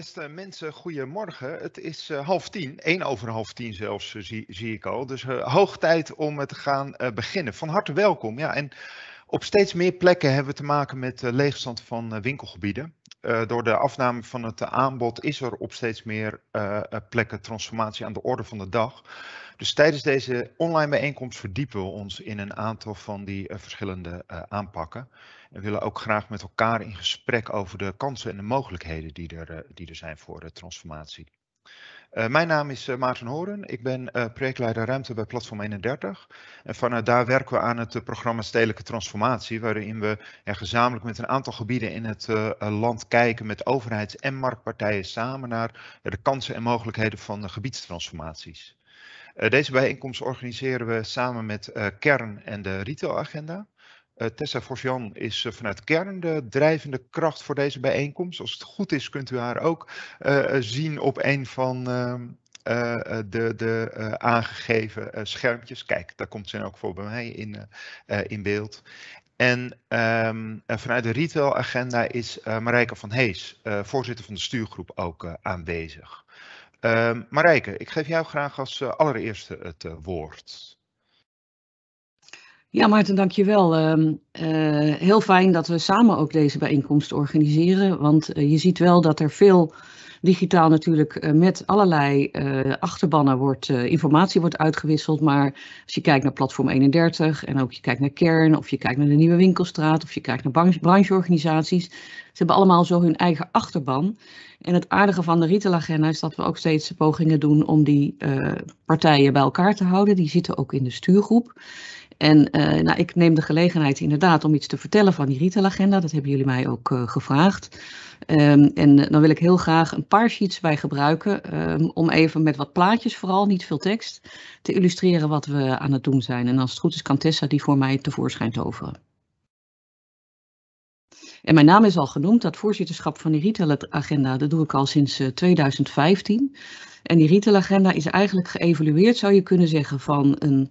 Beste mensen, goedemorgen. Het is uh, half tien, één over half tien zelfs, uh, zie, zie, ik al. Dus uh, hoog tijd om te gaan beginnen. Van harte welkom. Ja, en op steeds meer plekken hebben we te maken met leegstand van winkelgebieden. door de afname van het aanbod is er op steeds meer plekken transformatie aan de orde van de dag. Dus tijdens deze online bijeenkomst verdiepen we ons in een aantal van die verschillende aanpakken. En willen ook graag met elkaar in gesprek over de kansen en de mogelijkheden die er, eh, die er zijn voor de transformatie. Uh, mijn naam is uh, Maarten Horen. Ik ben projectleider ruimte bij Platform 31. En vanuit daar werken we aan het programma Stedelijke Transformatie, waarin we gezamenlijk met een aantal gebieden in het land kijken met overheids- en marktpartijen samen naar de kansen en mogelijkheden van gebiedstransformaties. deze bijeenkomst organiseren we samen met Kern en de retailagenda. Uh, Tessa Forsjan is uh, vanuit kern de drijvende kracht voor deze bijeenkomst. Als het goed is, kunt u haar ook uh, zien op een van ehm, de, de aangegeven schermpjes. Kijk, daar komt ze elk geval bij mij in, in beeld. En um, vanuit de retailagenda is Marijke van Hees, voorzitter van de stuurgroep, ook aanwezig. Ehm, Marijke, ik geef jou graag als allereerste het woord. Ja, Maarten, dankjewel. Uh, uh, heel fijn dat we samen ook deze bijeenkomst organiseren. Want uh, je ziet wel dat er veel digitaal natuurlijk uh, met allerlei achterbannen wordt, informatie wordt uitgewisseld. Maar als je kijkt naar Platform 31 en ook je kijkt naar Kern of je kijkt naar de Nieuwe Winkelstraat of je kijkt naar branche, brancheorganisaties. Ze hebben allemaal zo hun eigen achterban. En het aardige van de retailagenda is dat we ook steeds pogingen doen om die partijen bij elkaar te houden. Die zitten ook in de stuurgroep. En uh, nou, ik neem de gelegenheid inderdaad om iets te vertellen van die retailagenda. Dat hebben jullie mij ook uh, gevraagd. Um, en uh, dan wil ik heel graag een paar sheets bij gebruiken. Um, om even met wat plaatjes, vooral niet veel tekst, te illustreren wat we aan het doen zijn. En als het goed is, kan Tessa die voor mij tevoorschijn toveren. En mijn naam is al genoemd, dat voorzitterschap van die retailagenda, dat doe ik al sinds 2015. En die retailagenda is eigenlijk geëvalueerd, zou je kunnen zeggen, van een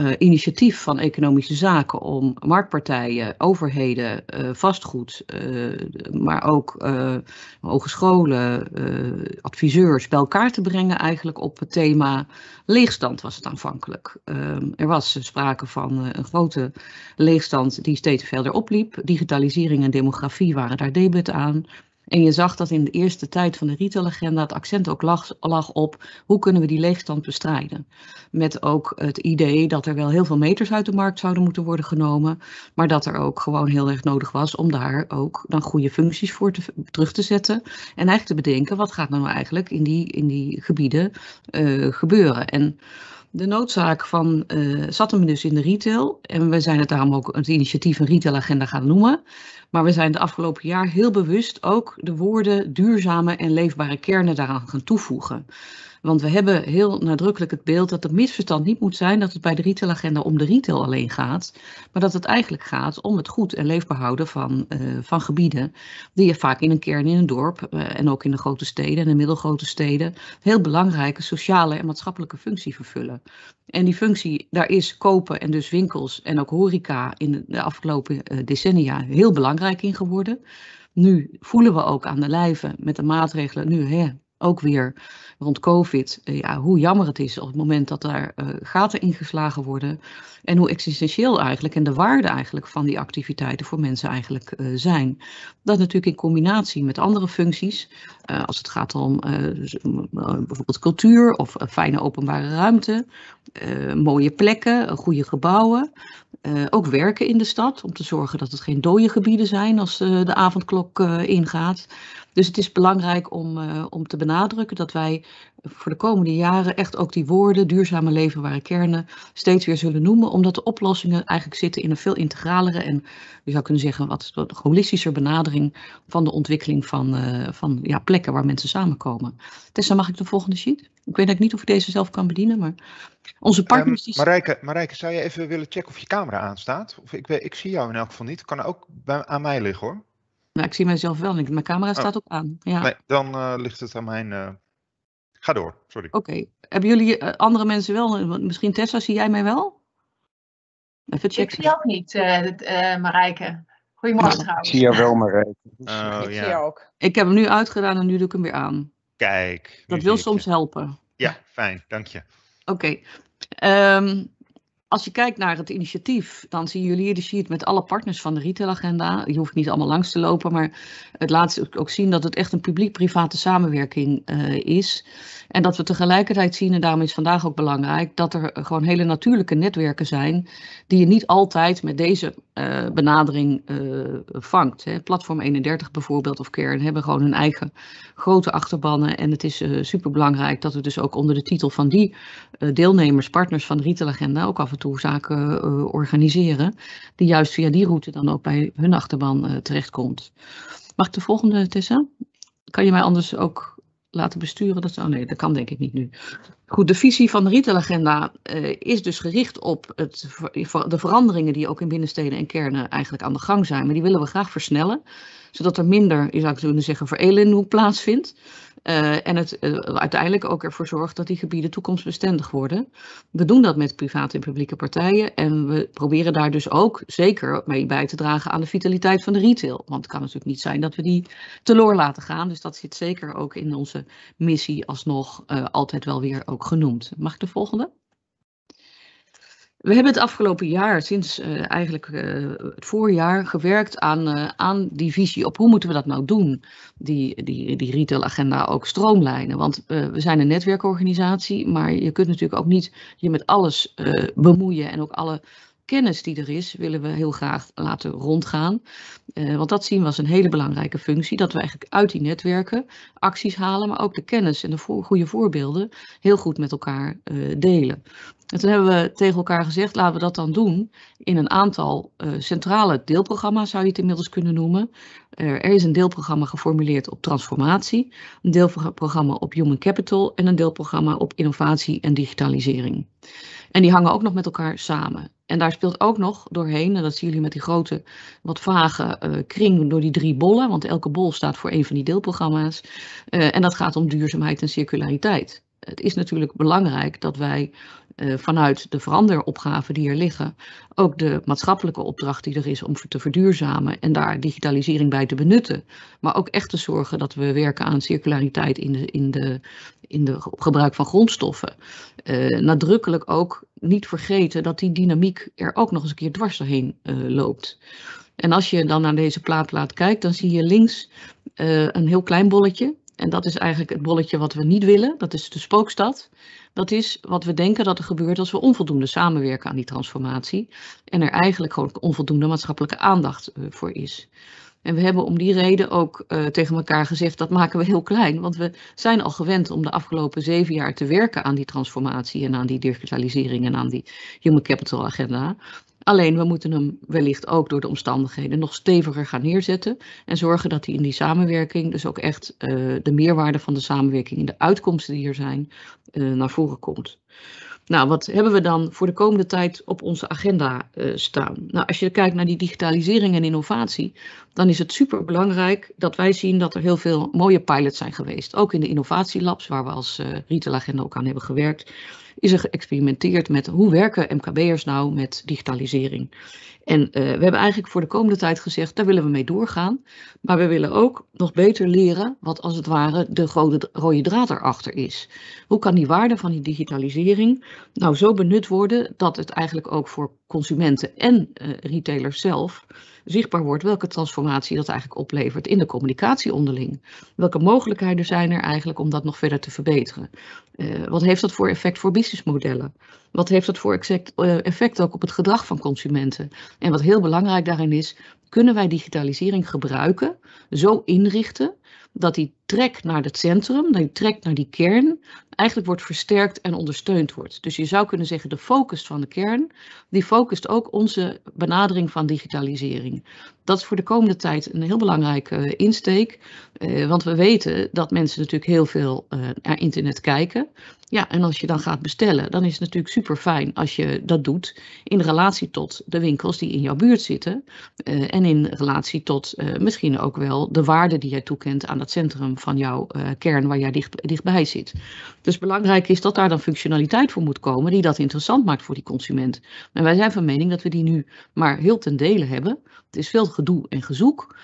uh, initiatief van economische zaken om marktpartijen, overheden, uh, vastgoed, uh, maar ook hogescholen, adviseurs bij elkaar te brengen eigenlijk op het thema leegstand was het aanvankelijk. Ehm, er was sprake van een grote leegstand die steeds verder opliep. Digitalisering en demografie waren daar debet aan. En je zag dat in de eerste tijd van de retailagenda het accent ook lag, lag, op hoe kunnen we die leegstand bestrijden. Met ook het idee dat er wel heel veel meters uit de markt zouden moeten worden genomen, maar dat er ook gewoon heel erg nodig was om daar ook dan goede functies voor te, terug te zetten. En eigenlijk te bedenken wat gaat nou eigenlijk in die, in die gebieden uh, gebeuren. En de noodzaak van, uh, zat hem dus in de retail. En we zijn het daarom ook het initiatief een retailagenda gaan noemen. Maar we zijn de afgelopen jaar heel bewust ook de woorden duurzame en leefbare kernen daaraan gaan toevoegen. Want we hebben heel nadrukkelijk het beeld dat het misverstand niet moet zijn dat het bij de retailagenda om de retail alleen gaat, maar dat het eigenlijk gaat om het goed en leefbaar houden van, uh, van gebieden die je vaak in een kern in een dorp uh, en ook in de grote steden en de middelgrote steden heel belangrijke sociale en maatschappelijke functie vervullen. En die functie, daar is kopen en dus winkels en ook horeca in de afgelopen uh, decennia heel belangrijk in geworden. Nu voelen we ook aan de lijve met de maatregelen nu hè, ook weer rond COVID, eh, ja, hoe jammer het is op het moment dat daar uh, gaten ingeslagen worden. En hoe existentieel eigenlijk en de waarde eigenlijk van die activiteiten voor mensen eigenlijk uh, zijn. Dat natuurlijk in combinatie met andere functies, als het gaat om bijvoorbeeld cultuur of fijne openbare ruimte, mooie plekken, goede gebouwen. ook werken in de stad om te zorgen dat het geen dode gebieden zijn als de avondklok ingaat. Dus het is belangrijk om, uh, om te benadrukken dat wij voor de komende jaren echt ook die woorden duurzame leefbare kernen steeds weer zullen noemen, omdat de oplossingen eigenlijk zitten in een veel integralere en je zou kunnen zeggen wat, wat holistischer benadering van de ontwikkeling van, uh, van ja, plekken waar mensen samenkomen. Tessa, mag ik de volgende sheet? Ik weet niet of ik deze zelf kan bedienen, maar onze ehm, partners... Um, Marijke, Marijke, zou je even willen checken of je camera aanstaat? Of ik, ik zie jou in elk geval niet. Kan ook bij, aan mij liggen hoor. Nou, ik zie mijzelf wel niet. Mijn camera oh. staat ook aan. Ja. Nee, dan uh, ligt het aan mijn. Uh... Ga door, sorry. Oké. Okay. Hebben jullie uh, andere mensen wel? Misschien Tessa, zie jij mij wel? Even checken. Ik zie ook niet, Marijke. Goedemorgen trouwens. Ik zie jou wel, maar Oh, ik zie ja. jou ook. Ik heb hem nu uitgedaan en nu doe ik hem weer aan. Kijk. Dat zie wil ik je. soms helpen. Ja, fijn, dank je. Oké. Ehm, als je kijkt naar het initiatief, dan zien jullie hier de sheet met alle partners van de retailagenda. Je hoeft niet allemaal langs te lopen, maar het laat ook zien dat het echt een publiek-private samenwerking eh, is. En dat we tegelijkertijd zien, en daarom is vandaag ook belangrijk, dat er gewoon hele natuurlijke netwerken zijn die je niet altijd met deze eh, benadering eh, vangt. Hè. Platform 31 bijvoorbeeld of Kern hebben gewoon hun eigen grote achterbannen. En het is super superbelangrijk dat we dus ook onder de titel van die deelnemers, partners van de retailagenda ook af en toe zaken eh, organiseren. Die juist via die route dan ook bij hun achterban eh, terechtkomt. Mag ik de volgende, Tessa? Kan je mij anders ook laten besturen? Dat, oh nee, dat kan denk ik niet nu. Goed, de visie van de retailagenda eh, is dus gericht op het, de veranderingen die ook in binnensteden en kernen eigenlijk aan de gang zijn. Maar die willen we graag versnellen, zodat er minder, je zou kunnen zeggen, verelending plaatsvindt. Eh, en het eh, uiteindelijk ook ervoor zorgt dat die gebieden toekomstbestendig worden. We doen dat met private en publieke partijen. En we proberen daar dus ook zeker mee bij te dragen aan de vitaliteit van de retail. Want het kan natuurlijk niet zijn dat we die teloor laten gaan. Dus dat zit zeker ook in onze missie alsnog eh, altijd wel weer ook genoemd. Mag ik de volgende? We hebben het afgelopen jaar, sinds eh, eigenlijk eh, het voorjaar, gewerkt aan, eh, aan die visie op hoe moeten we dat nou doen, die, die, die retailagenda ook stroomlijnen. Want we zijn een netwerkorganisatie, maar je kunt natuurlijk ook niet je met alles bemoeien en ook alle kennis die er is, willen we heel graag laten rondgaan. Want dat zien we als een hele belangrijke functie, dat we eigenlijk uit die netwerken acties halen, maar ook de kennis en de goede voorbeelden heel goed met elkaar delen. En toen hebben we tegen elkaar gezegd, laten we dat dan doen in een aantal eh, centrale deelprogramma's, zou je het inmiddels kunnen noemen. Eh, er is een deelprogramma geformuleerd op transformatie, een deelprogramma op human capital en een deelprogramma op innovatie en digitalisering. En die hangen ook nog met elkaar samen. En daar speelt ook nog doorheen, en dat zien jullie met die grote, wat vage eh, kring door die drie bollen, want elke bol staat voor een van die deelprogramma's. En dat gaat om duurzaamheid en circulariteit. Het is natuurlijk belangrijk dat wij eh, vanuit de veranderopgaven die er liggen, ook de maatschappelijke opdracht die er is om te verduurzamen en daar digitalisering bij te benutten, maar ook echt te zorgen dat we werken aan circulariteit in de, in de, in de gebruik van grondstoffen. Uh, nadrukkelijk ook niet vergeten dat die dynamiek er ook nog eens een keer dwars doorheen uh, loopt. En als je dan naar deze plaatplaat kijkt, dan zie je links een heel klein bolletje. En dat is eigenlijk het bolletje wat we niet willen. Dat is de spookstad. Dat is wat we denken dat er gebeurt als we onvoldoende samenwerken aan die transformatie. En er eigenlijk gewoon onvoldoende maatschappelijke aandacht voor is. En we hebben om die reden ook uh, tegen elkaar gezegd, dat maken we heel klein. Want we zijn al gewend om de afgelopen zeven jaar te werken aan die transformatie en aan die digitalisering en aan die human capital agenda. Alleen we moeten hem wellicht ook door de omstandigheden nog steviger gaan neerzetten. En zorgen dat hij in die samenwerking, dus ook echt uh, de meerwaarde van de samenwerking in de uitkomsten die er zijn, uh, naar voren komt. Nou, wat hebben we dan voor de komende tijd op onze agenda uh, staan? Nou, als je kijkt naar die digitalisering en innovatie, dan is het super belangrijk dat wij zien dat er heel veel mooie pilots zijn geweest. Ook in de innovatielabs, waar we als uh, retailagenda ook aan hebben gewerkt, is er geëxperimenteerd met hoe werken MKB'ers nou met digitalisering. En uh, we hebben eigenlijk voor de komende tijd gezegd, daar willen we mee doorgaan. Maar we willen ook nog beter leren wat als het ware de rode, rode draad erachter is. Hoe kan die waarde van die digitalisering nou zo benut worden dat het eigenlijk ook voor consumenten en uh, retailers zelf zichtbaar wordt welke transformatie dat eigenlijk oplevert in de communicatie onderling. Welke mogelijkheden zijn er eigenlijk om dat nog verder te verbeteren? Uh, wat heeft dat voor effect voor businessmodellen? Wat heeft dat voor effect ook op het gedrag van consumenten? En wat heel belangrijk daarin is, kunnen wij digitalisering gebruiken, zo inrichten dat die trek naar het centrum, die trek naar die kern, eigenlijk wordt versterkt en ondersteund wordt. Dus je zou kunnen zeggen, de focus van de kern, die focust ook onze benadering van digitalisering. Dat is voor de komende tijd een heel belangrijke uh, insteek, uh, want we weten dat mensen natuurlijk heel veel uh, naar internet kijken. Ja, en als je dan gaat bestellen, dan is het natuurlijk super fijn als je dat doet in relatie tot de winkels die in jouw buurt zitten. en en in relatie tot misschien ook wel de waarde die jij toekent aan dat centrum van jouw kern waar jij dicht, dichtbij zit. Dus belangrijk is dat daar dan functionaliteit voor moet komen die dat interessant maakt voor die consument. En wij zijn van mening dat we die nu maar heel ten dele hebben. Het is veel gedoe en gezoek.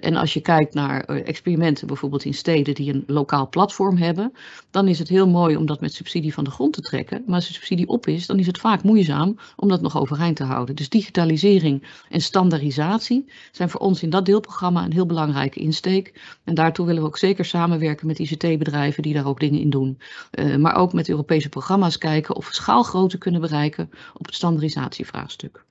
En als je kijkt naar experimenten bijvoorbeeld in steden die een lokaal platform hebben, dan is het heel mooi om met subsidie van de grond te trekken. Maar als de subsidie op is, dan is het vaak moeizaam om dat nog overeind te houden. Dus digitalisering en standaardisatie zijn voor ons in dat deelprogramma een heel belangrijke insteek. En daartoe willen we ook zeker samenwerken met ICT-bedrijven die daar ook dingen in doen. Uh, maar ook met Europese programma's kijken of we schaalgrootte kunnen bereiken op het standaardisatievraagstuk.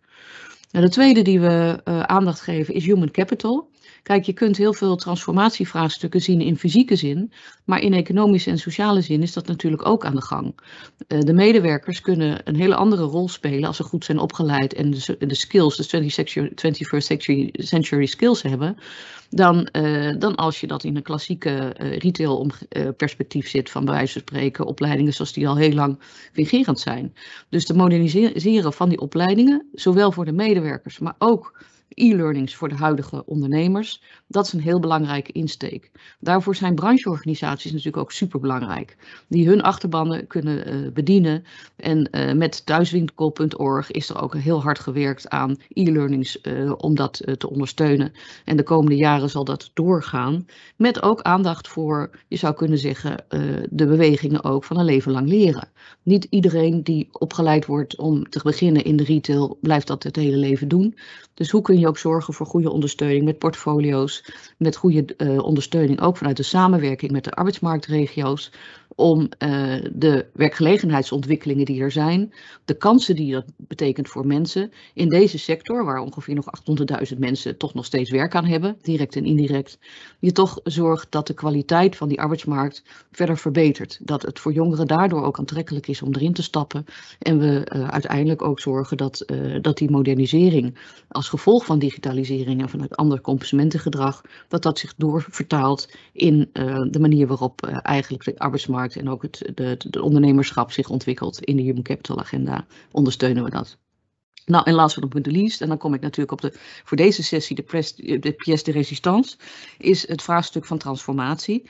Nou, de tweede die we uh, aandacht geven is human capital. Kijk, je kunt heel veel transformatievraagstukken zien in fysieke zin, maar in economische en sociale zin is dat natuurlijk ook aan de gang. Uh, de medewerkers kunnen een hele andere rol spelen als ze goed zijn opgeleid en de, skills, de 21st century, skills hebben, dan, uh, dan als je dat in een klassieke uh, retail perspectief zit, van bij wijze van spreken opleidingen zoals die al heel lang fungerend zijn. Dus de moderniseren van die opleidingen, zowel voor de medewerkers, maar ook e-learnings voor de huidige ondernemers. Dat is een heel belangrijke insteek. Daarvoor zijn brancheorganisaties natuurlijk ook superbelangrijk. Die hun achterbannen kunnen uh, bedienen. En uh, met thuiswinkel.org is er ook heel hard gewerkt aan e-learnings uh, om dat te ondersteunen. En de komende jaren zal dat doorgaan. Met ook aandacht voor, je zou kunnen zeggen, de bewegingen ook van een leven lang leren. Niet iedereen die opgeleid wordt om te beginnen in de retail, blijft dat het hele leven doen. Dus hoe kun je ook zorgen voor goede ondersteuning met portfolio's, met goede uh, ondersteuning ook vanuit de samenwerking met de arbeidsmarktregio's, om uh, de werkgelegenheidsontwikkelingen die er zijn, de kansen die dat betekent voor mensen in deze sector, waar ongeveer nog 800.000 mensen toch nog steeds werk aan hebben, direct en indirect, je toch zorgt dat de kwaliteit van die arbeidsmarkt verder verbetert. Dat het voor jongeren daardoor ook aantrekkelijk is om erin te stappen. En we uh, uiteindelijk ook zorgen dat, uh, dat die modernisering als gevolg van digitalisering en vanuit ander consumentengedrag, dat dat zich doorvertaalt in de manier waarop eigenlijk de arbeidsmarkt en ook het de, de ondernemerschap zich ontwikkelt in de Human Capital Agenda, ondersteunen we dat. Nou, en last but not least, en dan kom ik natuurlijk op de, voor deze sessie, de, pres, de pièce de résistance, is het vraagstuk van transformatie. Uh,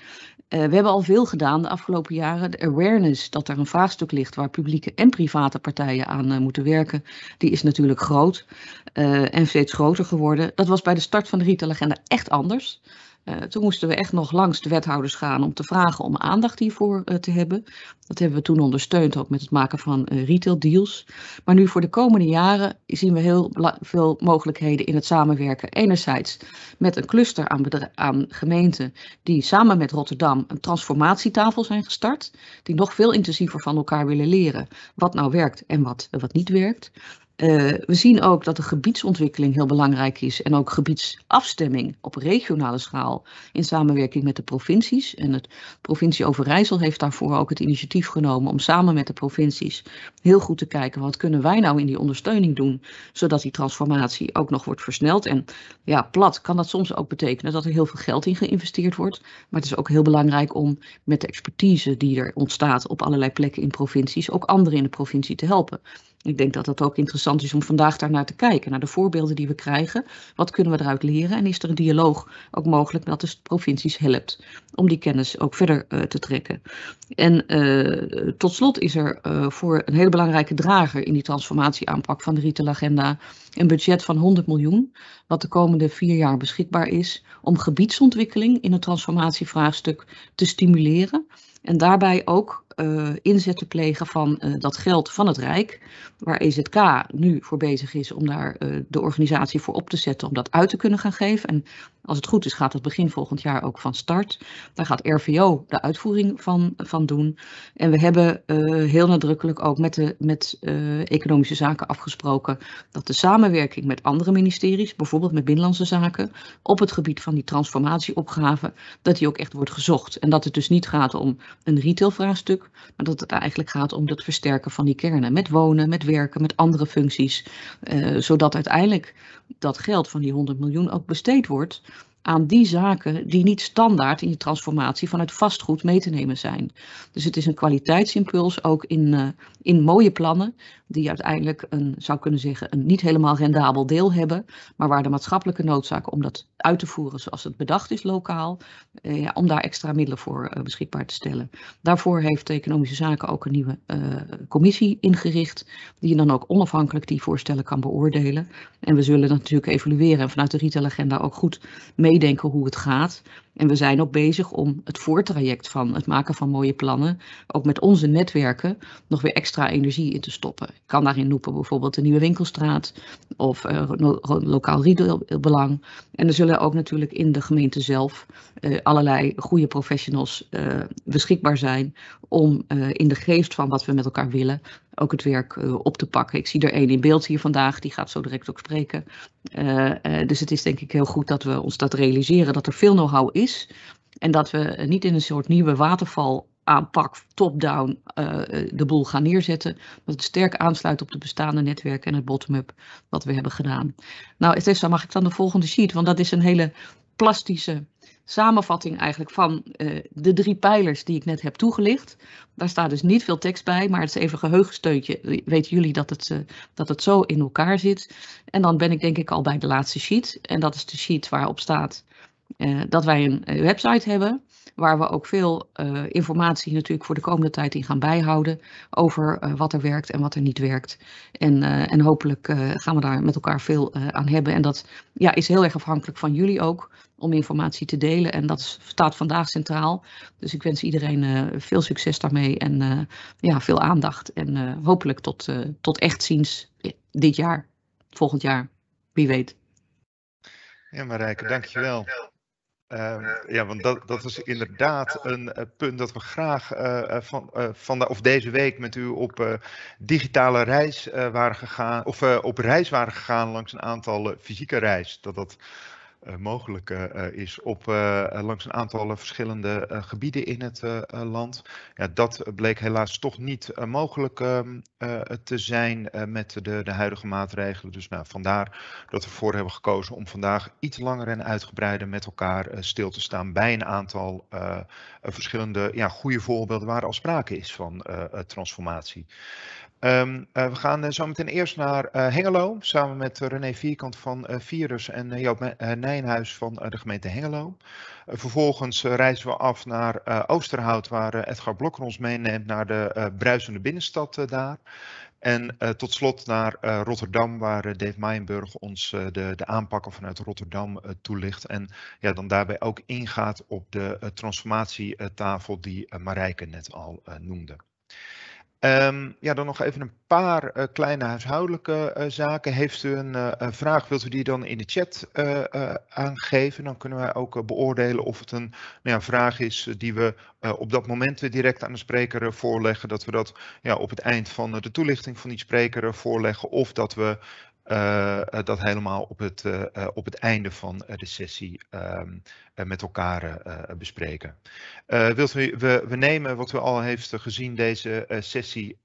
we hebben al veel gedaan de afgelopen jaren. De awareness dat er een vraagstuk ligt waar publieke en private partijen aan uh, moeten werken, die is natuurlijk groot uh, en steeds groter geworden. Dat was bij de start van de retailagenda echt anders. Uh, toen moesten we echt nog langs de wethouders gaan om te vragen om aandacht hiervoor uh, te hebben. Dat hebben we toen ondersteund ook met het maken van uh, retail deals. Maar nu voor de komende jaren zien we heel veel mogelijkheden in het samenwerken. Enerzijds met een cluster aan, aan gemeenten die samen met Rotterdam een transformatietafel zijn gestart. Die nog veel intensiever van elkaar willen leren wat nou werkt en wat, wat niet werkt. Uh, we zien ook dat de gebiedsontwikkeling heel belangrijk is en ook gebiedsafstemming op regionale schaal in samenwerking met de provincies. En het provincie Overijssel heeft daarvoor ook het initiatief genomen om samen met de provincies heel goed te kijken wat kunnen wij nou in die ondersteuning doen, zodat die transformatie ook nog wordt versneld. En ja, plat kan dat soms ook betekenen dat er heel veel geld in geïnvesteerd wordt, maar het is ook heel belangrijk om met de expertise die er ontstaat op allerlei plekken in provincies ook anderen in de provincie te helpen. Ik denk dat het ook interessant is om vandaag daar naar te kijken, naar de voorbeelden die we krijgen. Wat kunnen we eruit leren? En is er een dialoog ook mogelijk dat de provincies helpt om die kennis ook verder uh, te trekken? En uh, tot slot is er uh, voor een hele belangrijke drager in die transformatieaanpak van de retailagenda een budget van 100 miljoen, wat de komende vier jaar beschikbaar is om gebiedsontwikkeling in het transformatievraagstuk te stimuleren. En daarbij ook uh, inzet te plegen van uh, dat geld van het Rijk, waar EZK nu voor bezig is om daar uh, de organisatie voor op te zetten om dat uit te kunnen gaan geven. En als het goed is, gaat het begin volgend jaar ook van start. Daar gaat RVO de uitvoering van, van doen. En we hebben heel nadrukkelijk ook met, de, met economische zaken afgesproken dat de samenwerking met andere ministeries, bijvoorbeeld met Binnenlandse Zaken, op het gebied van die transformatieopgave, dat die ook echt wordt gezocht. En dat het dus niet gaat om een retailvraagstuk, maar dat het eigenlijk gaat om het versterken van die kernen. Met wonen, met werken, met andere functies. Uh, zodat uiteindelijk dat geld van die 100 miljoen ook besteed wordt aan die zaken die niet standaard in je transformatie vanuit vastgoed mee te nemen zijn. Dus het is een kwaliteitsimpuls ook in, uh, in mooie plannen, die uiteindelijk een, zou kunnen zeggen, een niet helemaal rendabel deel hebben, maar waar de maatschappelijke noodzaak om dat uit te voeren zoals het bedacht is lokaal, uh, ja, om daar extra middelen voor uh, beschikbaar te stellen. Daarvoor heeft de Economische Zaken ook een nieuwe commissie ingericht, die dan ook onafhankelijk die voorstellen kan beoordelen. En we zullen dat natuurlijk evalueren en vanuit de retailagenda ook goed meedenken hoe het gaat. En we zijn ook bezig om het voortraject van het maken van mooie plannen, ook met onze netwerken, nog weer extra energie in te stoppen. Ik kan daarin noemen bijvoorbeeld de Nieuwe Winkelstraat of uh, lokaal retailbelang. En er zullen ook natuurlijk in de gemeente zelf uh, allerlei goede professionals uh, beschikbaar zijn om in de geest van wat we met elkaar willen ook het werk op te pakken. Ik zie er één in beeld hier vandaag, die gaat zo direct ook spreken. Dus het is denk ik heel goed dat we ons dat realiseren, dat er veel know-how is. En dat we niet in een soort nieuwe waterval aanpak, top-down, de boel gaan neerzetten. Dat het sterk aansluit op de bestaande netwerken en het bottom-up wat we hebben gedaan. Nou, Tessa, mag ik dan de volgende sheet? Want dat is een hele plastische samenvatting eigenlijk van uh, de drie pijlers die ik net heb toegelicht. Daar staat dus niet veel tekst bij, maar het is even geheugensteuntje. Weten jullie dat het, dat het zo in elkaar zit? En dan ben ik denk ik al bij de laatste sheet. En dat is de sheet waarop staat uh, dat wij een website hebben. Waar we ook veel uh, informatie natuurlijk voor de komende tijd in gaan bijhouden. Over wat er werkt en wat er niet werkt. En, en hopelijk gaan we daar met elkaar veel aan hebben. En dat ja, is heel erg afhankelijk van jullie ook. Om informatie te delen. En dat staat vandaag centraal. Dus ik wens iedereen veel succes daarmee. En ja, veel aandacht. En hopelijk tot, tot echt ziens dit jaar. Volgend jaar. Wie weet. Ja, Marijke, dankjewel. Uh, ja, want dat, dat is inderdaad een uh, punt dat we graag uh, van, van de, of deze week met u op digitale reis waren gegaan, of op reis waren gegaan langs een aantal fysieke reis. Dat dat mogelijk uh, is op langs een aantal verschillende gebieden in het land. Ja, dat bleek helaas toch niet mogelijk ehm, te zijn met de, de huidige maatregelen. Dus nou, vandaar dat we voor hebben gekozen om vandaag iets langer en uitgebreider met elkaar stil te staan bij een aantal verschillende ja, goede voorbeelden waar al sprake is van transformatie. Um, uh, we gaan uh, zo meteen eerst naar uh, Hengelo, samen met René Vierkant van Virus en Joop Nijenhuis van de gemeente Hengelo. vervolgens reizen we af naar Oosterhout, waar Edgar Blokker ons meeneemt naar de bruisende binnenstad daar. En tot slot naar Rotterdam, waar Dave Meijenburg ons de, de aanpakken vanuit Rotterdam toelicht. En ja, dan daarbij ook ingaat op de transformatietafel die Marijke net al noemde. Um, ja, dan nog even een paar uh, kleine huishoudelijke uh, zaken. Heeft u een, uh, een, vraag, wilt u die dan in de chat aangeven? Dan kunnen wij ook beoordelen of het een nou ja, vraag is die we op dat moment direct aan de spreker voorleggen. Dat we dat ja, op het eind van de toelichting van die spreker voorleggen. Of dat we dat helemaal op het, op het einde van de sessie um, met elkaar bespreken. wilt u, we, we, nemen wat u al heeft gezien deze sessie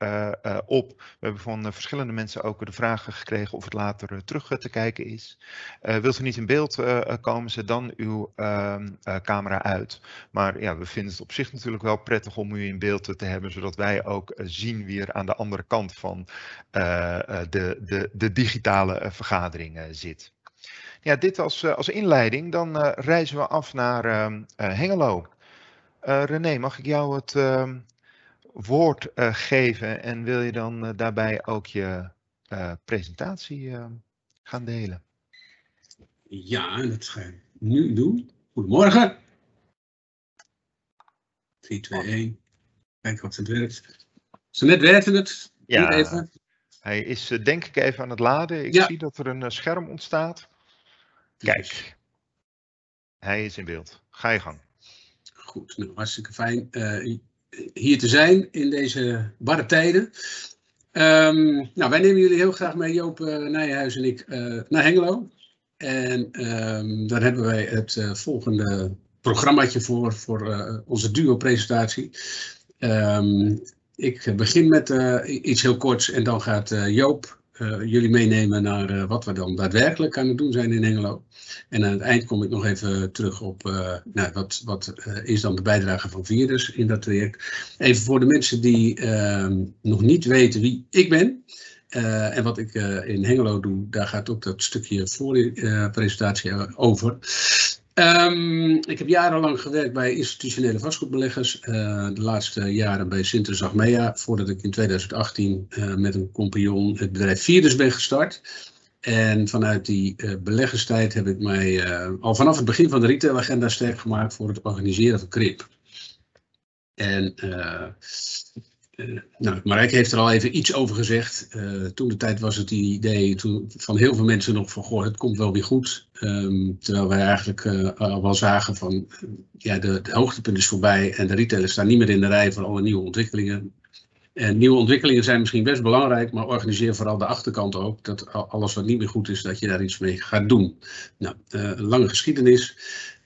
op. We hebben van verschillende mensen ook de vraag gekregen of het later terug te kijken is. wilt u niet in beeld komen, zet dan uw ehm, camera uit. Maar ja, we vinden het op zich natuurlijk wel prettig om u in beeld te hebben, zodat wij ook zien wie er aan de andere kant van de, de, de digitale vergadering zit. Ja, dit als, als inleiding. Dan reizen we af naar ehm, Hengelo. René, mag ik jou het ehm, woord geven en wil je dan daarbij ook je presentatie gaan delen? Ja, dat ga ik nu doen. Goedemorgen. 3, 2, 1. Kijken of het werkt. Zo net werkte het. Ja. Even. Hij is uh, denk ik even aan het laden. Ik ja. zie dat er een uh, scherm ontstaat. Kijk. Hij is in beeld. Ga je gang. Goed, nou, hartstikke fijn uh, hier te zijn in deze barre tijden. Um, nou, wij nemen jullie heel graag mee, Joop Nijhuis en ik, naar Hengelo. En um, daar hebben wij het volgende programmaatje voor, voor onze duo-presentatie. Um, ik begin met uh, iets heel korts en dan gaat uh, Joop jullie meenemen naar wat we dan daadwerkelijk aan het doen zijn in Hengelo. En aan het eind kom ik nog even terug op nou, wat, wat is dan de bijdrage van Virus in dat traject. Even voor de mensen die ehm, nog niet weten wie ik ben. en wat ik in Hengelo doe, daar gaat ook dat stukje voor de presentatie over. Um, ik heb jarenlang gewerkt bij institutionele vastgoedbeleggers. Uh, de laatste jaren bij Sinter. Voordat ik in 2018 uh, eh, met een compagnon het bedrijf Virus ben gestart. En vanuit die uh, beleggerstijd heb ik mij al vanaf het begin van de retailagenda sterk gemaakt voor het organiseren van KRIP. En nou, heeft er al even iets over gezegd. Uh, toen de tijd was het die idee toen, van heel veel mensen nog van, goh, het komt wel weer goed. Um, terwijl wij eigenlijk uh, al wel zagen van, ja, de, hoogtepunt is voorbij en de retailers staan niet meer in de rij voor alle nieuwe ontwikkelingen. En nieuwe ontwikkelingen zijn misschien best belangrijk, maar organiseer vooral de achterkant ook. Dat alles wat niet meer goed is, dat je daar iets mee gaat doen. Nou, lange geschiedenis.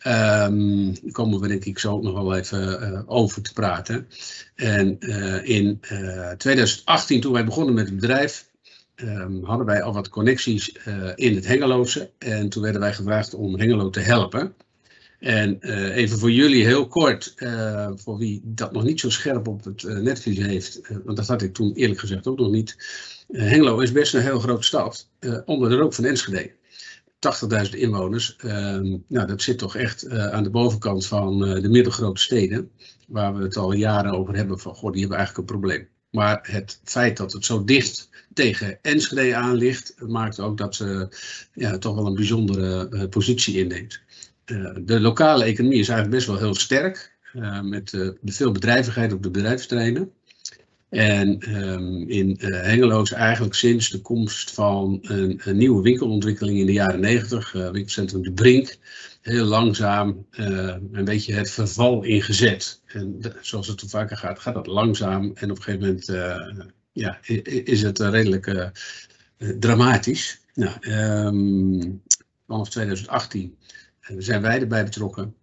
Daar komen we denk ik zo ook nog wel even uh, over te praten. En uh, in uh, eh, 2018, toen wij begonnen met het bedrijf, um, hadden wij al wat connecties in het Hengeloze. En toen werden wij gevraagd om Hengelo te helpen. En even voor jullie heel kort, voor wie dat nog niet zo scherp op het netvlies heeft, want dat had ik toen eerlijk gezegd ook nog niet. Hengelo is best een heel grote stad, onder de rook van Enschede. 80.000 inwoners. Uh, nou, dat zit toch echt uh, aan de bovenkant van uh, de middelgrote steden. Waar we het al jaren over hebben van, goh, die hebben eigenlijk een probleem. Maar het feit dat het zo dicht tegen Enschede aan ligt, maakt ook dat ze ja, toch wel een bijzondere uh, positie inneemt. de lokale economie is eigenlijk best wel heel sterk. met veel bedrijvigheid op de bedrijfsterreinen. En um, in uh, Hengelo is eigenlijk sinds de komst van een, nieuwe winkelontwikkeling in de jaren 90, uh, winkelcentrum De Brink, heel langzaam uh, een beetje het verval ingezet. En zoals het zo vaker gaat, gaat dat langzaam. En op een gegeven moment ja, is het redelijk dramatisch. Nou, um, vanaf 2018 zijn wij erbij betrokken.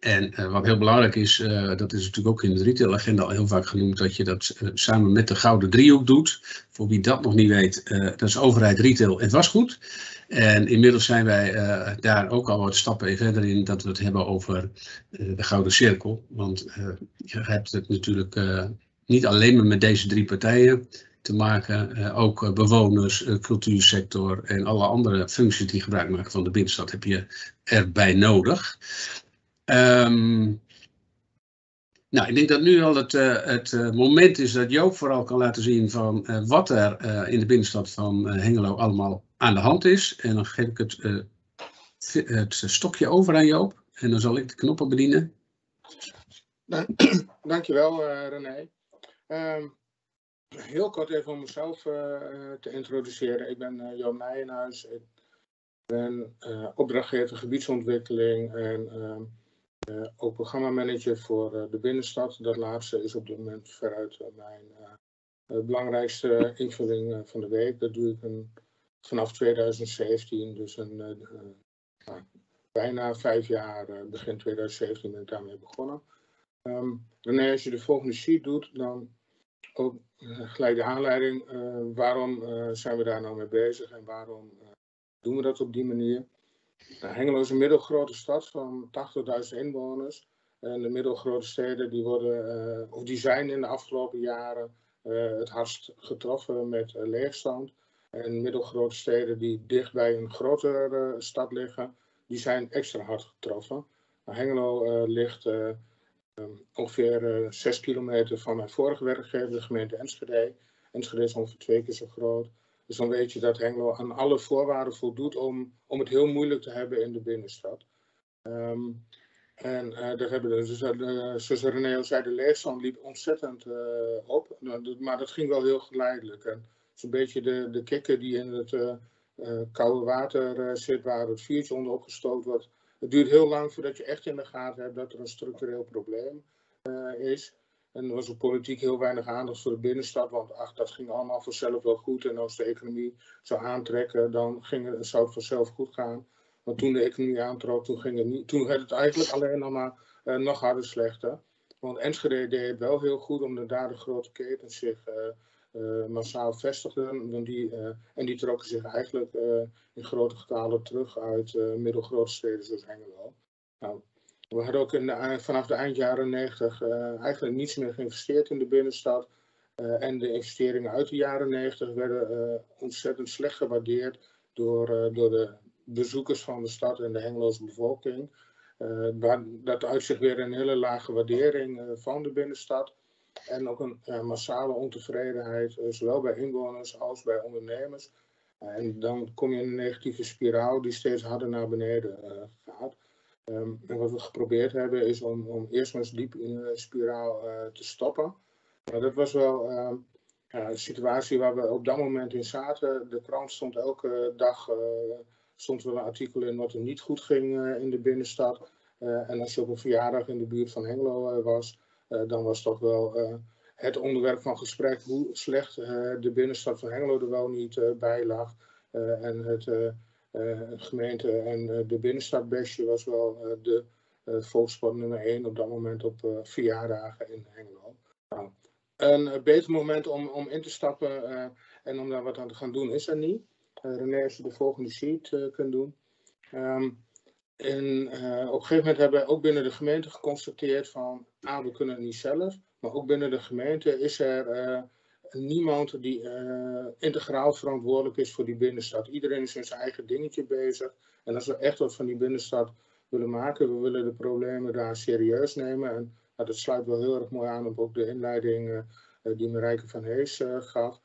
En uh, wat heel belangrijk is, uh, dat is natuurlijk ook in de retailagenda al heel vaak genoemd, dat je dat uh, samen met de gouden driehoek doet. Voor wie dat nog niet weet, dat is overheid, retail en vastgoed. En inmiddels zijn wij daar ook al wat stappen verder in, dat we het hebben over de gouden cirkel. Want je hebt het natuurlijk niet alleen maar met deze drie partijen te maken. ook bewoners, cultuursector en alle andere functies die gebruik maken van de binnenstad heb je erbij nodig. Um, nou, ik denk dat nu al het, uh, het uh, moment is dat Joop vooral kan laten zien van uh, wat er in de binnenstad van Hengelo allemaal aan de hand is. En dan geef ik het, het stokje over aan Joop en dan zal ik de knoppen bedienen. Dankjewel René. Um, heel kort even om mezelf te introduceren. Ik ben Joop Nijenhuis. Ik ben opdrachtgever gebiedsontwikkeling en... Ehm, uh, ook programmamanager voor uh, de binnenstad. Dat laatste is op dit moment veruit uh, mijn belangrijkste invulling van de week. Dat doe ik een, vanaf 2017, dus een, nou, bijna vijf jaar, begin 2017 ben ik daarmee begonnen. Um, René, als je de volgende sheet doet, dan ook gelijk de aanleiding. waarom zijn we daar nou mee bezig en waarom doen we dat op die manier? Nou, Hengelo is een middelgrote stad van 80.000 inwoners. En de middelgrote steden die, worden, uh, of die zijn in de afgelopen jaren uh, het hardst getroffen met uh, leegstand. En middelgrote steden die dicht bij een grotere stad liggen, die zijn extra hard getroffen. Nou, Hengelo ligt um, ongeveer 6 kilometer van mijn vorige werkgever, de gemeente Enschede. Enschede is ongeveer twee keer zo groot. Dus dan weet je dat Hengelo aan alle voorwaarden voldoet om, om het heel moeilijk te hebben in de binnenstad. Um, en uh, daar hebben dus, uh, zoals René al zei, de leefstand liep ontzettend uh, op. Nou, maar dat ging wel heel geleidelijk. En het is een beetje de, de kikker die in het koude water zit, waar het vuurtje onder opgestookt wordt. Het duurt heel lang voordat je echt in de gaten hebt dat er een structureel probleem is. En er was op politiek heel weinig aandacht voor de binnenstad, want ach, dat ging allemaal vanzelf wel goed. En als de economie zou aantrekken, dan ging het, zou het vanzelf goed gaan. Maar toen de economie aantrok, toen, ging het, niet, toen werd het eigenlijk alleen nog maar uh, nog harder slechter. Want Enschede deed wel heel goed, omdat daar de grote ketens zich uh, massaal vestigden. Want die, en die trokken zich eigenlijk in grote getalen terug uit middelgrote steden zoals Hengelo. Nou, we hadden ook vanaf de eind jaren 90 eigenlijk niets meer geïnvesteerd in de binnenstad. en de investeringen uit de jaren 90 werden ontzettend slecht gewaardeerd door, door de bezoekers van de stad en de Hengeloze bevolking. Dat uitzicht weer een hele lage waardering van de binnenstad. En ook een massale ontevredenheid, zowel bij inwoners als bij ondernemers. en dan kom je in een negatieve spiraal die steeds harder naar beneden gaat. En wat we geprobeerd hebben is om, om eerst maar eens diep in de spiraal te stoppen. Maar dat was wel ehm, een situatie waar we op dat moment in zaten. De krant stond elke dag stond wel een artikel in wat er niet goed ging eh, in de binnenstad. Eh, en als je op een verjaardag in de buurt van Hengelo eh, was, dan was toch wel het onderwerp van gesprek hoe slecht de binnenstad van Hengelo er wel niet bij lag. en het gemeente en de binnenstadbestje was wel de volkssport nummer 1 op dat moment op verjaardagen in Hengelo. Nou, een beter moment om, om in te stappen en om daar wat aan te gaan doen is er niet. Eh, René, als je de volgende sheet eh, kunt doen. Ehm, en eh, op een gegeven moment hebben we ook binnen de gemeente geconstateerd van, ah, we kunnen het niet zelf, maar ook binnen de gemeente is er niemand die integraal verantwoordelijk is voor die binnenstad. Iedereen is met zijn eigen dingetje bezig. En als we echt wat van die binnenstad willen maken, we willen de problemen daar serieus nemen. En nou, dat sluit wel heel erg mooi aan op ook de inleiding die Marijke van Hees gaf.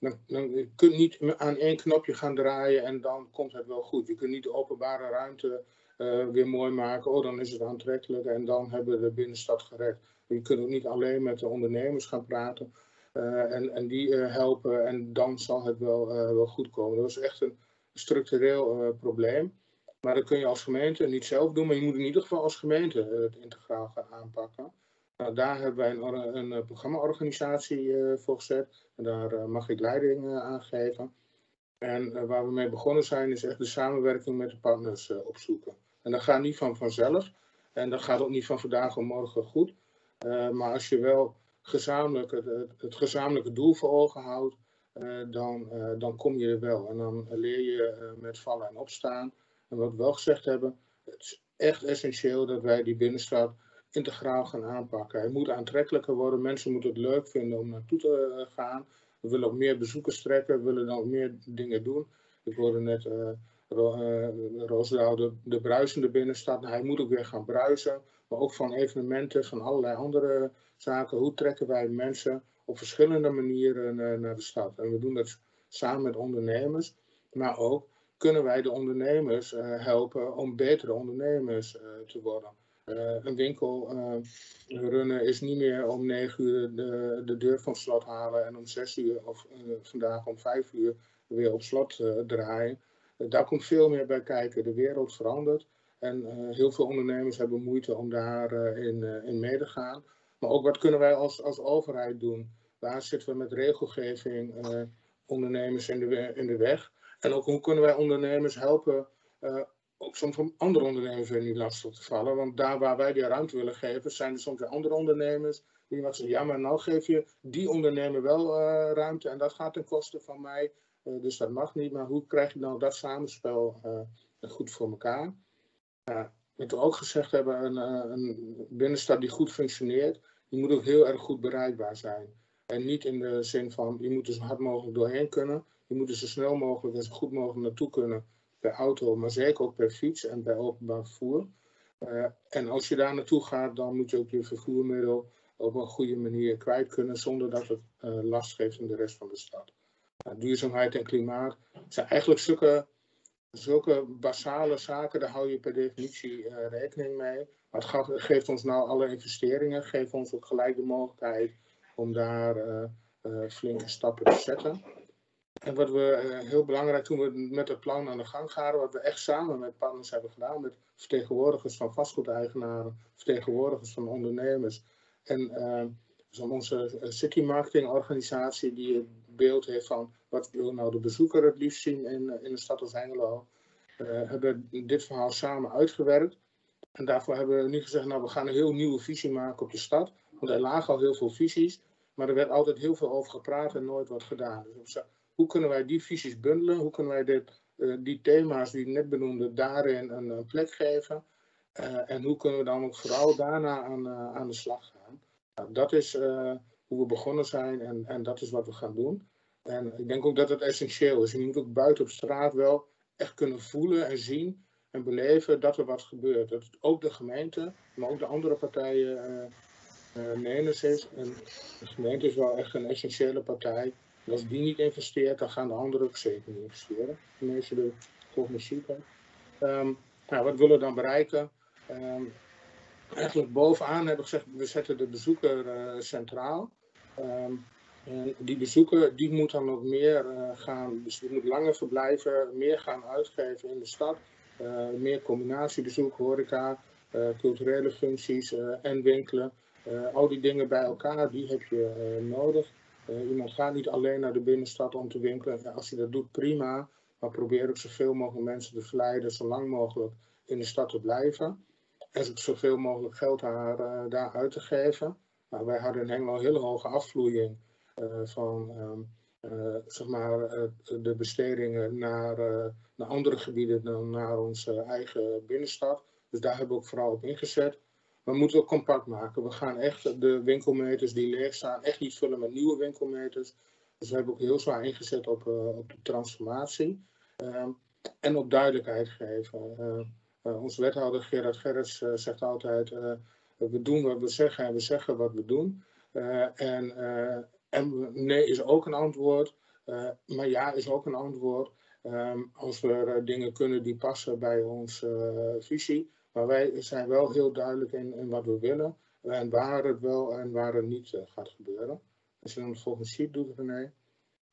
Dan, dan, je kunt niet aan één knopje gaan draaien en dan komt het wel goed. Je kunt niet de openbare ruimte uh, weer mooi maken. Oh, dan is het aantrekkelijk en dan hebben we de binnenstad gered. Je kunt ook niet alleen met de ondernemers gaan praten uh, en, en die uh, helpen en dan zal het wel, wel goed komen. Dat is echt een structureel probleem. Maar dat kun je als gemeente niet zelf doen, maar je moet in ieder geval als gemeente het integraal gaan aanpakken. Nou, daar hebben wij een, een eh, programmaorganisatie voor gezet. En daar mag ik leiding uh, aan geven. En waar we mee begonnen zijn, is echt de samenwerking met de partners opzoeken. En dat gaat niet van vanzelf. En dat gaat ook niet van vandaag op morgen goed. maar als je wel gezamenlijk het, gezamenlijke doel voor ogen houdt, dan, dan kom je er wel. En dan leer je met vallen en opstaan. En wat we wel gezegd hebben, het is echt essentieel dat wij die binnenstad integraal gaan aanpakken. Hij moet aantrekkelijker worden. Mensen moeten het leuk vinden om naartoe te eh, gaan. We willen ook meer bezoekers trekken. We willen ook meer dingen doen. Ik hoorde net uh, de, de bruisende binnenstad. hij moet ook weer gaan bruisen. Maar ook van evenementen, van allerlei andere zaken. Hoe trekken wij mensen op verschillende manieren naar de stad? En we doen dat samen met ondernemers. Maar ook kunnen wij de ondernemers helpen om betere ondernemers te worden. Eh, een winkel runnen is niet meer om 9 uur de, de deur van slot halen en om 6 uur of vandaag om 5 uur weer op slot draaien. daar komt veel meer bij kijken. De wereld verandert en heel veel ondernemers hebben moeite om daarin in mee te gaan. Maar ook wat kunnen wij als, als overheid doen? Waar zitten we met regelgeving ondernemers in de, in de weg? En ook hoe kunnen wij ondernemers helpen ook soms om andere ondernemers weer niet lastig te vallen. Want daar waar wij die ruimte willen geven, zijn er soms weer andere ondernemers die zeggen, ja, maar nou geef je die ondernemer wel ruimte en dat gaat ten koste van mij. Dus dat mag niet. Maar hoe krijg je nou dat samenspel goed voor elkaar? Wat we ook gezegd hebben, een, een binnenstad die goed functioneert, die moet ook heel erg goed bereikbaar zijn. En niet in de zin van, je moet er zo hard mogelijk doorheen kunnen. Je moet er zo snel mogelijk en zo goed mogelijk naartoe kunnen per auto, maar zeker ook per fiets en bij openbaar vervoer. Uh, en als je daar naartoe gaat, dan moet je ook je vervoermiddel op een goede manier kwijt kunnen zonder dat het last geeft in de rest van de stad. Duurzaamheid en klimaat zijn eigenlijk zulke, zulke basale zaken, daar hou je per definitie rekening mee. Maar het geeft ons nou alle investeringen, geeft ons ook gelijk de mogelijkheid om daar flinke stappen te zetten. En wat we heel belangrijk toen we met het plan aan de gang gaan, wat we echt samen met partners hebben gedaan, met vertegenwoordigers van vastgoedeigenaren, vertegenwoordigers van ondernemers en onze eh, city marketing organisatie die beeld heeft van wat wil nou de bezoeker het liefst zien in, in de stad als Hengelo, uh, hebben dit verhaal samen uitgewerkt. En daarvoor hebben we nu gezegd, nou we gaan een heel nieuwe visie maken op de stad, want er lagen al heel veel visies. Maar er werd altijd heel veel over gepraat en nooit wat gedaan. Dus hoe kunnen wij die visies bundelen? Hoe kunnen wij dit, die thema's die ik net benoemde daarin een, een plek geven? en hoe kunnen we dan ook vooral daarna aan, aan de slag gaan? Nou, dat is hoe we begonnen zijn en, en dat is wat we gaan doen. En ik denk ook dat het essentieel is. Je moet ook buiten op straat wel echt kunnen voelen en zien en beleven dat er wat gebeurt. Dat ook de gemeente, maar ook de andere partijen uh, is. En de gemeente is wel echt een essentiële partij. Als die niet investeert, dan gaan de anderen ook zeker niet investeren. Tenminste, de sheet. Um, nou, wat willen we dan bereiken? Um, eigenlijk bovenaan hebben we gezegd, we zetten de bezoeker uh, centraal. Um, en die bezoeker die moet dan ook meer uh, gaan, dus langer verblijven, meer gaan uitgeven in de stad. Uh, meer combinatiebezoek, horeca, uh, culturele functies en winkelen. al die dingen bij elkaar, die heb je nodig. iemand gaat niet alleen naar de binnenstad om te winkelen. als je dat doet, prima. Maar probeer ook zoveel mogelijk mensen te verleiden, zo lang mogelijk in de stad te blijven. En zoveel mogelijk geld daar uit te geven. Nou, wij hadden in hele hoge afvloeiing eh, van ehm, eh, zeg maar, eh, de bestedingen naar, naar andere gebieden dan naar onze eigen binnenstad. Dus daar hebben we ook vooral op ingezet. We moeten ook compact maken. We gaan echt de winkelmeters die leeg staan, echt niet vullen met nieuwe winkelmeters. Dus we hebben ook heel zwaar ingezet op, op de transformatie. Ehm, en op duidelijkheid geven. Uh, onze wethouder Gerard Gerrits zegt altijd: we doen wat we zeggen en we zeggen wat we doen. en en nee is ook een antwoord, uh, maar ja is ook een antwoord. Um, als we dingen kunnen die passen bij onze visie. Maar wij zijn wel heel duidelijk in, wat we willen en waar het wel en waar het niet gaat gebeuren. Als je dan de volgende sheet doet, René.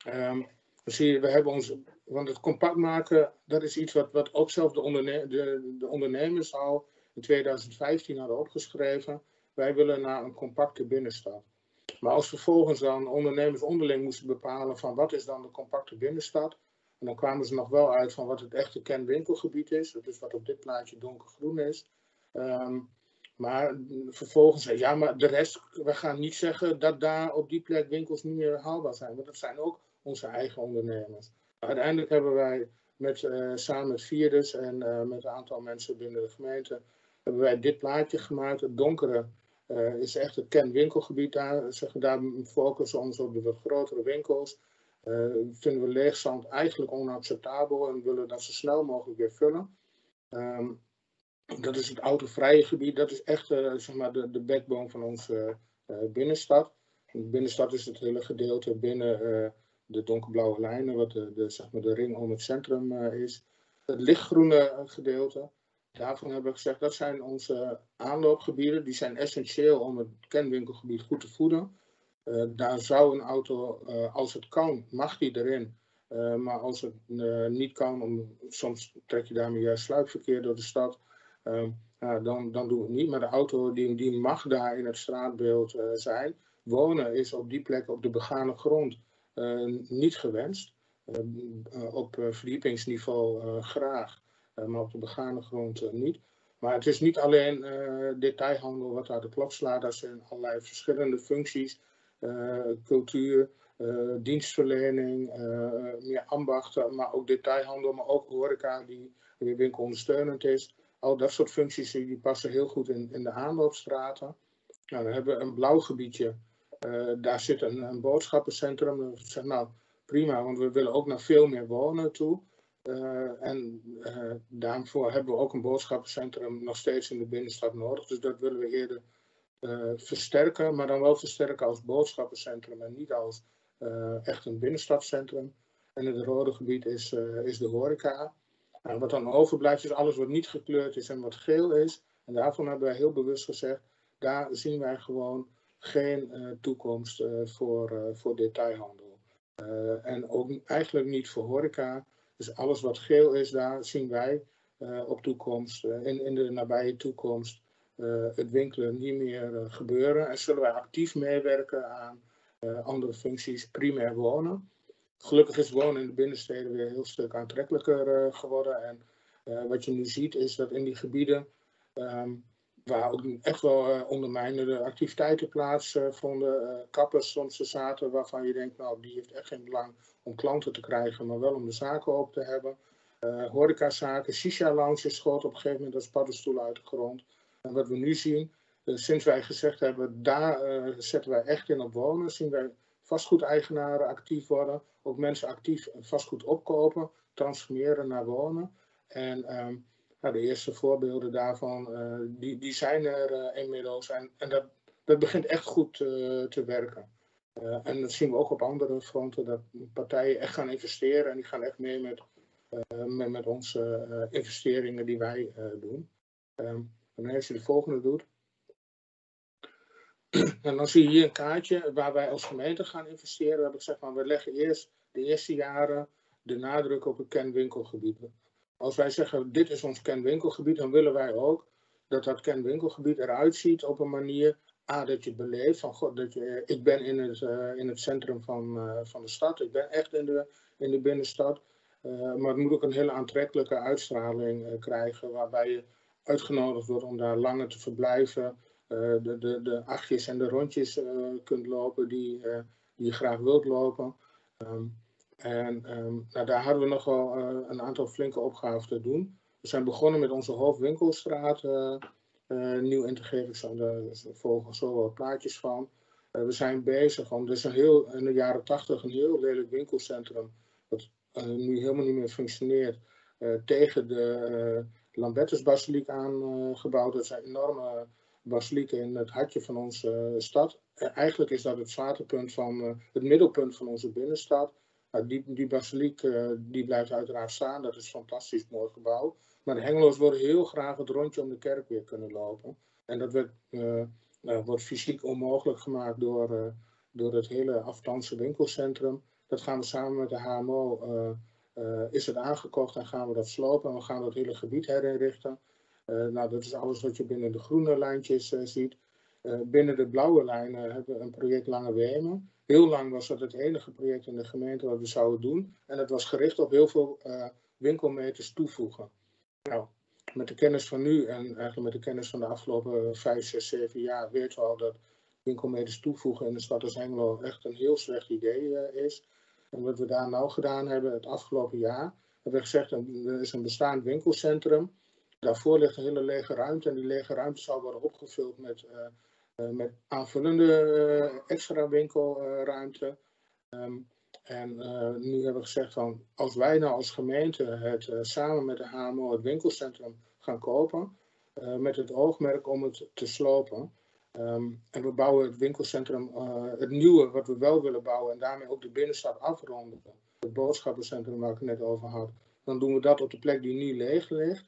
Um, dan zie je, we hebben ons, want het compact maken, dat is iets wat, wat ook zelf de, de, de ondernemers al in 2015 hadden opgeschreven. Wij willen naar een compacte binnenstad. Maar als vervolgens dan ondernemers onderling moesten bepalen van wat is dan de compacte binnenstad. En dan kwamen ze nog wel uit van wat het echte kenwinkelgebied is. Dat is wat op dit plaatje donkergroen is. Um, maar vervolgens zei ja, maar de rest, we gaan niet zeggen dat daar op die plek winkels niet meer haalbaar zijn. Want dat zijn ook onze eigen ondernemers. Uiteindelijk hebben wij met, uh, samen met Virus en uh, met een aantal mensen binnen de gemeente, hebben wij dit plaatje gemaakt. Het donkere uh, is echt het kenwinkelgebied daar. Zeggen, daar focussen we ons op de grotere winkels. Uh, vinden we leegstand eigenlijk onacceptabel en willen dat zo snel mogelijk weer vullen. Um, dat is het autovrije gebied. Dat is echt uh, zeg maar de, de backbone van onze binnenstad. de binnenstad is het hele gedeelte binnen de donkerblauwe lijnen, wat de, de, zeg maar de ring om het centrum is. Het lichtgroene gedeelte, Daarvan hebben we gezegd, dat zijn onze aanloopgebieden. Die zijn essentieel om het kenwinkelgebied goed te voeden. Uh, daar zou een auto, uh, als het kan, mag die erin. Uh, maar als het niet kan, om, soms trek je daarmee juist sluipverkeer door de stad. dan, dan doen we het niet. Maar de auto die, die mag daar in het straatbeeld zijn. Wonen is op die plek op de begane grond niet gewenst. op verdiepingsniveau graag. Eh, maar op de begane grond eh, niet. Maar het is niet alleen uh, detailhandel wat daar de klok slaat. Er zijn allerlei verschillende functies, cultuur, dienstverlening, meer ambachten, maar ook detailhandel, maar ook horeca die weer winkelondersteunend is. Al dat soort functies die passen heel goed in, in de aanloopstraten. Nou, hebben een blauw gebiedje. daar zit een, een boodschappencentrum. Dat zegt nou prima, want we willen ook naar veel meer wonen toe. Uh, en uh, daarvoor hebben we ook een boodschappencentrum nog steeds in de binnenstad nodig. Dus dat willen we eerder uh, versterken, maar dan wel versterken als boodschappencentrum en niet als echt een binnenstadcentrum. En het rode gebied is, is de horeca. En wat dan overblijft is alles wat niet gekleurd is en wat geel is. En daarvan hebben wij heel bewust gezegd, daar zien wij gewoon geen toekomst voor, voor detailhandel. en ook eigenlijk niet voor horeca. Dus alles wat geel is, daar zien wij uh, op toekomst, uh, in, in de nabije toekomst, uh, het winkelen niet meer gebeuren. En zullen wij actief meewerken aan andere functies, primair wonen. Gelukkig is wonen in de binnensteden weer een heel stuk aantrekkelijker geworden. En wat je nu ziet is dat in die gebieden um, waar ook echt wel uh, ondermijnende activiteiten plaatsvonden. Uh, kappers soms zaten waarvan je denkt, nou die heeft echt geen belang om klanten te krijgen, maar wel om de zaken op te hebben. Horecazaken, shisha-lounges schoot op een gegeven moment als paddenstoel uit de grond. En wat we nu zien, sinds wij gezegd hebben, daar zetten wij echt in op wonen, zien wij vastgoedeigenaren actief worden, ook mensen actief vastgoed opkopen, transformeren naar wonen. En um, nou, de eerste voorbeelden daarvan, uh, die, die zijn er uh, inmiddels. En, en dat, dat begint echt goed uh, te werken. en dat zien we ook op andere fronten, dat partijen echt gaan investeren. En die gaan echt mee met, met, met onze investeringen die wij doen. Um, en als je de volgende doet. En dan zie je hier een kaartje waar wij als gemeente gaan investeren. Dat ik zeg van, we leggen eerst de eerste jaren de nadruk op het kenwinkelgebied. Als wij zeggen, dit is ons kenwinkelgebied, dan willen wij ook dat dat kenwinkelgebied eruit ziet op een manier, A, dat je beleeft, van god, dat je, ik ben in het, uh, in het centrum van, uh, van de stad, ik ben echt in de, in de binnenstad. Maar het moet ook een hele aantrekkelijke uitstraling krijgen, waarbij je uitgenodigd wordt om daar langer te verblijven, de, de, de achtjes en de rondjes kunt lopen die, die je graag wilt lopen. Um, en um, nou, daar hadden we nog wel uh, een aantal flinke opgaven te doen. We zijn begonnen met onze hoofdwinkelstraat. Uh, uh, nieuw in te geven, daar volgen zo wel plaatjes van. we zijn bezig om, dus een heel, in de jaren tachtig een heel lelijk winkelcentrum, wat nu helemaal niet meer functioneert, tegen de Lambertusbasiliek aangebouwd. dat zijn enorme basilieken in het hartje van onze stad. eigenlijk is dat het zwaartepunt van, het middelpunt van onze binnenstad. Nou, die, basiliek uh, die blijft uiteraard staan, dat is fantastisch mooi gebouw. Maar de Hengelo's willen heel graag het rondje om de kerk weer kunnen lopen. En dat uh, uh, wordt fysiek onmogelijk gemaakt door, door het hele afstandse winkelcentrum. Dat gaan we samen met de HMO, is het aangekocht en gaan we dat slopen. En we gaan dat hele gebied herinrichten. nou, dat is alles wat je binnen de groene lijntjes ziet. binnen de blauwe lijnen hebben we een project Lange Wemen. Heel lang was dat het enige project in de gemeente wat we zouden doen. En dat was gericht op heel veel uh, winkelmeters toevoegen. Nou, met de kennis van nu en eigenlijk met de kennis van de afgelopen 5, 6, 7 jaar weten we al dat winkelmeters toevoegen in de stad als Hengelo echt een heel slecht idee uh, is. En wat we daar nou gedaan hebben het afgelopen jaar, hebben we gezegd, er is een bestaand winkelcentrum. Daarvoor ligt een hele lege ruimte en die lege ruimte zal worden opgevuld met eh, met aanvullende eh, extra winkelruimte. Ehm, en eh, nu hebben we gezegd van als wij nou als gemeente het samen met de HMO het winkelcentrum gaan kopen, met het oogmerk om het te slopen. Ehm, en we bouwen het winkelcentrum, het nieuwe wat we wel willen bouwen en daarmee ook de binnenstad afronden. Het boodschappencentrum waar ik het net over had. Dan doen we dat op de plek die nu leeg ligt.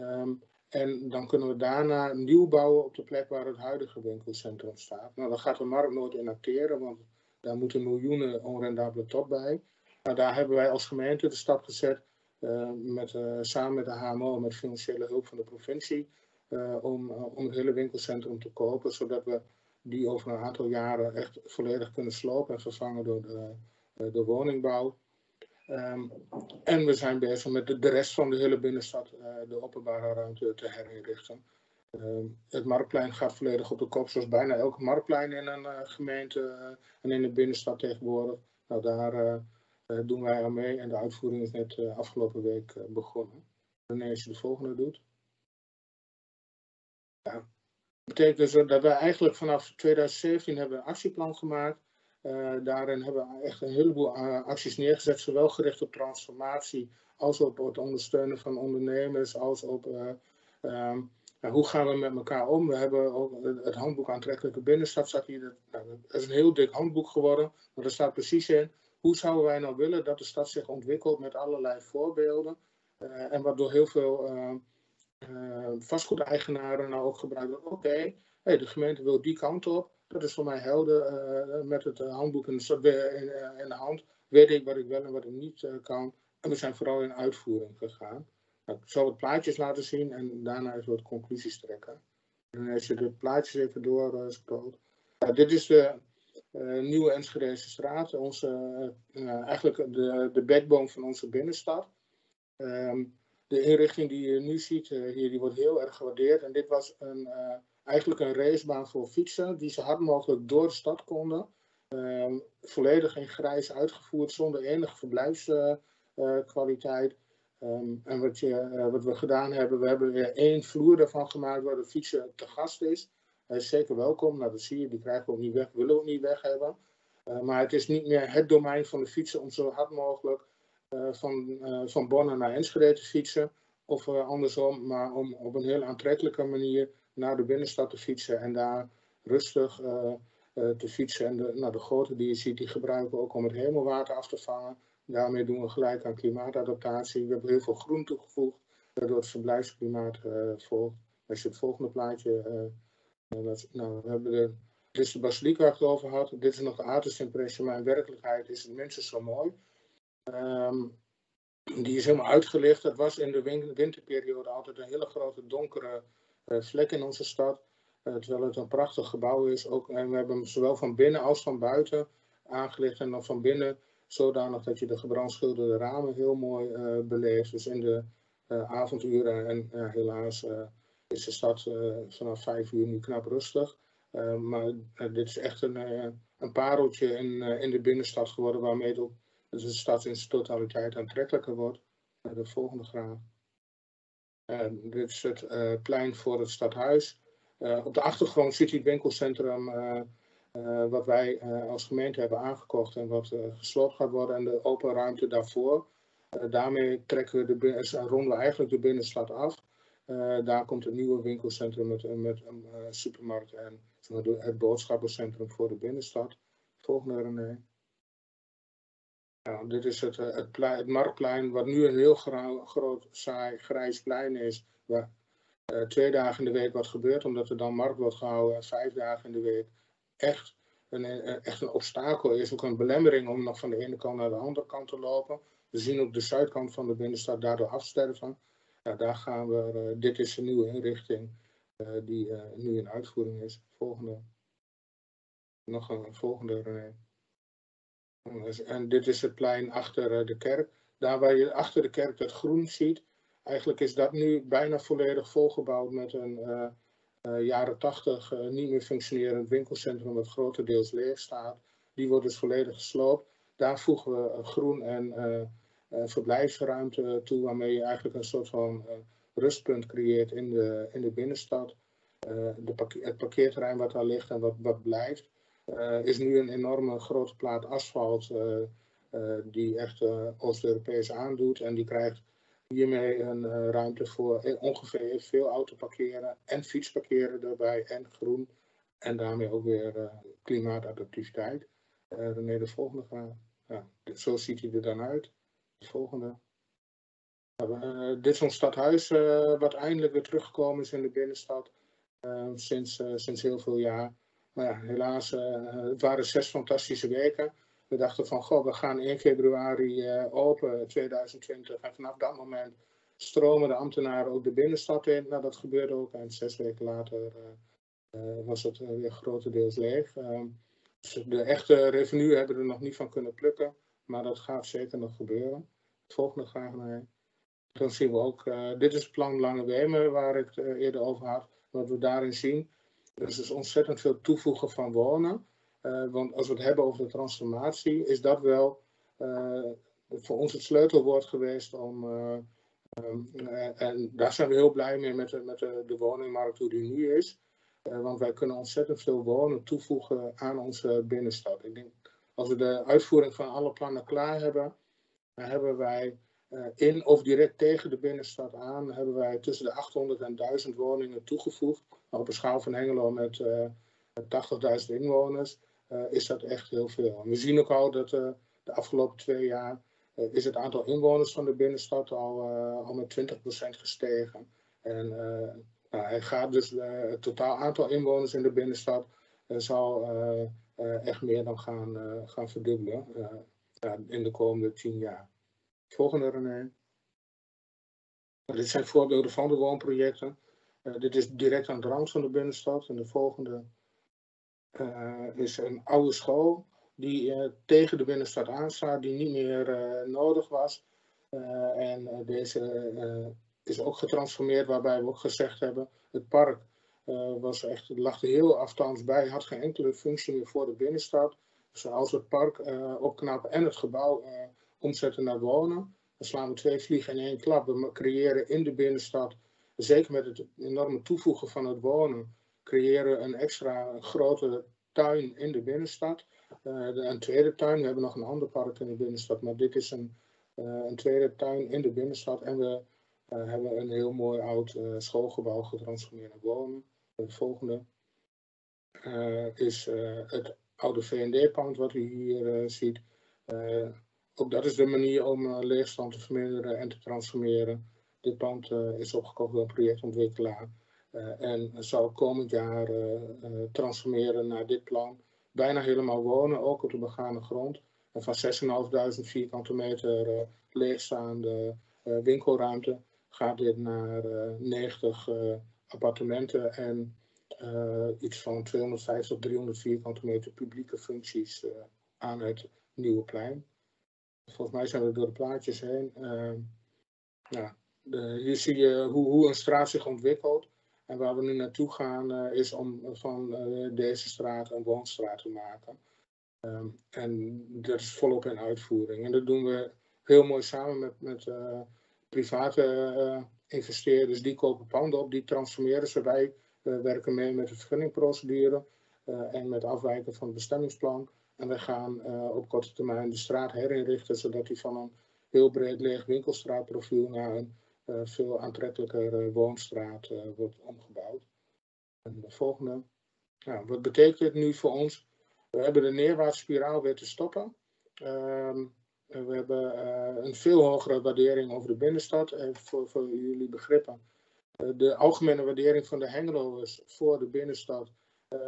Um, en dan kunnen we daarna nieuw bouwen op de plek waar het huidige winkelcentrum staat. Nou, dan gaat de markt nooit in acteren, want daar moeten miljoenen onrendabele top bij. Maar daar hebben wij als gemeente de stap gezet, uh, met, uh, samen met de HMO, met financiële hulp van de provincie, uh, om, om het hele winkelcentrum te kopen, zodat we die over een aantal jaren echt volledig kunnen slopen en vervangen door de woningbouw. Um, en we zijn bezig met de, rest van de hele binnenstad, uh, de openbare ruimte te herinrichten. Um, het marktplein gaat volledig op de kop, zoals bijna elke marktplein in een uh, gemeente uh, en in de binnenstad tegenwoordig. Nou, daar doen wij aan mee en de uitvoering is net afgelopen week begonnen. Wanneer als je de volgende doet. Ja. Dat betekent dus dat wij eigenlijk vanaf 2017 hebben een actieplan gemaakt daarin hebben we echt een heleboel uh, acties neergezet, zowel gericht op transformatie als op het ondersteunen van ondernemers, als op um, nou, hoe gaan we met elkaar om. We hebben ook het handboek aantrekkelijke binnenstad, zag hier, dat, nou, dat is een heel dik handboek geworden, maar er staat precies in, hoe zouden wij nou willen dat de stad zich ontwikkelt met allerlei voorbeelden en wat door heel veel vastgoedeigenaren nou ook gebruikt wordt. Oké, de gemeente wil die kant op, dat is voor mij helder. Uh, met het eh, handboek in de, eh, hand weet ik wat ik wel en wat ik niet kan. En we zijn vooral in uitvoering gegaan. Nou, ik zal wat plaatjes laten zien en daarna eens wat conclusies trekken. En als je de plaatjes even doorscrollt. dit is de nieuwe Enschedeze straat. Onze, eigenlijk de, de backbone van onze binnenstad. Um, de inrichting die je nu ziet hier, die wordt heel erg gewaardeerd. En dit was een, eigenlijk een racebaan voor fietsen, die zo hard mogelijk door de stad konden. Ehm, volledig in grijs uitgevoerd, zonder enige verblijfskwaliteit. Um, en wat, je, wat, we gedaan hebben, we hebben weer één vloer ervan gemaakt waar de fietser te gast is. Zeker welkom, nou, dat zie je, die krijgen we ook niet weg, willen we ook niet weg hebben. Uh, maar het is niet meer het domein van de fietser om zo hard mogelijk uh, van, uh, van Bonn naar Enschede te fietsen. Of andersom, maar om op een heel aantrekkelijke manier naar de binnenstad te fietsen en daar rustig te fietsen. En de, nou, de grote die je ziet, die gebruiken we ook om het hemelwater af te vangen. Daarmee doen we gelijk aan klimaatadaptatie. We hebben heel veel groen toegevoegd, waardoor het verblijfsklimaat volgt. Als je het volgende plaatje nou, we hebben de, dit is de basiliek waar ik het over had. Dit is nog de impression, maar in werkelijkheid is het minstens zo mooi. Um, die is helemaal uitgelicht. Het was in de winterperiode altijd een hele grote donkere vlek in onze stad. Uh, terwijl het een prachtig gebouw is. Ook, en we hebben hem zowel van binnen als van buiten aangelicht. En dan van binnen zodanig dat je de gebrandschilderde ramen heel mooi uh, beleeft. Dus in de avonduren en helaas is de stad vanaf vijf uur nu knap rustig. Maar dit is echt een, een pareltje in, in de binnenstad geworden waarmee de, stad in zijn totaliteit aantrekkelijker wordt. de volgende graaf. Dit is het plein voor het stadhuis. op de achtergrond ziet u het winkelcentrum wat wij als gemeente hebben aangekocht en wat gesloopt gaat worden en de open ruimte daarvoor. daarmee trekken we de, ronden we eigenlijk de binnenstad af. Daar komt een nieuwe winkelcentrum met, met een supermarkt en het boodschappencentrum voor de binnenstad. Volgende René. Ja, dit is het, eh, het, plein, het marktplein, wat nu een heel groot, saai, grijs plein is. Waar uh, twee dagen in de week wat gebeurt, omdat er dan markt wordt gehouden. En vijf dagen in de week echt een, echt een obstakel is. Ook een belemmering om nog van de ene kant naar de andere kant te lopen. We zien ook de zuidkant van de binnenstad daardoor afsterven. Ja, daar gaan we, dit is een nieuwe inrichting die nu in uitvoering is. Volgende. Nog een volgende René. En dit is het plein achter de kerk. Daar waar je achter de kerk het groen ziet, eigenlijk is dat nu bijna volledig volgebouwd met een jaren tachtig niet meer functionerend winkelcentrum dat grotendeels leeg staat. Die wordt dus volledig gesloopt. Daar voegen we groen en uh, verblijfsruimte toe, waarmee je eigenlijk een soort van uh, rustpunt creëert in de, in de binnenstad. Uh, de het parkeerterrein wat daar ligt en wat, wat blijft, is nu een enorme grote plaat asfalt die echt Oost-Europees aandoet. En die krijgt hiermee een ruimte voor ongeveer veel autoparkeren en fietsparkeren erbij en groen. En daarmee ook weer klimaatadaptiviteit. De volgende vraag. Ja, zo ziet hij er dan uit volgende. Uh, dit is ons stadhuis wat eindelijk weer teruggekomen is in de binnenstad sinds, sinds heel veel jaar. Maar ja, helaas, het waren zes fantastische weken. We dachten van, goh, we gaan 1 februari open, 2020. En vanaf dat moment stromen de ambtenaren ook de binnenstad in. Nou, dat gebeurde ook. En zes weken later was het weer grotendeels leeg. Ehm, dus de echte revenue hebben we er nog niet van kunnen plukken. Maar dat gaat zeker nog gebeuren volgende graag naar. Dan zien we ook, dit is het plan Lange Wemen waar ik het eerder over had. Wat we daarin zien, er is dus ontzettend veel toevoegen van wonen. Uh, want als we het hebben over de transformatie, is dat wel voor ons het sleutelwoord geweest om. Um, en daar zijn we heel blij mee met, de, met de, de woningmarkt hoe die nu is. want wij kunnen ontzettend veel wonen toevoegen aan onze binnenstad. Ik denk, als we de uitvoering van alle plannen klaar hebben, dan hebben wij in of direct tegen de binnenstad aan, hebben wij tussen de 800 en 1000 woningen toegevoegd. Op een schaal van Hengelo met uh, eh, 80.000 inwoners uh, is dat echt heel veel. We zien ook al dat de afgelopen twee jaar is het aantal inwoners van de binnenstad al, al met 20% gestegen. En nou, hij gaat dus, het totaal aantal inwoners in de binnenstad zal echt meer dan gaan, gaan verdubbelen in de komende tien jaar. Volgende René. Dit zijn voorbeelden van de woonprojecten. Uh, dit is direct aan de rand van de binnenstad. En de volgende uh, is een oude school die uh, tegen de binnenstad aanstaat, die niet meer nodig was. en deze is ook getransformeerd, waarbij we ook gezegd hebben, het park was echt, lag er heel afstands bij, had geen enkele functie meer voor de binnenstad. Dus als we het park opknappen en het gebouw omzetten naar wonen, dan slaan we twee vliegen in één klap. We creëren in de binnenstad, zeker met het enorme toevoegen van het wonen, creëren een extra grote tuin in de binnenstad. Uh, een tweede tuin, we hebben nog een ander park in de binnenstad, maar dit is een, uh, een tweede tuin in de binnenstad. En we uh, hebben een heel mooi oud schoolgebouw getransformeerd naar wonen. De volgende is het oude V&D-pand wat u hier ziet. ook dat is de manier om leegstand te verminderen en te transformeren. Dit pand is opgekocht door een projectontwikkelaar. Uh, en zal komend jaar uh, transformeren naar dit plan. Bijna helemaal wonen, ook op de begane grond. En van 6.500 vierkante meter leegstaande winkelruimte gaat dit naar 90 appartementen en iets van 250 tot 300 vierkante meter publieke functies aan het nieuwe plein. Volgens mij zijn we door de plaatjes heen. De, hier zie je hoe, hoe een straat zich ontwikkelt. En waar we nu naartoe gaan uh, is om van uh, deze straat een woonstraat te maken. Um, en dat is volop in uitvoering. En dat doen we heel mooi samen met, met private investeerders. Die kopen panden op, die transformeren ze. Wij werken mee met de vergunningprocedure en met afwijken van het bestemmingsplan. En we gaan op korte termijn de straat herinrichten, zodat die van een heel breed leeg winkelstraatprofiel naar een veel aantrekkelijker woonstraat uh, wordt omgebouwd. En de volgende. Nou, wat betekent dit nu voor ons? We hebben de neerwaartse spiraal weer te stoppen. Uh, we hebben een veel hogere waardering over de binnenstad. voor, voor jullie begrippen. de algemene waardering van de Hengeloers voor de binnenstad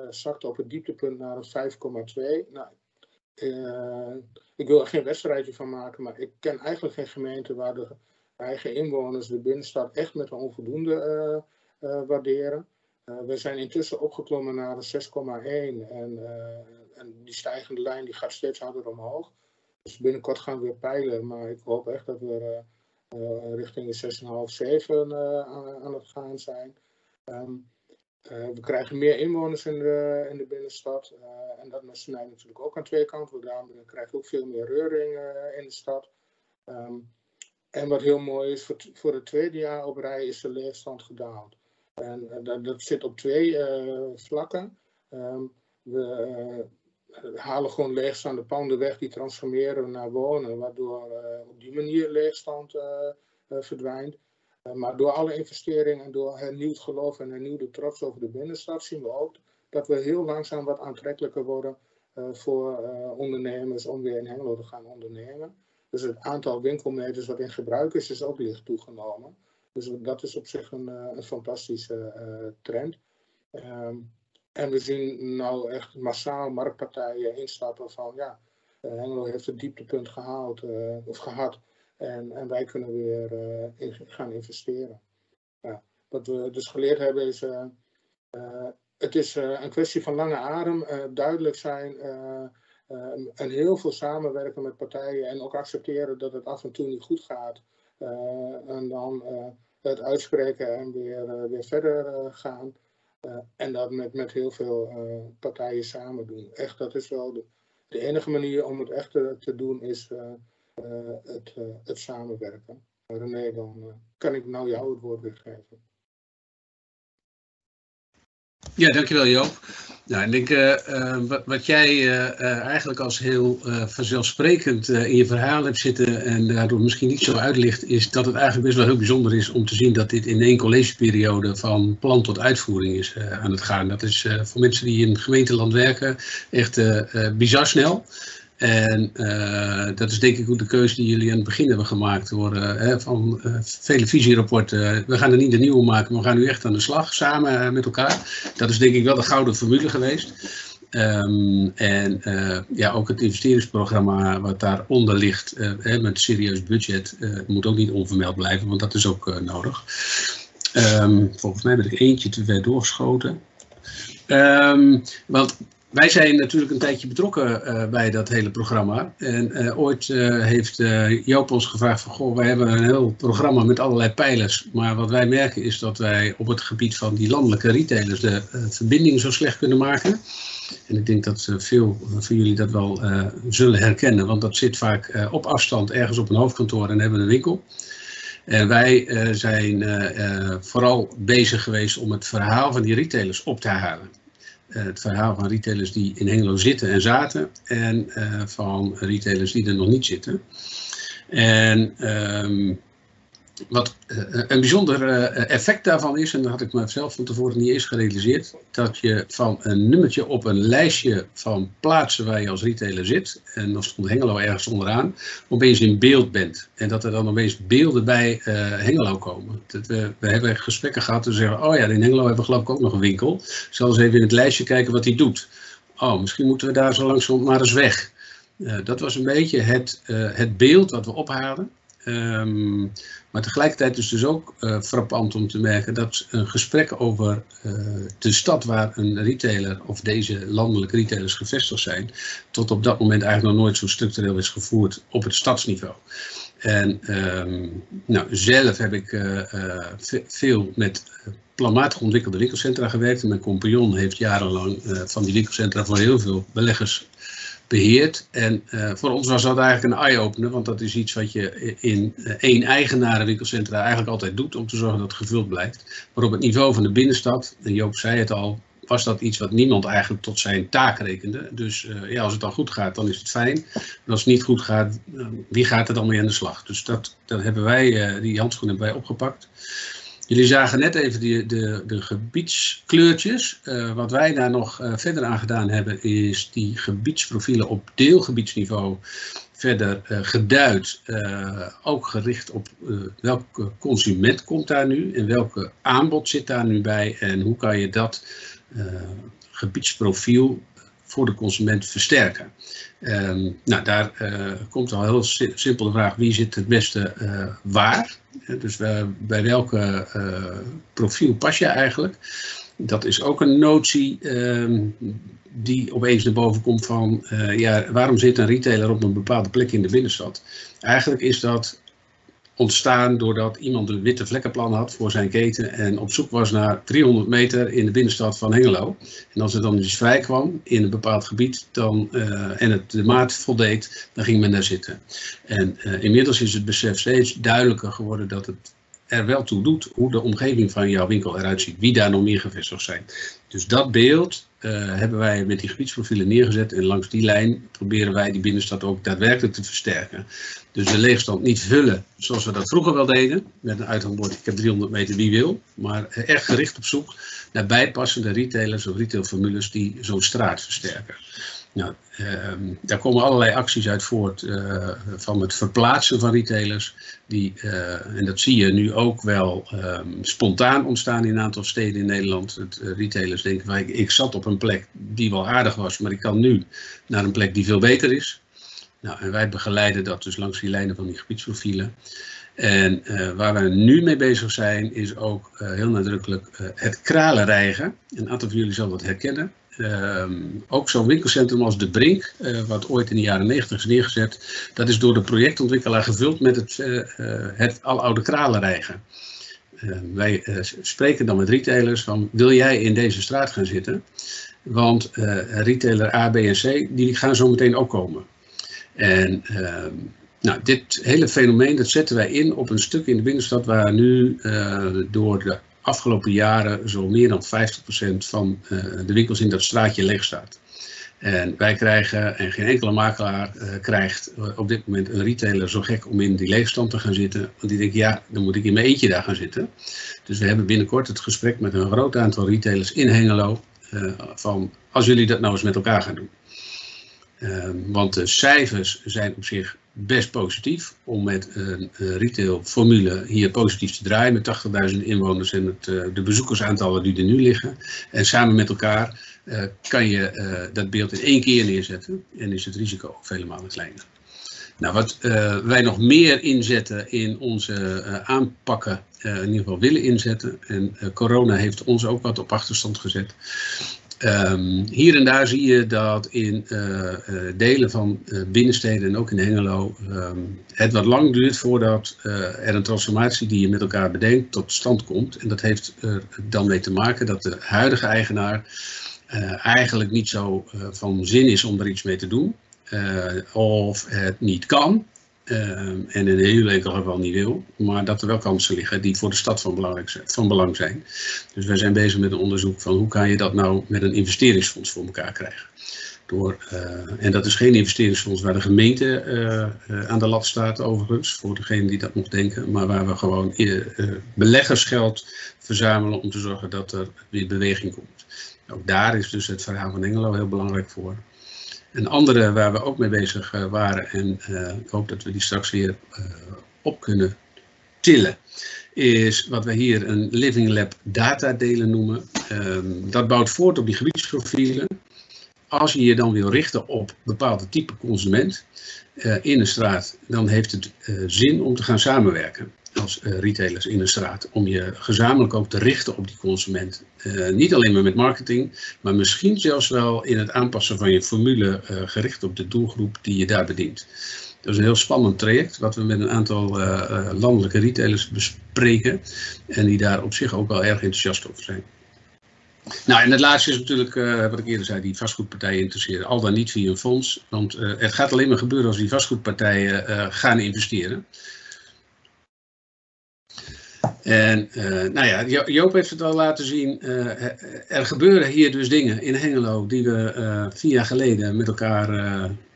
zakte op het dieptepunt naar een 5,2. Nou, ik wil er geen wedstrijdje van maken, maar ik ken eigenlijk geen gemeente waar de eigen inwoners de binnenstad echt met een onvoldoende uh, waarderen. Uh, we zijn intussen opgeklommen naar een 6,1 en, en die stijgende lijn die gaat steeds harder omhoog. Dus binnenkort gaan we weer peilen, maar ik hoop echt dat we richting de 6,5, 7 aan, het gaan zijn. Um, we krijgen meer inwoners in de, in de binnenstad. En dat snijdt natuurlijk ook aan twee kanten. We krijgen ook veel meer reuring in de stad. Um, en wat heel mooi is, voor, voor het tweede jaar op rij is de leegstand gedaald. En uh, dat, dat, zit op twee uh, vlakken. Um, we uh, halen gewoon leegstaande panden weg, die transformeren naar wonen, waardoor op die manier leegstand verdwijnt. maar door alle investeringen en door hernieuwd geloof en hernieuwde trots over de binnenstad zien we ook dat we heel langzaam wat aantrekkelijker worden voor ondernemers om weer in Hengelo te gaan ondernemen. Dus het aantal winkelmeters wat in gebruik is, is ook licht toegenomen. Dus dat is op zich een, eh, een fantastische uh, trend. Um, en we zien nou echt massaal marktpartijen instappen van ja, uh, Hengelo heeft het dieptepunt gehaald of gehad. En, en wij kunnen weer gaan investeren. Ja, wat we dus geleerd hebben is, het is een kwestie van lange adem, duidelijk zijn Ehm, en heel veel samenwerken met partijen en ook accepteren dat het af en toe niet goed gaat. Eh, en dan eh, het uitspreken en weer, eh, weer verder gaan. en dat met, met heel veel partijen samen doen. Echt, dat is wel de, de enige manier om het echt te, doen, is het, het samenwerken. René, dan kan ik nou jou het woord weer geven. Ja, dankjewel Joop. Nou, ik denk uh, wat, wat, jij uh, eigenlijk als heel vanzelfsprekend in je verhaal hebt zitten en daardoor misschien niet zo uitlicht, is dat het eigenlijk best wel heel bijzonder is om te zien dat dit in één collegeperiode van plan tot uitvoering is aan het gaan. Dat is voor mensen die in gemeenteland werken echt bizar snel. En uh, dat is denk ik ook de keuze die jullie aan het begin hebben gemaakt door uh, hè, van uh, vele visierapporten. we gaan er niet de nieuwe maken, maar we gaan nu echt aan de slag samen met elkaar. Dat is denk ik wel de gouden formule geweest. Um, en ja, ook het investeringsprogramma wat daaronder ligt hè, met serieus budget moet ook niet onvermeld blijven, want dat is ook nodig. Um, volgens mij ben ik eentje te ver doorgeschoten. Um, want wij zijn natuurlijk een tijdje betrokken bij dat hele programma. En ooit heeft Joop ons gevraagd van, goh, wij hebben een heel programma met allerlei pijlers. Maar wat wij merken is dat wij op het gebied van die landelijke retailers de verbinding zo slecht kunnen maken. En ik denk dat veel van jullie dat wel zullen herkennen, want dat zit vaak op afstand ergens op een hoofdkantoor en hebben een winkel. En wij zijn vooral bezig geweest om het verhaal van die retailers op te halen. Het verhaal van retailers die in Hengelo zitten en zaten en van retailers die er nog niet zitten. En um, wat uh, een bijzonder uh, effect daarvan is, en dat had ik mezelf van tevoren niet eens gerealiseerd, dat je van een nummertje op een lijstje van plaatsen waar je als retailer zit, en dan stond Hengelo ergens onderaan, opeens in beeld bent. En dat er dan opeens beelden bij Hengelo komen. Dat we, hebben gesprekken gehad en zeggen, oh ja, in Hengelo hebben we geloof ik ook nog een winkel. Zal eens even in het lijstje kijken wat die doet. Oh, misschien moeten we daar zo langzaam maar eens weg. dat was een beetje het, het beeld dat we ophalen. Um, maar tegelijkertijd is dus ook uh, frappant om te merken dat een gesprek over uh, de stad waar een retailer of deze landelijke retailers gevestigd zijn, tot op dat moment eigenlijk nog nooit zo structureel is gevoerd op het stadsniveau. En um, nou, zelf heb ik uh, veel met planmatig ontwikkelde winkelcentra gewerkt. En mijn compagnon heeft jarenlang van die winkelcentra voor heel veel beleggers beheerd. En uh, voor ons was dat eigenlijk een eye-opener, want dat is iets wat je in uh, één eigenarenwinkelcentra eigenlijk altijd doet om te zorgen dat het gevuld blijft. Maar op het niveau van de binnenstad, en Joop zei het al, was dat iets wat niemand eigenlijk tot zijn taak rekende. Dus uh, ja, als het dan goed gaat, dan is het fijn. En als het niet goed gaat, wie gaat er dan mee aan de slag? Dus dat, dat hebben wij, die handschoen hebben wij opgepakt. Jullie zagen net even die, de, de gebiedskleurtjes. Uh, wat wij daar nog uh, verder aan gedaan hebben, is die gebiedsprofielen op deelgebiedsniveau verder uh, geduid. ook gericht op welke consument komt daar nu en welke aanbod zit daar nu bij en hoe kan je dat gebiedsprofiel voor de consument versterken. Um, nou, daar komt al heel simpel de vraag, wie zit het beste waar? Dus bij welke uh, profiel pas je eigenlijk? Dat is ook een notie um, die opeens naar boven komt van, ja, waarom zit een retailer op een bepaalde plek in de binnenstad? Eigenlijk is dat ontstaan doordat iemand een witte vlekkenplan had voor zijn keten en op zoek was naar 300 meter in de binnenstad van Hengelo. En als er dan dus vrij kwam in een bepaald gebied dan, uh, en het de maat voldeed, dan ging men daar zitten. En uh, inmiddels is het besef steeds duidelijker geworden dat het er wel toe doet hoe de omgeving van jouw winkel eruit ziet, wie daar nog meer gevestigd zijn. Dus dat beeld hebben wij met die gebiedsprofielen neergezet en langs die lijn proberen wij die binnenstad ook daadwerkelijk te versterken. Dus de leegstand niet vullen zoals we dat vroeger wel deden, met een uithangbord ik heb 300 meter wie wil, maar echt gericht op zoek naar bijpassende retailers of retailformules die zo'n straat versterken. Nou, uh, daar komen allerlei acties uit voort uh, van het verplaatsen van retailers. Die, uh, en dat zie je nu ook wel um, spontaan ontstaan in een aantal steden in Nederland. Het, uh, retailers denken, ik, zat op een plek die wel aardig was, maar ik kan nu naar een plek die veel beter is. Nou, en wij begeleiden dat dus langs die lijnen van die gebiedsprofielen. En waar we nu mee bezig zijn, is ook heel nadrukkelijk het kralenrijgen. Een aantal van jullie zal dat herkennen. Um, ook zo'n winkelcentrum als De Brink, uh, wat ooit in de jaren 90 is neergezet, dat is door de projectontwikkelaar gevuld met het, uh, het aloude kralenrijgen. Uh, wij spreken dan met retailers van, wil jij in deze straat gaan zitten? Want retailer A, B en C, die gaan zo meteen ook komen. En ehm, nou, dit hele fenomeen, dat zetten wij in op een stuk in de binnenstad waar nu door de afgelopen jaren zo meer dan 50% van uh, de winkels in dat straatje leeg staat. En wij krijgen, en geen enkele makelaar uh, krijgt uh, op dit moment een retailer zo gek om in die leegstand te gaan zitten. Want die denkt, ja, dan moet ik in mijn eentje daar gaan zitten. Dus we hebben binnenkort het gesprek met een groot aantal retailers in Hengelo. van, als jullie dat nou eens met elkaar gaan doen. want de cijfers zijn op zich best positief om met een retailformule hier positief te draaien met 80.000 inwoners en het, uh, de bezoekersaantallen die er nu liggen. En samen met elkaar uh, kan je uh, dat beeld in één keer neerzetten en is het risico ook vele malen kleiner. Nou, wat wij nog meer inzetten in onze aanpakken, in ieder geval willen inzetten, en corona heeft ons ook wat op achterstand gezet, Ehm, hier en daar zie je dat in uh, uh, delen van uh, binnensteden en ook in Hengelo um, het wat lang duurt voordat er een transformatie die je met elkaar bedenkt tot stand komt. En dat heeft er dan mee te maken dat de huidige eigenaar eigenlijk niet zo van zin is om er iets mee te doen. of het niet kan. Ehm, en in heel enkel geval niet wil, maar dat er wel kansen liggen die voor de stad van, belangrijk, van belang zijn. Dus wij zijn bezig met een onderzoek van hoe kan je dat nou met een investeringsfonds voor elkaar krijgen. Door, uh, en dat is geen investeringsfonds waar de gemeente uh, uh, aan de lat staat overigens, voor degene die dat nog denken, maar waar we gewoon beleggersgeld verzamelen om te zorgen dat er weer beweging komt. Ook daar is dus het verhaal van Engelo heel belangrijk voor. Een andere waar we ook mee bezig uh, waren, en uh, ik hoop dat we die straks weer uh, op kunnen tillen, is wat we hier een Living Lab data delen noemen. Um, dat bouwt voort op die gebiedsprofielen. Als je je dan wil richten op bepaalde type consument in een straat, dan heeft het zin om te gaan samenwerken als uh, retailers in de straat. Om je gezamenlijk ook te richten op die consument. Uh, niet alleen maar met marketing, maar misschien zelfs wel in het aanpassen van je formule uh, gericht op de doelgroep die je daar bedient. Dat is een heel spannend traject wat we met een aantal landelijke retailers bespreken. En die daar op zich ook wel erg enthousiast over zijn. Nou, en het laatste is natuurlijk, wat ik eerder zei, die vastgoedpartijen interesseren. Al dan niet via een fonds. Want het gaat alleen maar gebeuren als die vastgoedpartijen gaan investeren. En uh, nou ja, Joop heeft het al laten zien. Uh, er gebeuren hier dus dingen in Hengelo die we vier jaar geleden met elkaar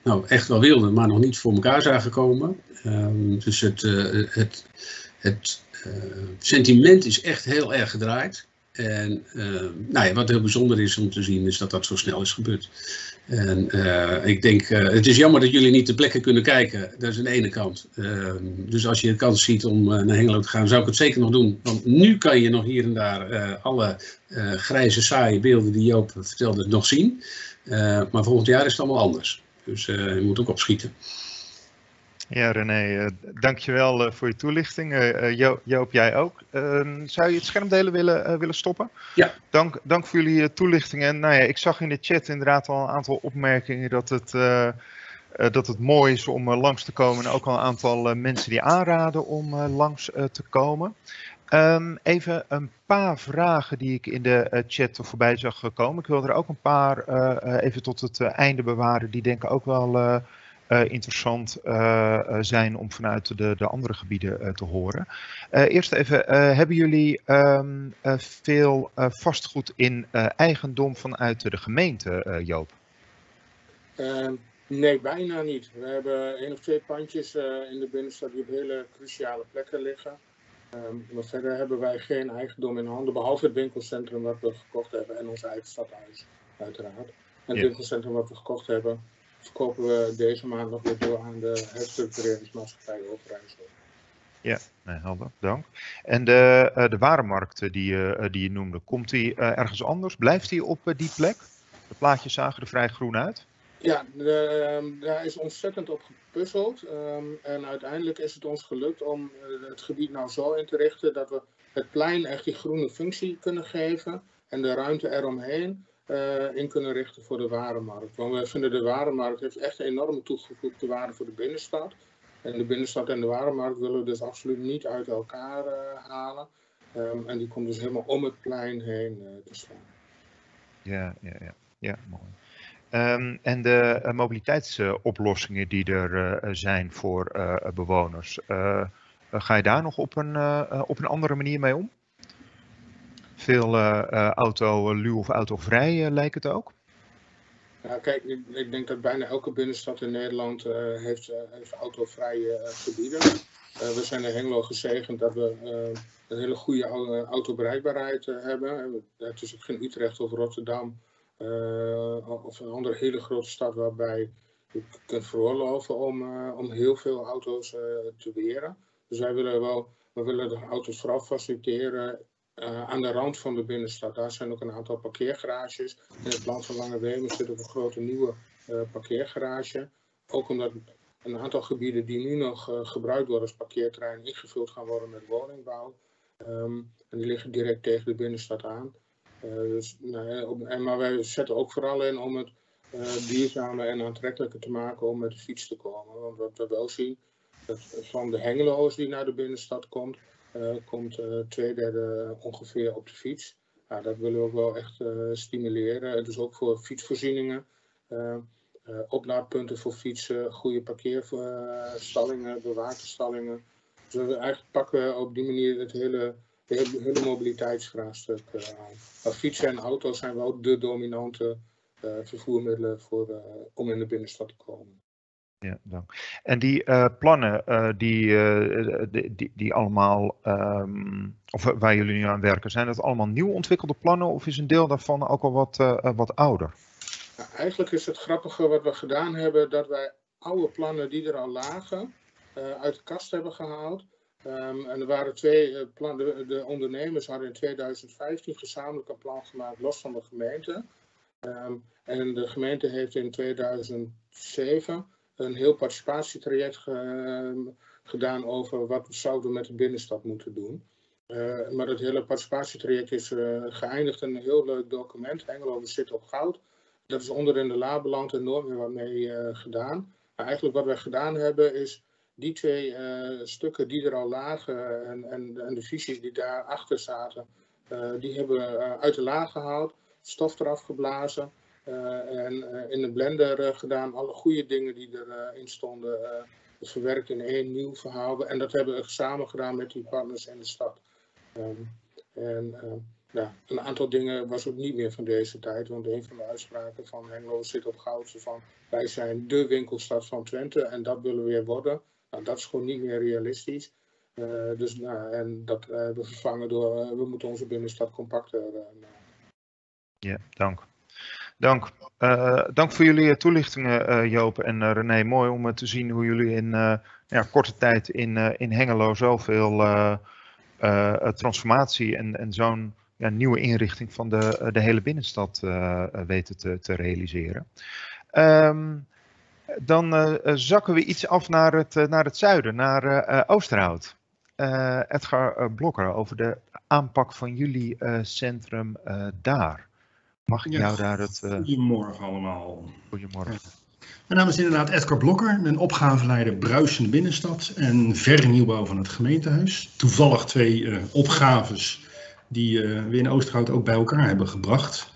nou, echt wel wilden, maar nog niet voor elkaar zagen komen. Um, dus het, het, het sentiment is echt heel erg gedraaid. En nou ja, wat heel bijzonder is om te zien, is dat dat zo snel is gebeurd. En uh, ik denk, uh, het is jammer dat jullie niet ter plekke kunnen kijken. Dat is aan de ene kant. Uh, dus als je de kans ziet om naar Hengelo te gaan, zou ik het zeker nog doen. Want nu kan je nog hier en daar alle grijze, saaie beelden die Joop vertelde nog zien. maar volgend jaar is het allemaal anders. Dus je moet ook opschieten. Ja, René, uh, dankjewel uh, voor je toelichting. Uh, jo Joop, jij ook. Ehm, zou je het schermdelen willen, willen stoppen? Ja. Dank, dank voor jullie toelichting. En nou ja, ik zag in de chat inderdaad al een aantal opmerkingen dat het, dat het mooi is om langs te komen. En ook al een aantal mensen die aanraden om langs te komen. Um, even een paar vragen die ik in de chat voorbij zag komen. Ik wil er ook een paar even tot het einde bewaren. Die denken ook wel interessant uh, zijn om vanuit de, de andere gebieden te horen. eerst even, hebben jullie um, veel vastgoed in eigendom vanuit de gemeente, Joop? Ehm, nee, bijna niet. We hebben één of twee pandjes in de binnenstad die op hele cruciale plekken liggen. Um, maar verder hebben wij geen eigendom in handen, behalve het winkelcentrum wat we gekocht hebben en ons eigen stadhuis, uiteraard. En het ja. winkelcentrum wat we gekocht hebben, verkopen we deze maand nog weer door aan de herstructureringsmaatschappij Overijssel. Ja, nee, helder, dank. En de, uh, de warenmarkt die, uh, die je noemde, komt die ergens anders? Blijft die op die plek? De plaatjes zagen er vrij groen uit. Ja, de, um, daar is ontzettend op gepuzzeld. Um, en uiteindelijk is het ons gelukt om het gebied nou zo in te richten dat we het plein echt die groene functie kunnen geven en de ruimte eromheen uh, in kunnen richten voor de warenmarkt. Want we vinden de warenmarkt heeft echt enorme toegevoegde waarde voor de binnenstad. En de binnenstad en de warenmarkt willen we dus absoluut niet uit elkaar uh, halen. Um, en die komt dus helemaal om het plein heen uh, te staan. Ja, ja, ja. ja mooi. Um, en de mobiliteitsoplossingen die er zijn voor bewoners, ga je daar nog op een, op een andere manier mee om? Veel auto-luw of autovrij lijkt het ook? Ja, kijk, ik, denk dat bijna elke binnenstad in Nederland heeft, heeft autovrije gebieden. we zijn in Hengelo gezegend dat we een hele goede autobereikbaarheid hebben. Het is ook geen Utrecht of Rotterdam of een andere hele grote stad waarbij je kunt veroorloven om, om heel veel auto's te weren. Dus wij willen wel, we willen de auto's vooral faciliteren aan de rand van de binnenstad. Daar zijn ook een aantal parkeergarages. In het land van Lange Wemen zit ook een grote nieuwe parkeergarage. Ook omdat een aantal gebieden die nu nog gebruikt worden als parkeerterrein ingevuld gaan worden met woningbouw. Um, en die liggen direct tegen de binnenstad aan. dus, nou, en, maar wij zetten ook vooral in om het duurzamer en aantrekkelijker te maken om met de fiets te komen. Want wat we wel zien, dat van de hengeloos die naar de binnenstad komt, komt twee derde ongeveer op de fiets. Nou, dat willen we ook wel echt stimuleren. Dus ook voor fietsvoorzieningen. Uh, voor fietsen, goede parkeerstallingen, bewaakte stallingen. Dus we eigenlijk pakken op die manier het hele, hele, mobiliteitsvraagstuk uh, aan. Maar fietsen en auto's zijn wel de dominante uh, vervoermiddelen voor, om in de binnenstad te komen. Ja, dank. En die plannen die, die, die, allemaal, um, of waar jullie nu aan werken, zijn dat allemaal nieuw ontwikkelde plannen of is een deel daarvan ook al wat, wat ouder? Nou, eigenlijk is het grappige wat we gedaan hebben, dat wij oude plannen die er al lagen, uit de kast hebben gehaald. Um, en er waren twee plannen, de, ondernemers hadden in 2015 gezamenlijk een plan gemaakt, los van de gemeente. Um, en de gemeente heeft in 2007 een heel participatietraject ge, uh, gedaan over wat we zouden met de binnenstad moeten doen. Uh, maar het hele participatietraject is geëindigd in een heel leuk document, Hengelo zit op goud dat is onder in de la beland en nooit meer wat mee gedaan. Maar eigenlijk wat wij gedaan hebben is die twee stukken die er al lagen en, en, en de visies die daarachter zaten, die hebben we uit de la gehaald, stof eraf geblazen en in de blender gedaan. Alle goede dingen die erin stonden verwerkt in één nieuw verhaal. En dat hebben we samen gedaan met die partners in de stad. Um, en ja, een aantal dingen was ook niet meer van deze tijd. Want een van de uitspraken van Hengelo zit op goud. Van wij zijn de winkelstad van Twente en dat willen we weer worden. Nou, dat is gewoon niet meer realistisch. Dus, nou, en dat uh, we vervangen door, we moeten onze binnenstad compacter maken. Ja, dank. Dank. dank voor jullie toelichtingen, Joop en René. Mooi om te zien hoe jullie in ja, korte tijd in, in Hengelo zoveel transformatie en, en zo'n ja, nieuwe inrichting van de, eh, de hele binnenstad uh, weten te, te realiseren. Um, dan uh, zakken we iets af naar het, naar het zuiden, naar uh, Oosterhout. Edgar Blokker, over de aanpak van jullie centrum daar. Mag ik jou daar het... Goedemorgen allemaal. Goedemorgen. Mijn naam is inderdaad Edgar Blokker, ben opgaveleider Bruisende Binnenstad en vernieuwbouw van het gemeentehuis. Toevallig twee opgaves die uh, we in Oosterhout ook bij elkaar hebben gebracht.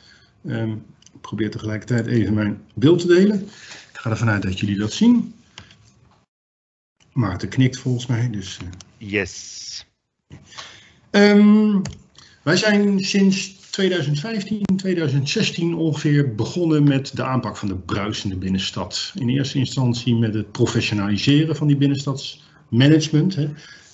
Um, ik probeer tegelijkertijd even mijn beeld te delen. Ik ga ervan uit dat jullie dat zien. Maarten knikt volgens mij. Dus. Yes. Um, wij zijn sinds 2015, 2016 ongeveer begonnen met de aanpak van de bruisende binnenstad. In eerste instantie met het professionaliseren van die binnenstadsmanagement. Hè.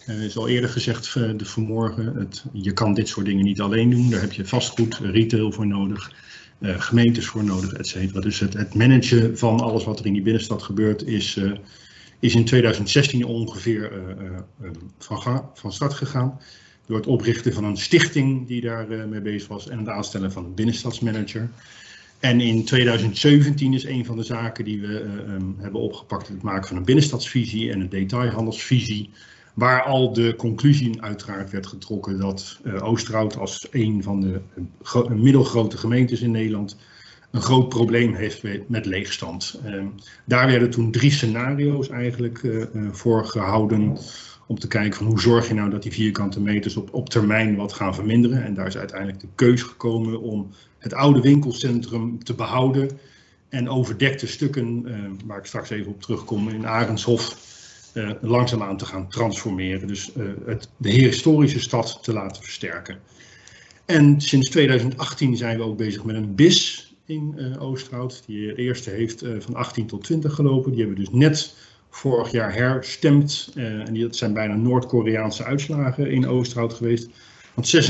Uh, is al eerder gezegd uh, de vanmorgen, het, je kan dit soort dingen niet alleen doen. Daar heb je vastgoed, retail voor nodig, uh, gemeentes voor nodig, et cetera. Dus het, het, managen van alles wat er in die binnenstad gebeurt is, is in 2016 ongeveer van, van start gegaan. Door het oprichten van een stichting die daar mee bezig was en het aanstellen van een binnenstadsmanager. En in 2017 is een van de zaken die we um, hebben opgepakt het maken van een binnenstadsvisie en een detailhandelsvisie Waar al de conclusie uiteraard werd getrokken dat uh, Oosterhout als een van de middelgrote gemeentes in Nederland een groot probleem heeft met leegstand. Uh, daar werden toen drie scenario's eigenlijk voor gehouden om te kijken van hoe zorg je nou dat die vierkante meters op, op termijn wat gaan verminderen. En daar is uiteindelijk de keus gekomen om het oude winkelcentrum te behouden en overdekte stukken, waar ik straks even op terugkom, in Arendshof uh, langzaamaan te gaan transformeren. Dus uh, het, de historische stad te laten versterken. En sinds 2018 zijn we ook bezig met een BIS in Oosterhout. Die eerste heeft van 18 tot 20 gelopen. Die hebben we dus net vorig jaar herstemd. en die, dat zijn bijna Noord-Koreaanse uitslagen in Oosterhout geweest. Want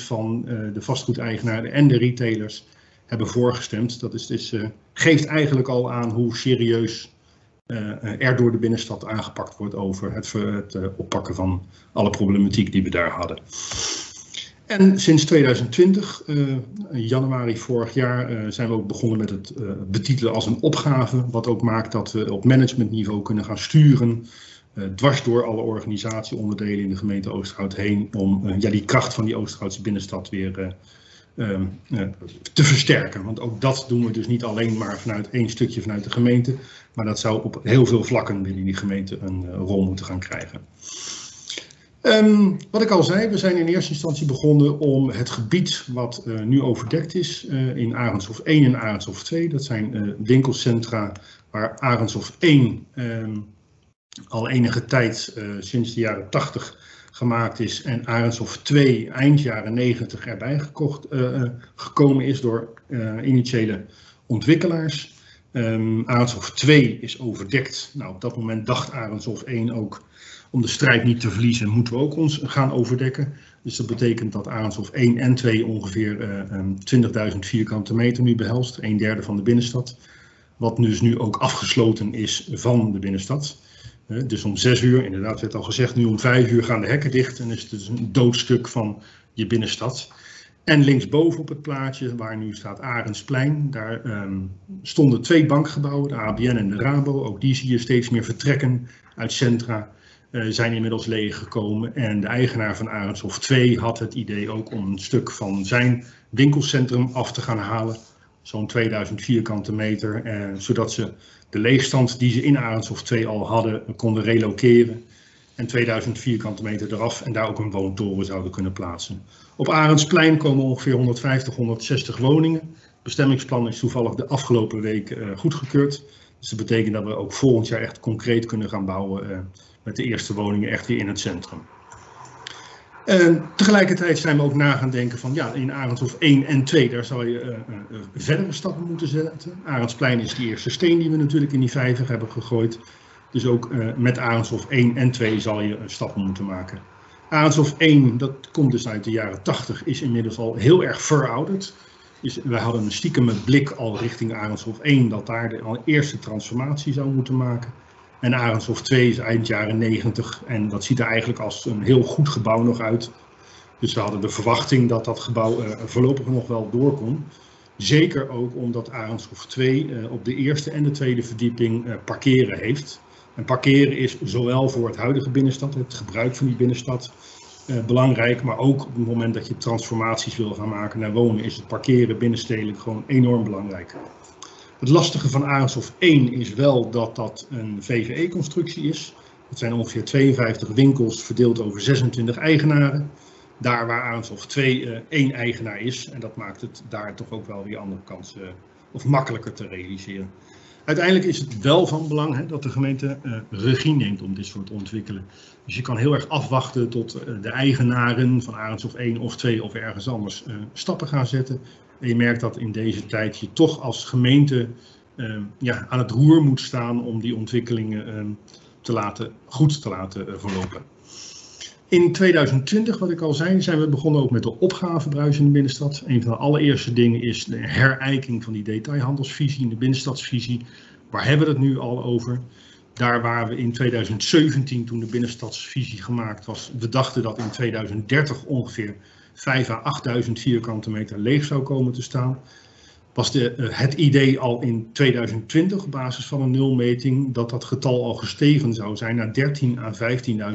96% van de vastgoedeigenaren en de retailers hebben voorgestemd. Dat is, dus, geeft eigenlijk al aan hoe serieus er door de binnenstad aangepakt wordt over het, het oppakken van alle problematiek die we daar hadden. En sinds 2020, uh, januari vorig jaar, zijn we ook begonnen met het betitelen als een opgave. Wat ook maakt dat we op managementniveau kunnen gaan sturen. dwars door alle organisatieonderdelen in de gemeente Oosterhout heen. Om ja, die kracht van die Oosterhoutse binnenstad weer ehm, te versterken. Want ook dat doen we dus niet alleen maar vanuit één stukje vanuit de gemeente, maar dat zou op heel veel vlakken binnen die gemeente een rol moeten gaan krijgen. Ehm, wat ik al zei, we zijn in eerste instantie begonnen om het gebied wat uh, nu overdekt is uh, in Arendshof 1 en Arendshof 2, dat zijn uh, winkelcentra waar Arendshof 1 um, al enige tijd sinds de jaren 80 gemaakt is en Arendshof 2 eind jaren 90 erbij gekocht, gekomen is door initiële ontwikkelaars. Um, Arendshof 2 is overdekt. Nou, op dat moment dacht Arendshof 1 ook om de strijd niet te verliezen, moeten we ook ons gaan overdekken. Dus dat betekent dat Arendshof 1 en 2 ongeveer uh, 20.000 vierkante meter nu behelst, een derde van de binnenstad. Wat dus nu ook afgesloten is van de binnenstad. Uh, dus om 6 uur, inderdaad werd al gezegd, nu om 5 uur gaan de hekken dicht en is het dus een doodstuk van je binnenstad. En linksboven op het plaatje, waar nu staat Arendsplein, daar um, stonden twee bankgebouwen, de ABN en de Rabo. Ook die zie je steeds meer vertrekken uit centra zijn inmiddels leeggekomen. En de eigenaar van Arendshof 2 had het idee ook om een stuk van zijn winkelcentrum af te gaan halen. Zo'n 2000 vierkante meter. Uh, zodat ze de leegstand die ze in Arendshof 2 al hadden konden reloceren. En 2000 vierkante meter eraf en daar ook een woontoren zouden kunnen plaatsen. Op Arendsplein komen ongeveer 150, 160 woningen. Bestemmingsplan is toevallig de afgelopen week uh, goedgekeurd. Dus dat betekent dat we ook volgend jaar echt concreet kunnen gaan bouwen uh, met de eerste woningen echt weer in het centrum. En tegelijkertijd zijn we ook na gaan denken van ja, in Arendshof 1 en 2, daar zou je uh, verdere stappen moeten zetten. Arendsplein is de eerste steen die we natuurlijk in die vijver hebben gegooid. Dus ook met Arendshof 1 en 2 zal je stappen moeten maken. Arendshof 1, dat komt dus uit de jaren 80, is inmiddels al heel erg verouderd. Dus wij hadden een stiekeme blik al richting Arendshof 1 dat daar de eerste transformatie zou moeten maken. En Arendshof 2 is eind jaren 90 en dat ziet er eigenlijk als een heel goed gebouw nog uit. Dus we hadden de verwachting dat dat gebouw uh, voorlopig nog wel doorkomt. Zeker ook omdat Arendshof 2 uh, op de eerste en de tweede verdieping uh, parkeren heeft. En parkeren is zowel voor het huidige binnenstad, het gebruik van die binnenstad, belangrijk. Maar ook op het moment dat je transformaties wil gaan maken naar wonen, is het parkeren binnenstedelijk gewoon enorm belangrijk. Het lastige van Arendshof 1 is wel dat dat een VVE-constructie is. Het zijn ongeveer 52 winkels verdeeld over 26 eigenaren. Daar waar Arendshof 2 uh, één eigenaar is. En dat maakt het daar toch ook wel weer andere kansen uh, of makkelijker te realiseren. Uiteindelijk is het wel van belang hè, dat de gemeente uh, regie neemt om dit soort ontwikkelen. Dus je kan heel erg afwachten tot de eigenaren van Arendshof 1 of 2 of ergens anders stappen gaan zetten. En je merkt dat in deze tijd je toch als gemeente uh, ja, aan het roer moet staan om die ontwikkelingen uh, te laten, goed te laten verlopen. In 2020, wat ik al zei, zijn we begonnen ook met de opgavebruis in de binnenstad. Een van de allereerste dingen is de herijking van die detailhandelsvisie in de binnenstadsvisie. Waar hebben we het nu al over? Daar waar we in 2017, toen de binnenstadsvisie gemaakt was, we dachten dat in 2030 ongeveer 5 à 8000 vierkante meter leeg zou komen te staan, was de, uh, het idee al in 2020 op basis van een nulmeting dat dat getal al gestegen zou zijn naar 13 à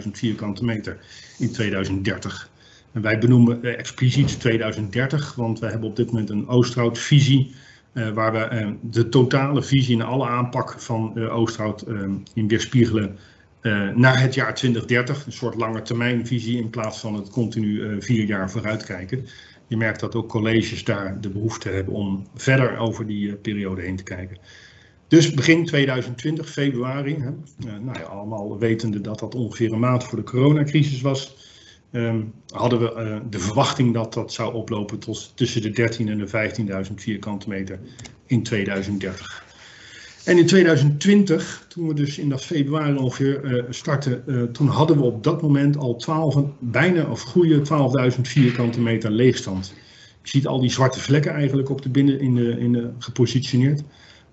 15.000 vierkante meter in 2030. En wij benoemen uh, expliciet 2030, want wij hebben op dit moment een Oosterhout-visie uh, waar we de totale visie en alle aanpak van Oosterhout in weerspiegelen naar het jaar 2030, een soort lange termijnvisie in plaats van het continu vier jaar vooruitkijken. Je merkt dat ook colleges daar de behoefte hebben om verder over die uh, periode heen te kijken. Dus begin 2020, februari, hè, nou ja, allemaal wetende dat dat ongeveer een maand voor de coronacrisis was, um, hadden we de verwachting dat dat zou oplopen tot tussen de 13.000 en de 15.000 vierkante meter in 2030. En in 2020, toen we dus in dat februari ongeveer uh, startten, uh, toen hadden we op dat moment al 12, bijna of goede 12.000 vierkante meter leegstand. Je ziet al die zwarte vlekken eigenlijk op de binnen in de, in de, gepositioneerd,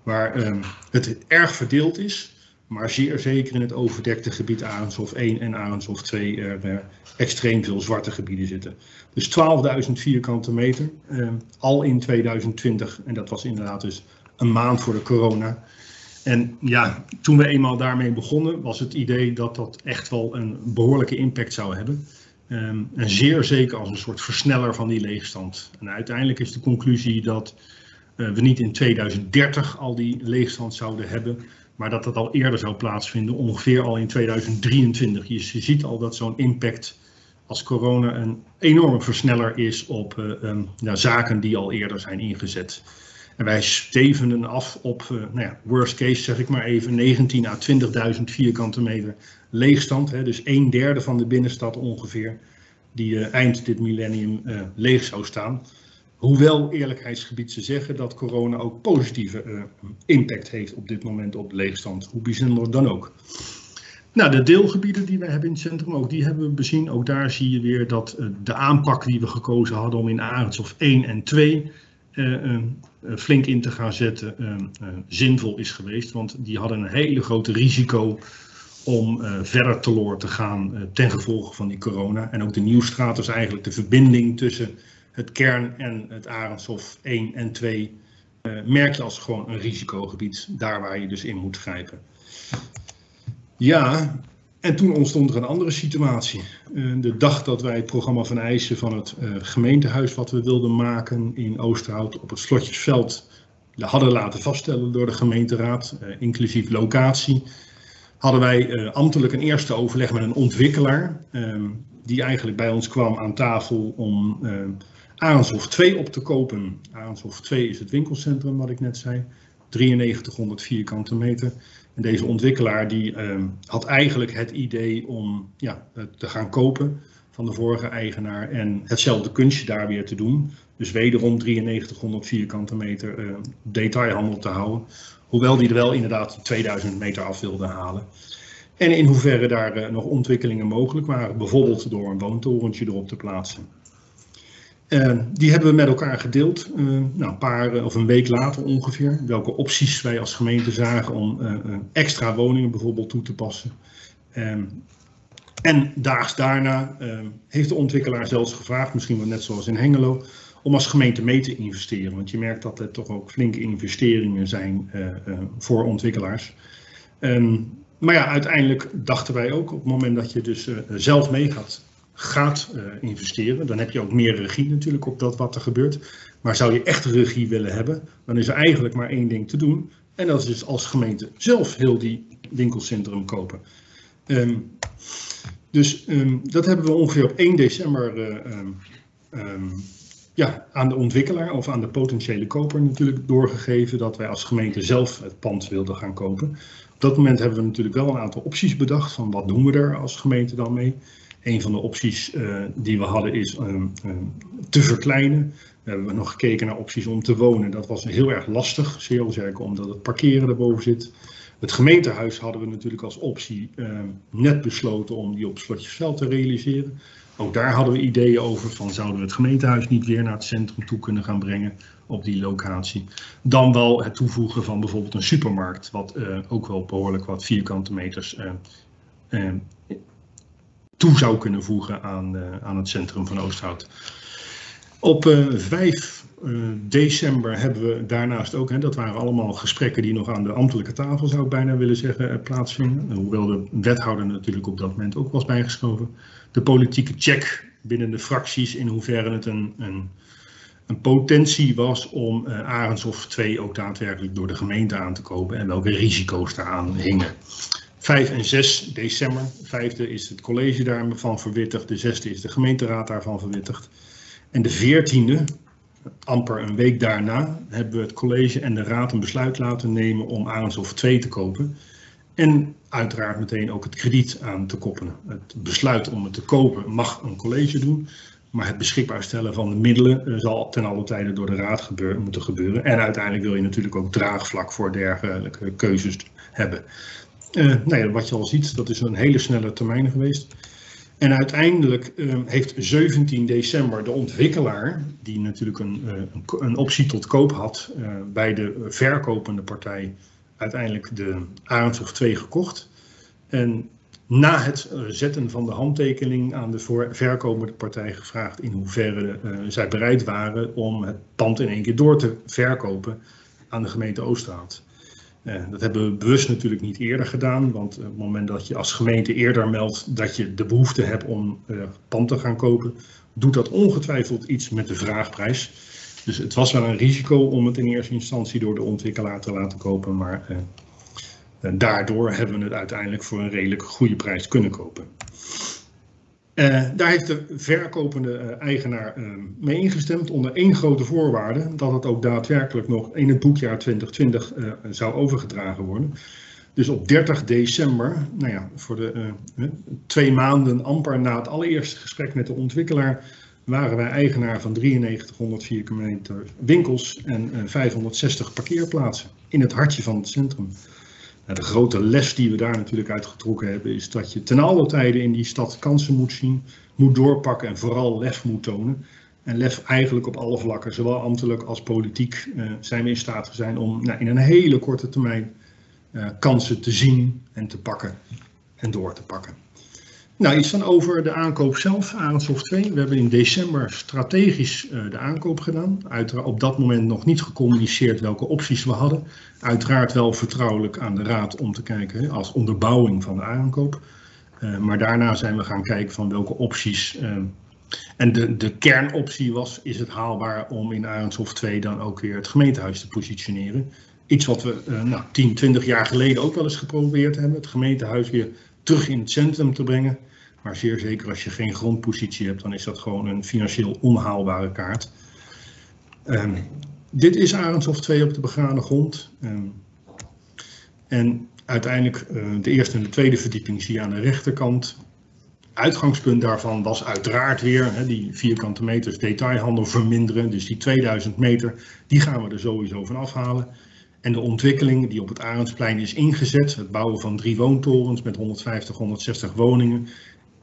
waar uh, het erg verdeeld is, maar zeer zeker in het overdekte gebied Arendshof 1 en Arendshof 2 er extreem veel zwarte gebieden zitten. Dus 12.000 vierkante meter, al in 2020, en dat was inderdaad dus een maand voor de corona. En ja, toen we eenmaal daarmee begonnen, was het idee dat dat echt wel een behoorlijke impact zou hebben. Ehm, en zeer zeker als een soort versneller van die leegstand. En uiteindelijk is de conclusie dat uh, we niet in 2030 al die leegstand zouden hebben, maar dat dat al eerder zou plaatsvinden, ongeveer al in 2023. Je ziet al dat zo'n impact als corona een enorme versneller is op uh, um, ja, zaken die al eerder zijn ingezet. Wij stevenen af op, uh, nou ja, worst case zeg ik maar even, 19 à 20.000 vierkante meter leegstand. Hè, dus een derde van de binnenstad ongeveer, die uh, eind dit millennium leeg zou staan. Hoewel eerlijkheidsgebied ze zeggen dat corona ook positieve impact heeft op dit moment op leegstand. Hoe bijzonder dan ook. Nou, de deelgebieden die we hebben in het centrum, ook die hebben we bezien. Ook daar zie je weer dat de aanpak die we gekozen hadden om in Arendshof 1 en 2 uh, uh, flink in te gaan zetten, zinvol is geweest. Want die hadden een hele grote risico om verder teloor te gaan ten gevolge van die corona. En ook de Nieuwstraat is eigenlijk de verbinding tussen het kern en het Arendshof 1 en 2. merk je als gewoon een risicogebied, daar waar je dus in moet grijpen. Ja, en toen ontstond er een andere situatie. De dag dat wij het programma van eisen van het gemeentehuis wat we wilden maken in Oosterhout op het Slotjesveld hadden laten vaststellen door de gemeenteraad, inclusief locatie, hadden wij ambtelijk een eerste overleg met een ontwikkelaar die eigenlijk bij ons kwam aan tafel om Arendshof 2 op te kopen. Arendshof 2 is het winkelcentrum wat ik net zei, 9300 vierkante meter. Deze ontwikkelaar die uh, had eigenlijk het idee om ja, te gaan kopen van de vorige eigenaar en hetzelfde kunstje daar weer te doen. Dus wederom 9300 vierkante meter uh, detailhandel te houden. Hoewel die er wel inderdaad 2000 meter af wilde halen. En in hoeverre daar uh, nog ontwikkelingen mogelijk waren, bijvoorbeeld door een woontorentje erop te plaatsen. Uh, die hebben we met elkaar gedeeld, uh, nou, een paar of een week later ongeveer, welke opties wij als gemeente zagen om extra woningen bijvoorbeeld toe te passen. Um, en daags daarna heeft de ontwikkelaar zelfs gevraagd, misschien wel net zoals in Hengelo, om als gemeente mee te investeren. Want je merkt dat er toch ook flinke investeringen zijn voor ontwikkelaars. Um, maar ja, uiteindelijk dachten wij ook op het moment dat je dus zelf mee gaat uh, investeren. Dan heb je ook meer regie natuurlijk op dat wat er gebeurt. Maar zou je echt regie willen hebben, dan is er eigenlijk maar één ding te doen. En dat is dus als gemeente zelf heel die winkelcentrum kopen. Um, dus um, dat hebben we ongeveer op 1 december uh, um, ja, aan de ontwikkelaar of aan de potentiële koper natuurlijk doorgegeven dat wij als gemeente zelf het pand wilden gaan kopen. Op dat moment hebben we natuurlijk wel een aantal opties bedacht van wat doen we er als gemeente dan mee. Een van de opties uh, die we hadden is um, um, te verkleinen. We hebben nog gekeken naar opties om te wonen. Dat was heel erg lastig, zeer zeker omdat het parkeren erboven zit. Het gemeentehuis hadden we natuurlijk als optie uh, net besloten om die op Slotjesveld te realiseren. Ook daar hadden we ideeën over van zouden we het gemeentehuis niet weer naar het centrum toe kunnen gaan brengen op die locatie. Dan wel het toevoegen van bijvoorbeeld een supermarkt, wat uh, ook wel behoorlijk wat vierkante meters toe zou kunnen voegen aan, uh, aan het centrum van Oosthout. Op uh, 5 uh, december hebben we daarnaast ook, hè, dat waren allemaal gesprekken die nog aan de ambtelijke tafel, zou ik bijna willen zeggen, plaatsvinden. Hoewel de wethouder natuurlijk op dat moment ook was bijgeschoven. De politieke check binnen de fracties in hoeverre het een, een, een potentie was om uh, Arendshof 2 ook daadwerkelijk door de gemeente aan te kopen en welke risico's daaraan hingen. 5 en 6 december. De vijfde is het college daarvan verwittigd. De zesde is de gemeenteraad daarvan verwittigd. En de veertiende, amper een week daarna, hebben we het college en de raad een besluit laten nemen om Arendshof 2 te kopen. En uiteraard meteen ook het krediet aan te koppelen. Het besluit om het te kopen mag een college doen. Maar het beschikbaar stellen van de middelen zal ten alle tijde door de raad gebeur, moeten gebeuren. En uiteindelijk wil je natuurlijk ook draagvlak voor dergelijke keuzes hebben. Uh, nou ja, wat je al ziet, dat is een hele snelle termijn geweest. En uiteindelijk uh, heeft 17 december de ontwikkelaar, die natuurlijk een, uh, een optie tot koop had, bij de verkopende partij uiteindelijk de Arendshof 2 gekocht. En na het zetten van de handtekening aan de verkopende partij gevraagd in hoeverre zij bereid waren om het pand in één keer door te verkopen aan de gemeente Oosterhout. Dat hebben we bewust natuurlijk niet eerder gedaan, want op het moment dat je als gemeente eerder meldt dat je de behoefte hebt om pand te gaan kopen, doet dat ongetwijfeld iets met de vraagprijs. Dus het was wel een risico om het in eerste instantie door de ontwikkelaar te laten kopen, maar uh, daardoor hebben we het uiteindelijk voor een redelijk goede prijs kunnen kopen. Uh, daar heeft de verkopende eigenaar mee ingestemd onder één grote voorwaarde, dat het ook daadwerkelijk nog in het boekjaar 2020 zou overgedragen worden. Dus op 30 december, nou ja, voor de twee maanden amper na het allereerste gesprek met de ontwikkelaar, waren wij eigenaar van 9300 vierkante meter winkels en 560 eh, parkeerplaatsen in het hartje van het centrum. De grote les die we daar natuurlijk uitgetrokken hebben is dat je ten alle tijde in die stad kansen moet zien, moet doorpakken en vooral lef moet tonen. En lef eigenlijk op alle vlakken, zowel ambtelijk als politiek, uh, zijn we in staat zijn om nou, in een hele korte termijn uh, kansen te zien en te pakken en door te pakken. Nou, iets van over de aankoop zelf, Arendshof 2. We hebben in december strategisch uh, de aankoop gedaan. Uiteraard op dat moment nog niet gecommuniceerd welke opties we hadden. Uiteraard wel vertrouwelijk aan de raad om te kijken als onderbouwing van de aankoop. Uh, maar daarna zijn we gaan kijken van welke opties. Uh, en de, de kernoptie was, is het haalbaar om in Arendshof 2 dan ook weer het gemeentehuis te positioneren. Iets wat we nou, 10, 20 jaar geleden ook wel eens geprobeerd hebben. Het gemeentehuis weer terug in het centrum te brengen. Maar zeer zeker als je geen grondpositie hebt, dan is dat gewoon een financieel onhaalbare kaart. Um, dit is Arendshof 2 op de begane grond. Um, en uiteindelijk uh, de eerste en de tweede verdieping zie je aan de rechterkant. Uitgangspunt daarvan was uiteraard weer die vierkante meters detailhandel verminderen. Dus die 2000 meter, die gaan we er sowieso van afhalen. En de ontwikkeling die op het Arendsplein is ingezet, het bouwen van drie woontorens met 150, 160 woningen,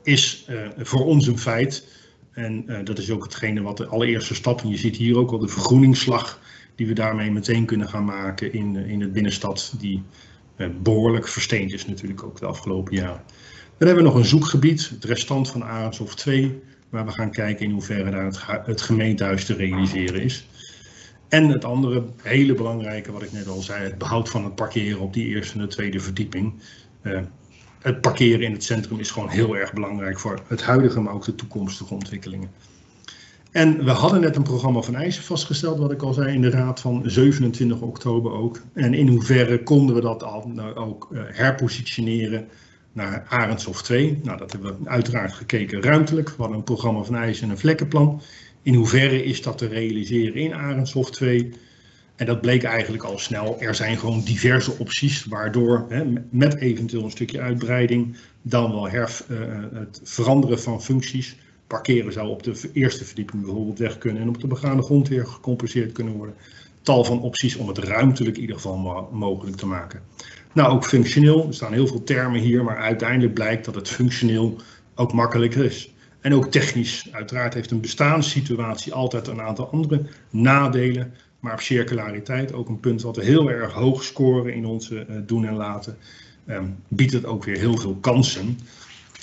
is uh, voor ons een feit. En uh, dat is ook hetgene wat de allereerste stap, en je ziet hier ook al de vergroeningsslag die we daarmee meteen kunnen gaan maken in, in het binnenstad, die behoorlijk versteend is natuurlijk ook de afgelopen jaren. Dan hebben we nog een zoekgebied, het restant van Arendshof 2, waar we gaan kijken in hoeverre daar het, gemeentehuis te realiseren is. En het andere hele belangrijke, wat ik net al zei, het behoud van het parkeren op die eerste en de tweede verdieping. Het parkeren in het centrum is gewoon heel erg belangrijk voor het huidige, maar ook de toekomstige ontwikkelingen. En we hadden net een programma van eisen vastgesteld, wat ik al zei, in de raad van 27 oktober ook. En in hoeverre konden we dat al, nou, ook uh, herpositioneren naar Arendshof 2? Nou, dat hebben we uiteraard gekeken ruimtelijk. We hadden een programma van eisen en een vlekkenplan. In hoeverre is dat te realiseren in Arendshof 2? En dat bleek eigenlijk al snel. Er zijn gewoon diverse opties, waardoor hè, met eventueel een stukje uitbreiding, dan wel herf, uh, het veranderen van functies. Parkeren zou op de eerste verdieping bijvoorbeeld weg kunnen en op de begane grond weer gecompenseerd kunnen worden. Tal van opties om het ruimtelijk in ieder geval mogelijk te maken. Nou, ook functioneel. Er staan heel veel termen hier, maar uiteindelijk blijkt dat het functioneel ook makkelijker is. En ook technisch. Uiteraard heeft een bestaanssituatie altijd een aantal andere nadelen. Maar op circulariteit, ook een punt wat we heel erg hoog scoren in onze uh, doen en laten, um, biedt het ook weer heel veel kansen.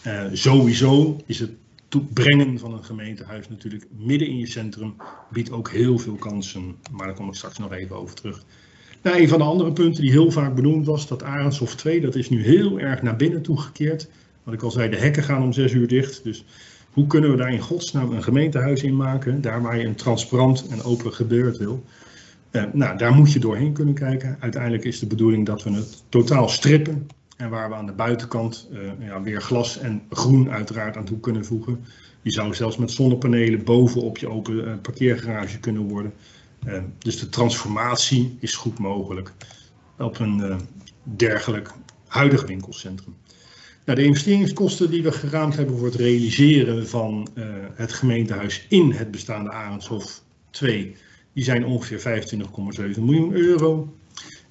Uh, sowieso is het brengen van een gemeentehuis natuurlijk midden in je centrum, biedt ook heel veel kansen. Maar daar kom ik straks nog even over terug. Nou, een van de andere punten die heel vaak benoemd was, dat Arendshof 2, dat is nu heel erg naar binnen toegekeerd. Wat ik al zei, de hekken gaan om 6 uur dicht. Dus hoe kunnen we daar in godsnaam een gemeentehuis in maken, daar waar je een transparant en open gebeurd wil? Uh, nou, daar moet je doorheen kunnen kijken. Uiteindelijk is de bedoeling dat we het totaal strippen. En waar we aan de buitenkant uh, ja, weer glas en groen uiteraard aan toe kunnen voegen. Je zou zelfs met zonnepanelen bovenop je open uh, parkeergarage kunnen worden. dus de transformatie is goed mogelijk op een dergelijk huidig winkelcentrum. Nou, de investeringskosten die we geraamd hebben voor het realiseren van het gemeentehuis in het bestaande Arendshof 2 die zijn ongeveer 25,7 miljoen euro.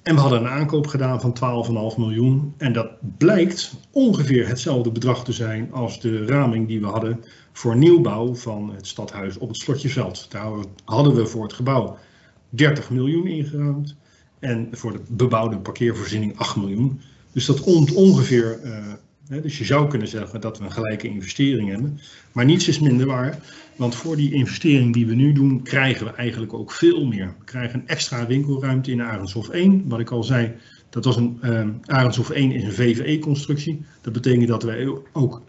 En we hadden een aankoop gedaan van 12,5 miljoen. En dat blijkt ongeveer hetzelfde bedrag te zijn als de raming die we hadden voor nieuwbouw van het stadhuis op het Slotjeveld. Daar hadden we voor het gebouw 30 miljoen ingeraamd. En voor de bebouwde parkeervoorziening 8 miljoen. Dus dat komt ongeveer uh, dus je zou kunnen zeggen dat we een gelijke investering hebben. Maar niets is minder waar, want voor die investering die we nu doen, krijgen we eigenlijk ook veel meer. We krijgen een extra winkelruimte in Arendshof 1. Wat ik al zei, Dat was een uh, Arendshof 1 is een VVE-constructie. Dat betekent dat wij ook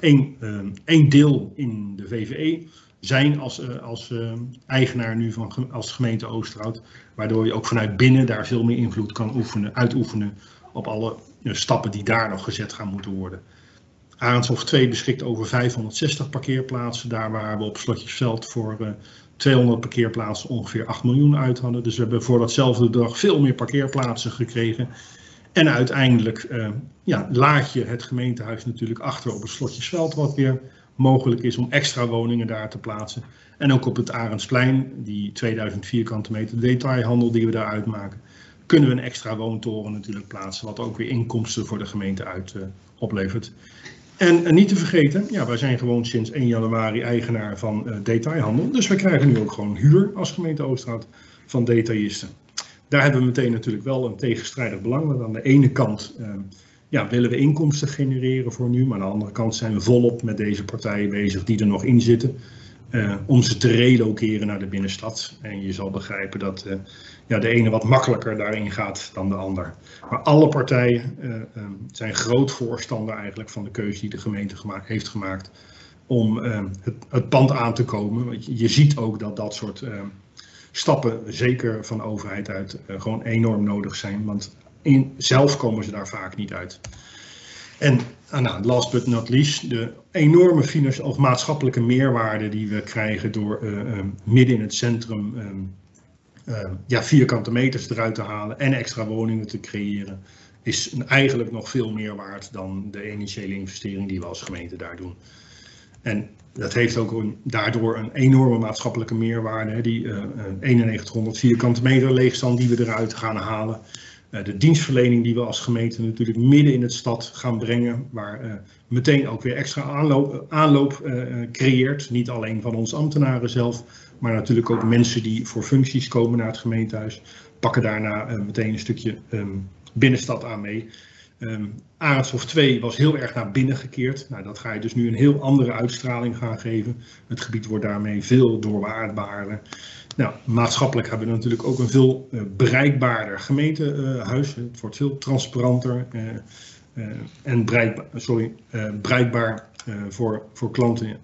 één, uh, één deel in de VVE zijn als, uh, als eigenaar nu van als gemeente Oosterhout. Waardoor je ook vanuit binnen daar veel meer invloed kan oefenen, uitoefenen op alle stappen die daar nog gezet gaan moeten worden. Arendshof 2 beschikt over 560 parkeerplaatsen. Daar waar we op Slotjesveld voor 200 parkeerplaatsen ongeveer 8 miljoen uit hadden. Dus we hebben voor datzelfde dag veel meer parkeerplaatsen gekregen. En uiteindelijk uh, ja, laat je het gemeentehuis natuurlijk achter op het Slotjesveld, wat weer mogelijk is om extra woningen daar te plaatsen. En ook op het Arendsplein, die 2000 vierkante meter detailhandel die we daar uitmaken, kunnen we een extra woontoren natuurlijk plaatsen, wat ook weer inkomsten voor de gemeente uit uh, oplevert. En, en, niet te vergeten, ja, wij zijn gewoon sinds 1 januari eigenaar van uh, detailhandel. Dus wij krijgen nu ook gewoon huur als gemeente Oosterhout van detailisten. Daar hebben we meteen natuurlijk wel een tegenstrijdig belang. Want aan de ene kant uh, ja, willen we inkomsten genereren voor nu. Maar aan de andere kant zijn we volop met deze partijen bezig die er nog in zitten. Uh, om ze te relokeren naar de binnenstad. En je zal begrijpen dat uh, ja, de ene wat makkelijker daarin gaat dan de ander. Maar alle partijen uh, zijn groot voorstander eigenlijk van de keuze die de gemeente gemaakt, heeft gemaakt om het, het, pand aan te komen. Want je, ziet ook dat dat soort stappen, zeker van de overheid uit, gewoon enorm nodig zijn. Want in, zelf komen ze daar vaak niet uit. En nou, last but not least, de enorme financiële of maatschappelijke meerwaarde die we krijgen door uh, uh, midden in het centrum um, uh, ja, vierkante meters eruit te halen en extra woningen te creëren, is eigenlijk nog veel meer waard dan de initiële investering die we als gemeente daar doen. En dat heeft ook een, daardoor een enorme maatschappelijke meerwaarde. Die 9100 vierkante meter leegstand die we eruit gaan halen. Uh, de dienstverlening die we als gemeente natuurlijk midden in het stad gaan brengen, waar uh, meteen ook weer extra aanloop, aanloop uh, creëert. Niet alleen van onze ambtenaren zelf, maar natuurlijk ook mensen die voor functies komen naar het gemeentehuis, pakken daarna meteen een stukje um, binnenstad aan mee. Um, Arendshof 2 was heel erg naar binnen gekeerd. Nou, dat ga je dus nu een heel andere uitstraling gaan geven. Het gebied wordt daarmee veel doorwaardbaarder. Nou, maatschappelijk hebben we natuurlijk ook een veel uh, bereikbaarder gemeentehuis. Het wordt veel transparanter uh, en bereikbaar, sorry, bereikbaar voor, voor klanten.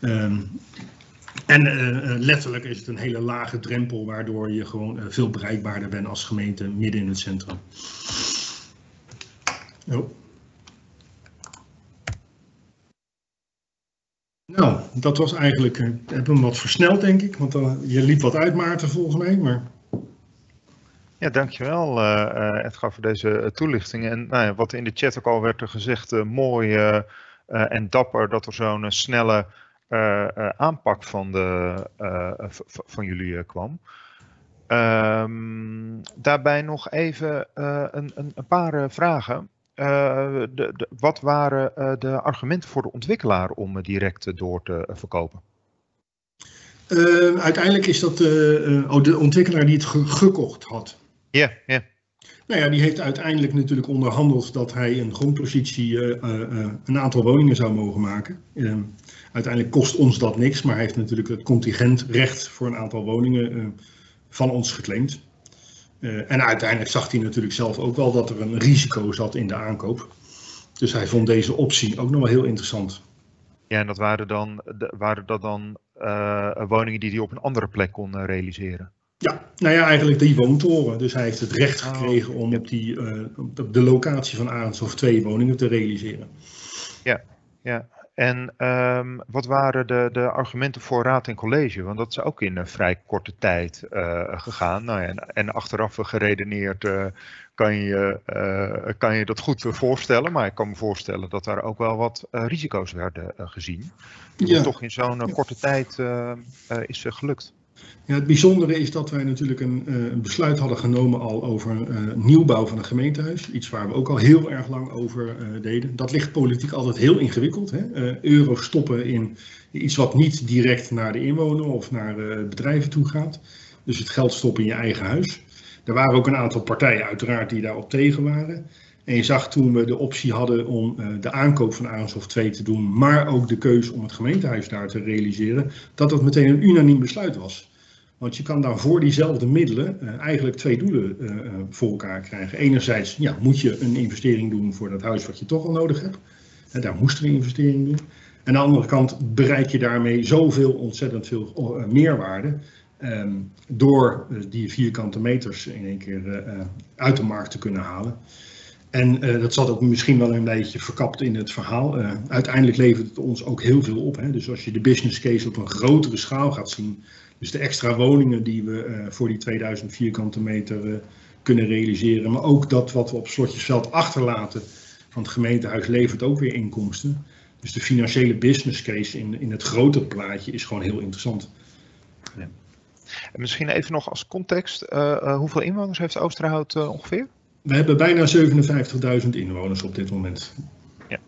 Um, en letterlijk is het een hele lage drempel, waardoor je gewoon veel bereikbaarder bent als gemeente midden in het centrum. Oh. Nou, dat was eigenlijk, ik heb hem wat versneld denk ik, want uh, je liep wat uit Maarten volgens mij, maar... Ja, dankjewel uh, Edgar voor deze toelichting. En nou ja, wat in de chat ook al werd er gezegd, uh, mooi en dapper dat er zo'n snelle aanpak van, de, van jullie kwam. Um, daarbij nog even een, een, een, paar vragen. Uh, de, de, wat waren uh, de argumenten voor de ontwikkelaar om direct door te verkopen? Uh, uiteindelijk is dat oh, de ontwikkelaar die het ge gekocht had. Ja, yeah, ja. Yeah. Nou ja, die heeft uiteindelijk natuurlijk onderhandeld dat hij een grondpositie een aantal woningen zou mogen maken. Ehm, uiteindelijk kost ons dat niks, maar hij heeft natuurlijk het contingentrecht voor een aantal woningen van ons geclaimd. Uh, en uiteindelijk zag hij natuurlijk zelf ook wel dat er een risico zat in de aankoop. Dus hij vond deze optie ook nog wel heel interessant. Ja, en dat waren, dan, waren dat dan uh, woningen die hij op een andere plek kon uh, realiseren? Ja, nou ja, eigenlijk die woontoren. Dus hij heeft het recht gekregen oh, om op, die, op de locatie van Arendshof twee woningen te realiseren. Ja, ja. En um, wat waren de, de, argumenten voor raad en college? Want dat is ook in een vrij korte tijd uh, gegaan. Nou ja, en, en, achteraf geredeneerd uh, kan, je, uh, kan je dat goed voorstellen. Maar ik kan me voorstellen dat daar ook wel wat risico's werden gezien. Die ja. toch in zo'n korte tijd is gelukt. Het bijzondere is dat wij natuurlijk een, uh, een besluit hadden genomen al over uh, nieuwbouw van een gemeentehuis. Iets waar we ook al heel erg lang over uh, deden. Dat ligt politiek altijd heel ingewikkeld. Hè? euro stoppen in iets wat niet direct naar de inwoner of naar bedrijven toe gaat. Dus het geld stoppen in je eigen huis. Er waren ook een aantal partijen uiteraard die daarop tegen waren. En je zag toen we de optie hadden om de aankoop van Arendshof 2 te doen, maar ook de keuze om het gemeentehuis daar te realiseren, dat dat meteen een unaniem besluit was. Want je kan daar voor diezelfde middelen eigenlijk twee doelen voor elkaar krijgen. Enerzijds ja, moet je een investering doen voor dat huis wat je toch al nodig hebt. Daar moest er een investering doen. En aan de andere kant bereik je daarmee zoveel ontzettend veel meerwaarde. Ehm, door die vierkante meters in één keer uit de markt te kunnen halen. En uh, dat zat ook misschien wel een beetje verkapt in het verhaal. Uh, uiteindelijk levert het ons ook heel veel op. Hè? Dus als je de business case op een grotere schaal gaat zien. Dus de extra woningen die we uh, voor die 2000 vierkante meter kunnen realiseren. Maar ook dat wat we op Slotjesveld achterlaten van het gemeentehuis levert ook weer inkomsten. Dus de financiële business case in, in het grotere plaatje is gewoon heel interessant. En misschien even nog als context. hoeveel inwoners heeft Oosterhout ongeveer? We hebben bijna 57.000 inwoners op dit moment. Ja,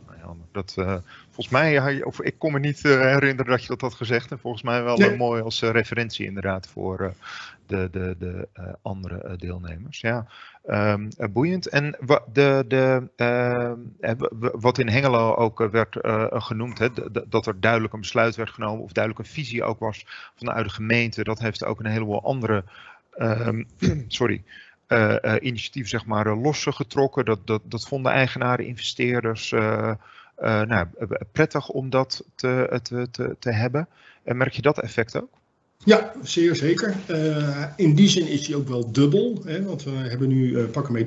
dat, uh, volgens mij, of ik kon me niet uh, herinneren dat je dat had gezegd. En volgens mij wel nee. mooi als referentie inderdaad voor de, de, de andere deelnemers. Ja, um, boeiend. En de, de, wat in Hengelo ook werd genoemd, hè, dat er duidelijk een besluit werd genomen of duidelijk een visie ook was vanuit de gemeente. Dat heeft ook een heleboel andere, um, sorry, uh, uh, initiatieven zeg maar, uh, losgetrokken. Dat, dat, dat vonden eigenaren, investeerders nou, prettig om dat te, te, te, te hebben. En merk je dat effect ook? Ja, zeer zeker. in die zin is die ook wel dubbel. Hè, want we hebben nu pakken mee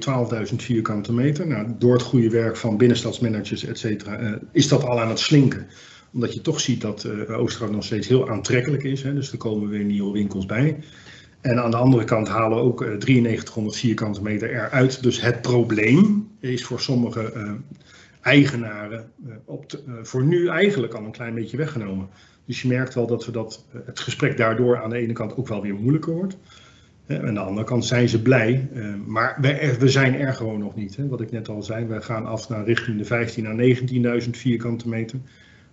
12.000 vierkante meter. Nou, door het goede werk van binnenstadsmanagers, et cetera, is dat al aan het slinken omdat je toch ziet dat uh, Oosterhout nog steeds heel aantrekkelijk is. Hè, dus er komen weer nieuwe winkels bij. En aan de andere kant halen we ook 9300 eh, vierkante meter eruit. Dus het probleem is voor sommige uh, eigenaren uh, op voor nu eigenlijk al een klein beetje weggenomen. Dus je merkt wel dat, we dat het gesprek daardoor aan de ene kant ook wel weer moeilijker wordt. En aan de andere kant zijn ze blij. maar we, zijn er gewoon nog niet. Hè. Wat ik net al zei, we gaan af naar richting de 15 à 19.000 vierkante meter.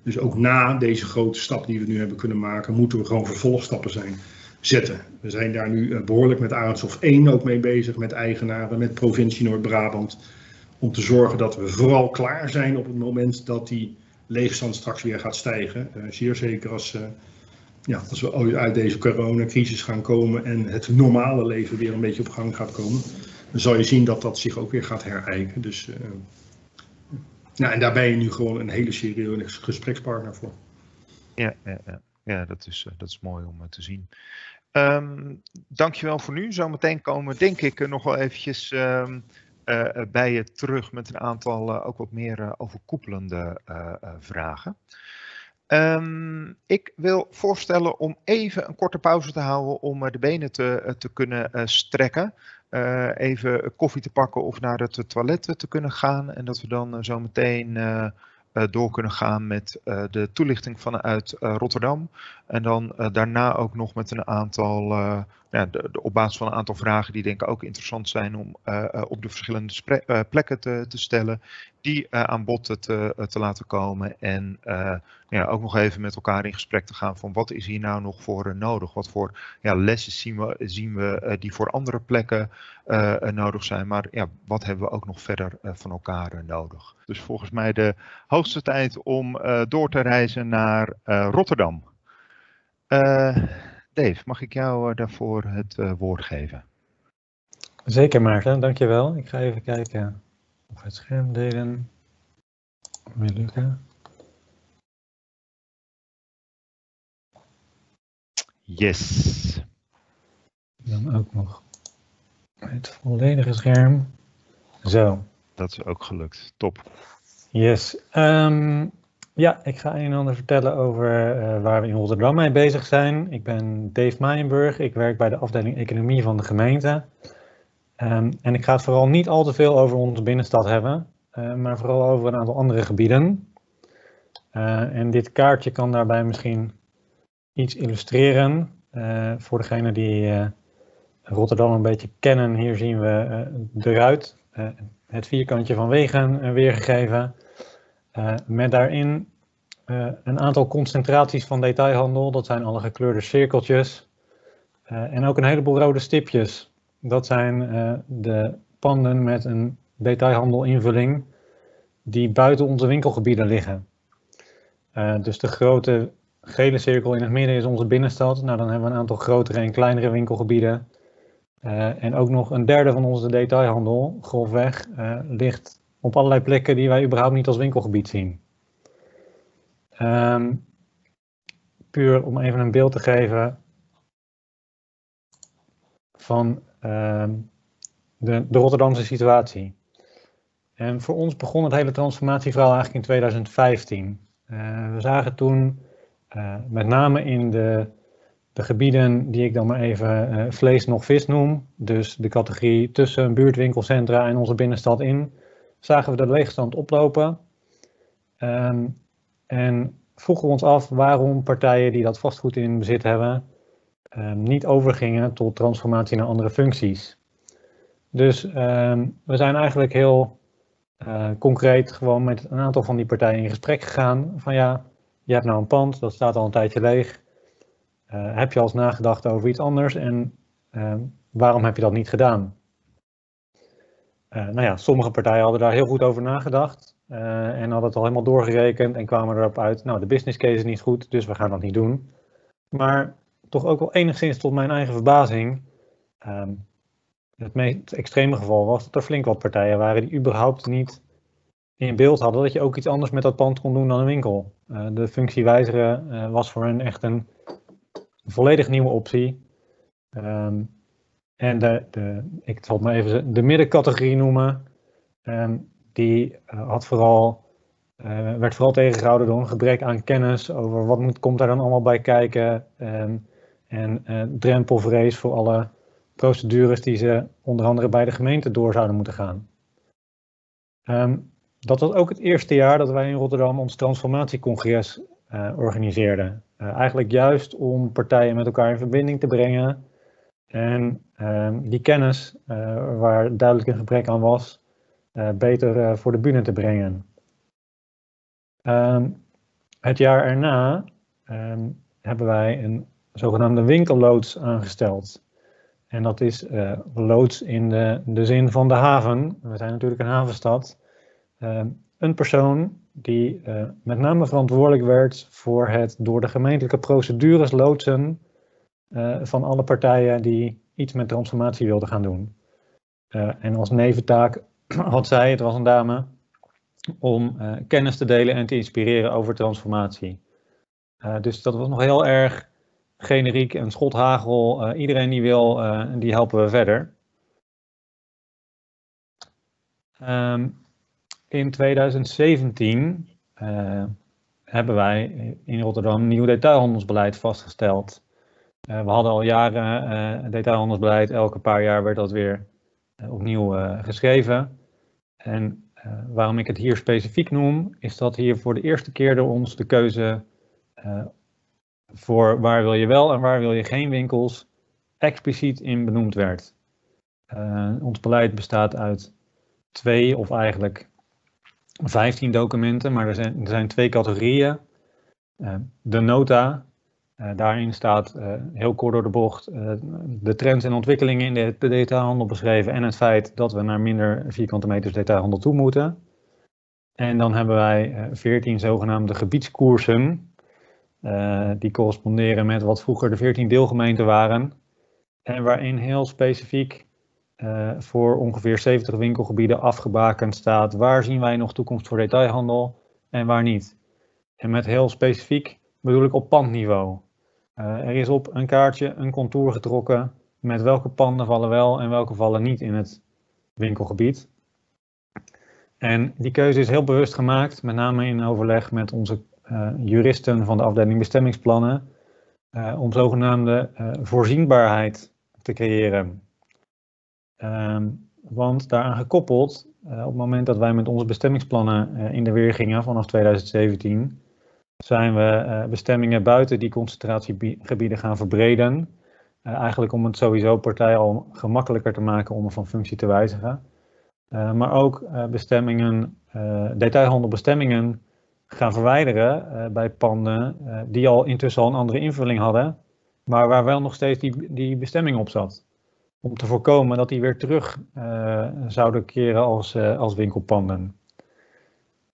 Dus ook na deze grote stap die we nu hebben kunnen maken, moeten we gewoon vervolgstappen zijn zetten. We zijn daar nu eh, behoorlijk met Arendshof 1 ook mee bezig, met eigenaren, met provincie Noord-Brabant. Om te zorgen dat we vooral klaar zijn op het moment dat die leegstand straks weer gaat stijgen. Uh, zeer zeker als, uh, ja, we uit deze coronacrisis gaan komen en het normale leven weer een beetje op gang gaat komen. Dan zal je zien dat dat zich ook weer gaat herijken. Dus, nou, en daar ben je nu gewoon een hele serieuze gesprekspartner voor. Ja, ja, ja. ja dat, is, dat is mooi om te zien. Um, dankjewel voor nu. Zometeen komen we denk ik nog wel eventjes um, uh, bij je terug met een aantal uh, ook wat meer overkoepelende vragen. Um, ik wil voorstellen om even een korte pauze te houden om de benen te, te kunnen strekken. even koffie te pakken of naar het toilet te kunnen gaan. En dat we dan zometeen eh, door kunnen gaan met eh, de toelichting vanuit eh, Rotterdam. En dan daarna ook nog met een aantal, de, op basis van een aantal vragen die denk ik ook interessant zijn om op de verschillende plekken te, te stellen die uh, aan bod te, te, laten komen. En uh, ja, ook nog even met elkaar in gesprek te gaan van wat is hier nou nog voor uh, nodig? Wat voor ja, lessen zien we, zien we die voor andere plekken nodig zijn? Maar ja, wat hebben we ook nog verder van elkaar nodig? Dus volgens mij de hoogste tijd om door te reizen naar Rotterdam. Dave, mag ik jou daarvoor het woord geven? Zeker Maarten, dankjewel. Ik ga even kijken of het scherm delen. Weer lukken. Yes. Dan ook nog het volledige scherm. Zo. Dat is ook gelukt. Top. Yes. Um, ja, ik ga een en ander vertellen over uh, waar we in Rotterdam mee bezig zijn. Ik ben Dave Meijenburg. Ik werk bij de afdeling Economie van de gemeente. Um, en ik ga het vooral niet al te veel over onze binnenstad hebben, uh, maar vooral over een aantal andere gebieden. Uh, en dit kaartje kan daarbij misschien iets illustreren. Voor degenen die Rotterdam een beetje kennen, hier zien we de ruit, het vierkantje van wegen weergegeven. Met daarin een aantal concentraties van detailhandel, dat zijn alle gekleurde cirkeltjes. en ook een heleboel rode stipjes. Dat zijn de panden met een detailhandelinvulling die buiten onze winkelgebieden liggen. Dus de grote gele cirkel in het midden is onze binnenstad. Nou, dan hebben we een aantal grotere en kleinere winkelgebieden. En ook nog een derde van onze detailhandel, grofweg, ligt op allerlei plekken die wij überhaupt niet als winkelgebied zien. Um, puur om even een beeld te geven van uh, de, de Rotterdamse situatie. En voor ons begon het hele transformatieverhaal eigenlijk in 2015. Uh, we zagen toen uh, met name in de, de, gebieden die ik dan maar even uh, vlees nog vis noem, dus de categorie tussen buurtwinkelcentra en onze binnenstad in, zagen we de leegstand oplopen. Um, en vroegen ons af waarom partijen die dat vastgoed in bezit hebben, um, niet overgingen tot transformatie naar andere functies. Dus um, we zijn eigenlijk heel uh, concreet gewoon met een aantal van die partijen in gesprek gegaan. Van ja, je hebt nou een pand, dat staat al een tijdje leeg. Uh, heb je al eens nagedacht over iets anders en waarom heb je dat niet gedaan? Uh, nou ja, sommige partijen hadden daar heel goed over nagedacht en hadden het al helemaal doorgerekend en kwamen erop uit, nou de business case is niet goed, dus we gaan dat niet doen. Maar toch ook wel enigszins tot mijn eigen verbazing, um, het meest extreme geval was dat er flink wat partijen waren die überhaupt niet in beeld hadden dat je ook iets anders met dat pand kon doen dan een winkel. Uh, de functie wijzigen uh, was voor hen echt een volledig nieuwe optie. Um, en de, de, ik zal het maar even de middencategorie noemen. Um, die uh, had vooral, werd vooral tegengehouden door een gebrek aan kennis over wat moet, komt daar dan allemaal bij kijken. Um, en drempelvrees voor alle procedures die ze onder andere bij de gemeente door zouden moeten gaan. Um, dat was ook het eerste jaar dat wij in Rotterdam ons transformatiecongres uh, organiseerden. Uh, eigenlijk juist om partijen met elkaar in verbinding te brengen en um, die kennis, uh, waar duidelijk een gebrek aan was, beter voor de bühne te brengen. Um, het jaar erna hebben wij een zogenaamde winkelloods aangesteld. En dat is loods in de, de zin van de haven. We zijn natuurlijk een havenstad. Een persoon die met name verantwoordelijk werd voor het door de gemeentelijke procedures loodsen van alle partijen die iets met transformatie wilden gaan doen. en als neventaak had zij, het was een dame, om kennis te delen en te inspireren over transformatie. dus dat was nog heel erg generiek en schothagel. Iedereen die wil, die helpen we verder. Um, in 2017 uh, eh, hebben wij in Rotterdam nieuw detailhandelsbeleid vastgesteld. We hadden al jaren detailhandelsbeleid, elke paar jaar werd dat weer opnieuw geschreven. En waarom ik het hier specifiek noem, is dat hier voor de eerste keer door ons de keuze voor waar wil je wel en waar wil je geen winkels expliciet in benoemd werd. Uh, ons beleid bestaat uit twee of eigenlijk 15 documenten, maar er zijn, er zijn twee categorieën. Uh, de nota, uh, daarin staat heel kort door de bocht de trends en ontwikkelingen in de, de, detailhandel beschreven en het feit dat we naar minder vierkante meters detailhandel toe moeten. En dan hebben wij 14 zogenaamde gebiedskoersen, die corresponderen met wat vroeger de 14 deelgemeenten waren. En waarin heel specifiek voor ongeveer 70 winkelgebieden afgebakend staat waar zien wij nog toekomst voor detailhandel en waar niet. En met heel specifiek bedoel ik op pandniveau. Uh, er is op een kaartje een contour getrokken met welke panden vallen wel en welke vallen niet in het winkelgebied. En die keuze is heel bewust gemaakt, met name in overleg met onze uh, juristen van de afdeling bestemmingsplannen uh, om zogenaamde voorzienbaarheid te creëren. Um, want daaraan gekoppeld, op het moment dat wij met onze bestemmingsplannen in de weer gingen vanaf 2017, zijn we bestemmingen buiten die concentratiegebieden gaan verbreden. eigenlijk om het sowieso partij al gemakkelijker te maken om van functie te wijzigen. maar ook bestemmingen, detailhandelbestemmingen gaan verwijderen bij panden die al intussen al een andere invulling hadden, maar waar wel nog steeds die, die bestemming op zat. Om te voorkomen dat die weer terug zouden keren als, als winkelpanden.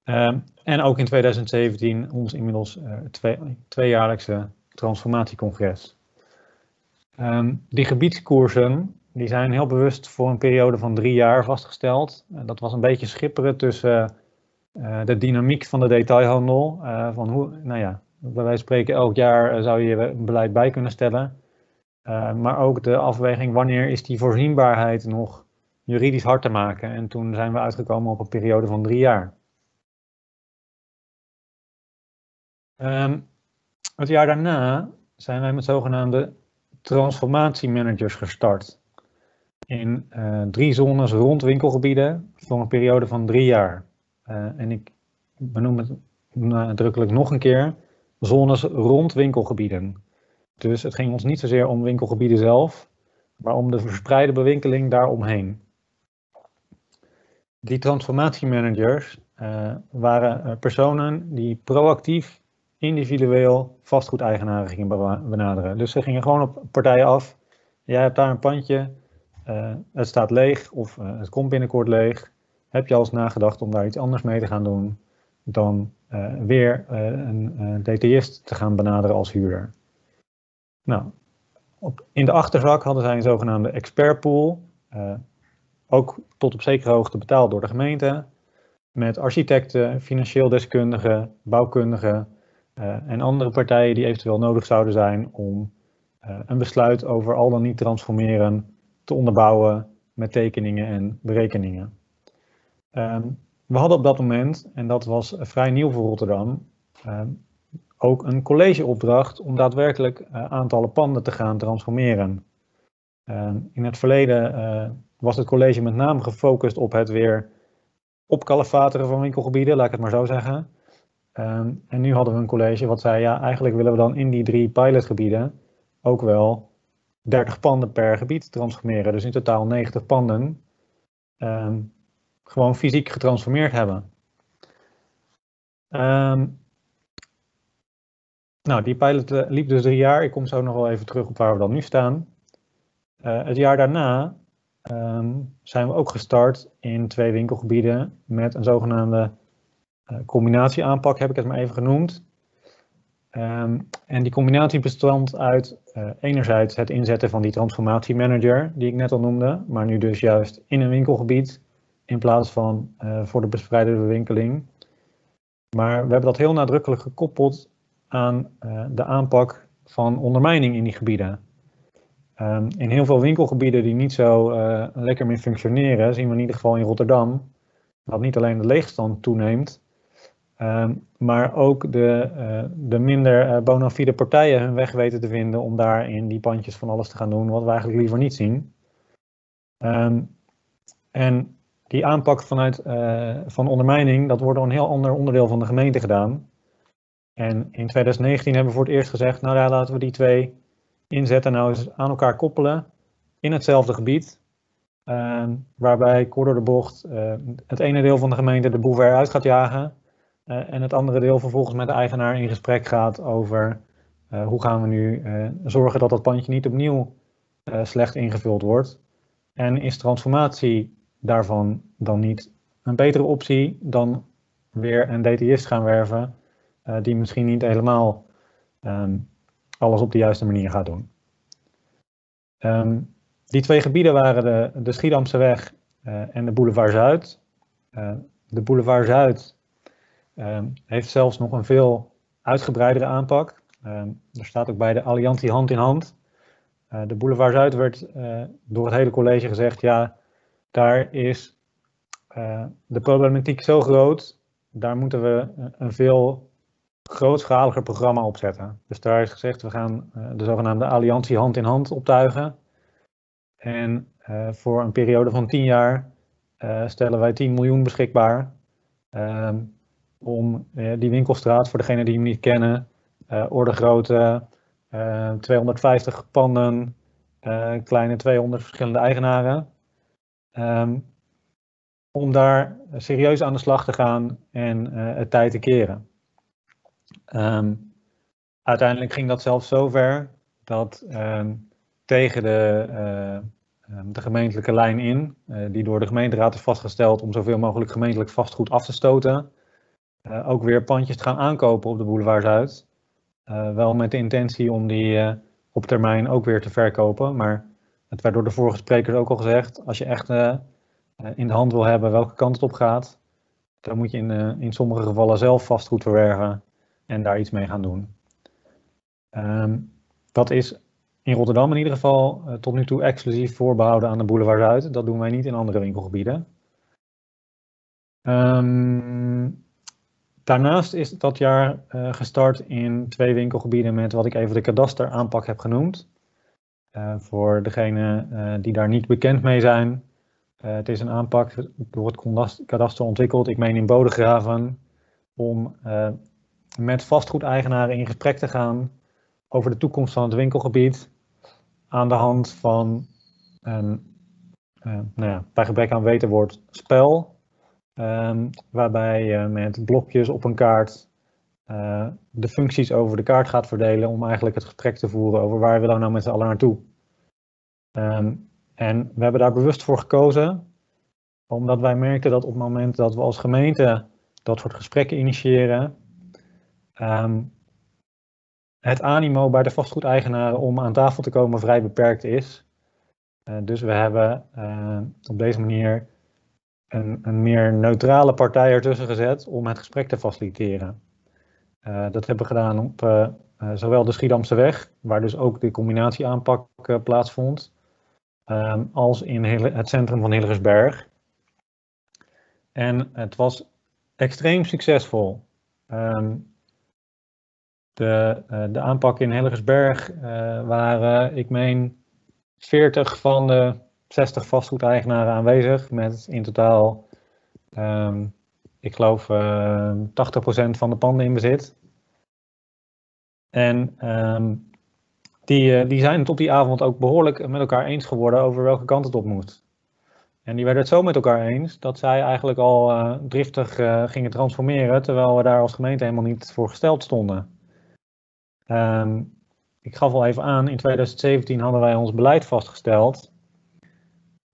Ehm, en ook in 2017 ons inmiddels uh, twee, tweejaarlijkse transformatiecongres. Ehm, die gebiedskoersen die zijn heel bewust voor een periode van drie jaar vastgesteld. dat was een beetje schipperen tussen uh, de dynamiek van de detailhandel. Uh, van hoe, nou ja, bij spreken elk jaar zou je een beleid bij kunnen stellen. maar ook de afweging wanneer is die voorzienbaarheid nog juridisch hard te maken. En toen zijn we uitgekomen op een periode van drie jaar. Um, het jaar daarna zijn wij met zogenaamde transformatiemanagers gestart. In uh, drie zones rond winkelgebieden voor een periode van drie jaar. Uh, en ik benoem het nadrukkelijk nog een keer, zones rond winkelgebieden. Dus het ging ons niet zozeer om winkelgebieden zelf, maar om de verspreide bewinkeling daaromheen. Die transformatiemanagers uh, waren personen die proactief individueel vastgoedeigenaren gingen benaderen. Dus ze gingen gewoon op partijen af. Jij hebt daar een pandje, uh, het staat leeg of uh, het komt binnenkort leeg. Heb je al eens nagedacht om daar iets anders mee te gaan doen dan uh, weer een detailist te gaan benaderen als huurder? Nou, op, in de achterzak hadden zij een zogenaamde expertpool, ook tot op zekere hoogte betaald door de gemeente, met architecten, financieel deskundigen, bouwkundigen, en andere partijen die eventueel nodig zouden zijn om uh, een besluit over al dan niet transformeren te onderbouwen met tekeningen en berekeningen. Um, we hadden op dat moment, en dat was vrij nieuw voor Rotterdam, um, ook een collegeopdracht om daadwerkelijk uh, aantallen panden te gaan transformeren. Um, in het verleden was het college met name gefocust op het weer opkalefateren van winkelgebieden, laat ik het maar zo zeggen. Um, en nu hadden we een college wat zei, ja, eigenlijk willen we dan in die drie pilotgebieden ook wel 30 panden per gebied transformeren. Dus in totaal 90 panden um, gewoon fysiek getransformeerd hebben. Um, nou, die pilot uh, liep dus drie jaar. Ik kom zo nog wel even terug op waar we dan nu staan. Uh, het jaar daarna zijn we ook gestart in twee winkelgebieden met een zogenaamde eh, combinatieaanpak heb ik het maar even genoemd. Um, en die combinatie bestond uit uh, enerzijds het inzetten van die transformatiemanager, die ik net al noemde, maar nu dus juist in een winkelgebied in plaats van uh, voor de bespreide bewinkeling. Maar we hebben dat heel nadrukkelijk gekoppeld aan de aanpak van ondermijning in die gebieden. Um, in heel veel winkelgebieden die niet zo lekker meer functioneren, zien we in ieder geval in Rotterdam, dat niet alleen de leegstand toeneemt, Um, maar ook de, uh, de minder uh, bona fide partijen hun weg weten te vinden om daar in die pandjes van alles te gaan doen, wat we eigenlijk liever niet zien. Um, en die aanpak vanuit uh, van ondermijning, dat wordt door een heel ander onderdeel van de gemeente gedaan. En in 2019 hebben we voor het eerst gezegd, nou ja, laten we die twee inzetten nou eens aan elkaar koppelen in hetzelfde gebied. Uh, waarbij kort de bocht het ene deel van de gemeente de boeven eruit gaat jagen en het andere deel vervolgens met de eigenaar in gesprek gaat over uh, hoe gaan we nu uh, zorgen dat dat pandje niet opnieuw slecht ingevuld wordt. En is transformatie daarvan dan niet een betere optie dan weer een DTist gaan werven die misschien niet helemaal um, alles op de juiste manier gaat doen. Um, die twee gebieden waren de, de Schiedamseweg en de Boulevard Zuid. de Boulevard Zuid Um, heeft zelfs nog een veel uitgebreidere aanpak. Um, er staat ook bij de alliantie hand in hand. Uh, de Boulevard Zuid werd uh, door het hele college gezegd, ja, daar is uh, de problematiek zo groot, daar moeten we een veel grootschaliger programma opzetten. Dus daar is gezegd, we gaan de zogenaamde alliantie hand in hand optuigen. En voor een periode van 10 jaar stellen wij 10 miljoen beschikbaar. Um, om uh, die winkelstraat, voor degenen die hem niet kennen, uh, orde grootte, uh, 250 panden, uh, kleine 200 verschillende eigenaren. Um, om daar serieus aan de slag te gaan en het tijd te keren. Um, uiteindelijk ging dat zelfs zover dat um, tegen de, de gemeentelijke lijn in, die door de gemeenteraad is vastgesteld om zoveel mogelijk gemeentelijk vastgoed af te stoten, eh, ook weer pandjes te gaan aankopen op de boulevard Zuid. Uh, wel met de intentie om die uh, op termijn ook weer te verkopen. Maar het werd door de vorige sprekers ook al gezegd, als je echt in de hand wil hebben welke kant het op gaat, dan moet je in, in sommige gevallen zelf vastgoed verwerven en daar iets mee gaan doen. Um, dat is in Rotterdam in ieder geval tot nu toe exclusief voorbehouden aan de boulevard Zuid. Dat doen wij niet in andere winkelgebieden. Um, daarnaast is dat jaar uh, gestart in twee winkelgebieden met wat ik even de kadasteraanpak heb genoemd. Uh, voor degenen uh, die daar niet bekend mee zijn. het is een aanpak door het kadaster ontwikkeld, ik meen in Bodegraven, om met vastgoedeigenaren in gesprek te gaan over de toekomst van het winkelgebied aan de hand van een, nou ja, bij gebrek aan weten woord spel, Um, waarbij je met blokjes op een kaart uh, de functies over de kaart gaat verdelen om eigenlijk het gesprek te voeren over waar willen we nou met z'n allen naartoe. Um, en we hebben daar bewust voor gekozen, omdat wij merkten dat op het moment dat we als gemeente dat soort gesprekken initiëren, um, het animo bij de vastgoedeigenaren om aan tafel te komen vrij beperkt is. Uh, dus we hebben uh, op deze manier een, meer neutrale partij ertussen gezet om het gesprek te faciliteren. Uh, dat hebben we gedaan op uh, uh, zowel de Schiedamse weg, waar dus ook de combinatieaanpak plaatsvond, um, als in het centrum van Hillegersberg. En het was extreem succesvol. Um, de, de aanpak in Hillegersberg waren, ik meen, 40 van de 60 vastgoedeigenaren aanwezig met in totaal, um, ik geloof, uh, ehm, 80% van de panden in bezit. En um, die, uh, die zijn het op die avond ook behoorlijk met elkaar eens geworden over welke kant het op moet. En die werden het zo met elkaar eens dat zij eigenlijk al uh, driftig uh, gingen transformeren, terwijl we daar als gemeente helemaal niet voor gesteld stonden. Ik gaf al even aan, in 2017 hadden wij ons beleid vastgesteld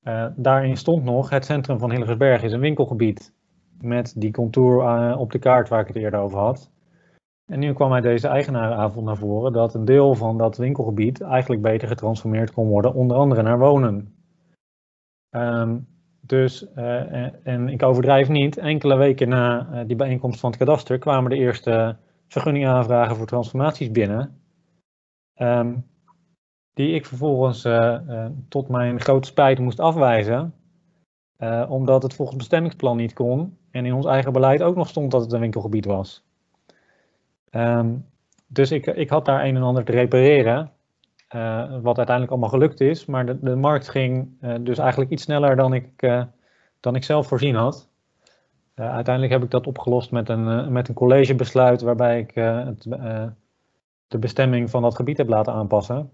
uh, daarin stond nog, het centrum van Hillegersberg is een winkelgebied met die contour uh, op de kaart waar ik het eerder over had. En nu kwam uit deze eigenarenavond naar voren dat een deel van dat winkelgebied eigenlijk beter getransformeerd kon worden, onder andere naar wonen. Um, dus, uh, en ik overdrijf niet, enkele weken na die bijeenkomst van het kadaster kwamen de eerste vergunningaanvragen voor transformaties binnen. Um, die ik vervolgens uh, uh, tot mijn grote spijt moest afwijzen, uh, omdat het volgens bestemmingsplan niet kon en in ons eigen beleid ook nog stond dat het een winkelgebied was. Um, dus ik, ik had daar een en ander te repareren, wat uiteindelijk allemaal gelukt is, maar de, de markt ging dus eigenlijk iets sneller dan ik, dan ik zelf voorzien had. uiteindelijk heb ik dat opgelost met een, met een collegebesluit waarbij ik het, de bestemming van dat gebied heb laten aanpassen.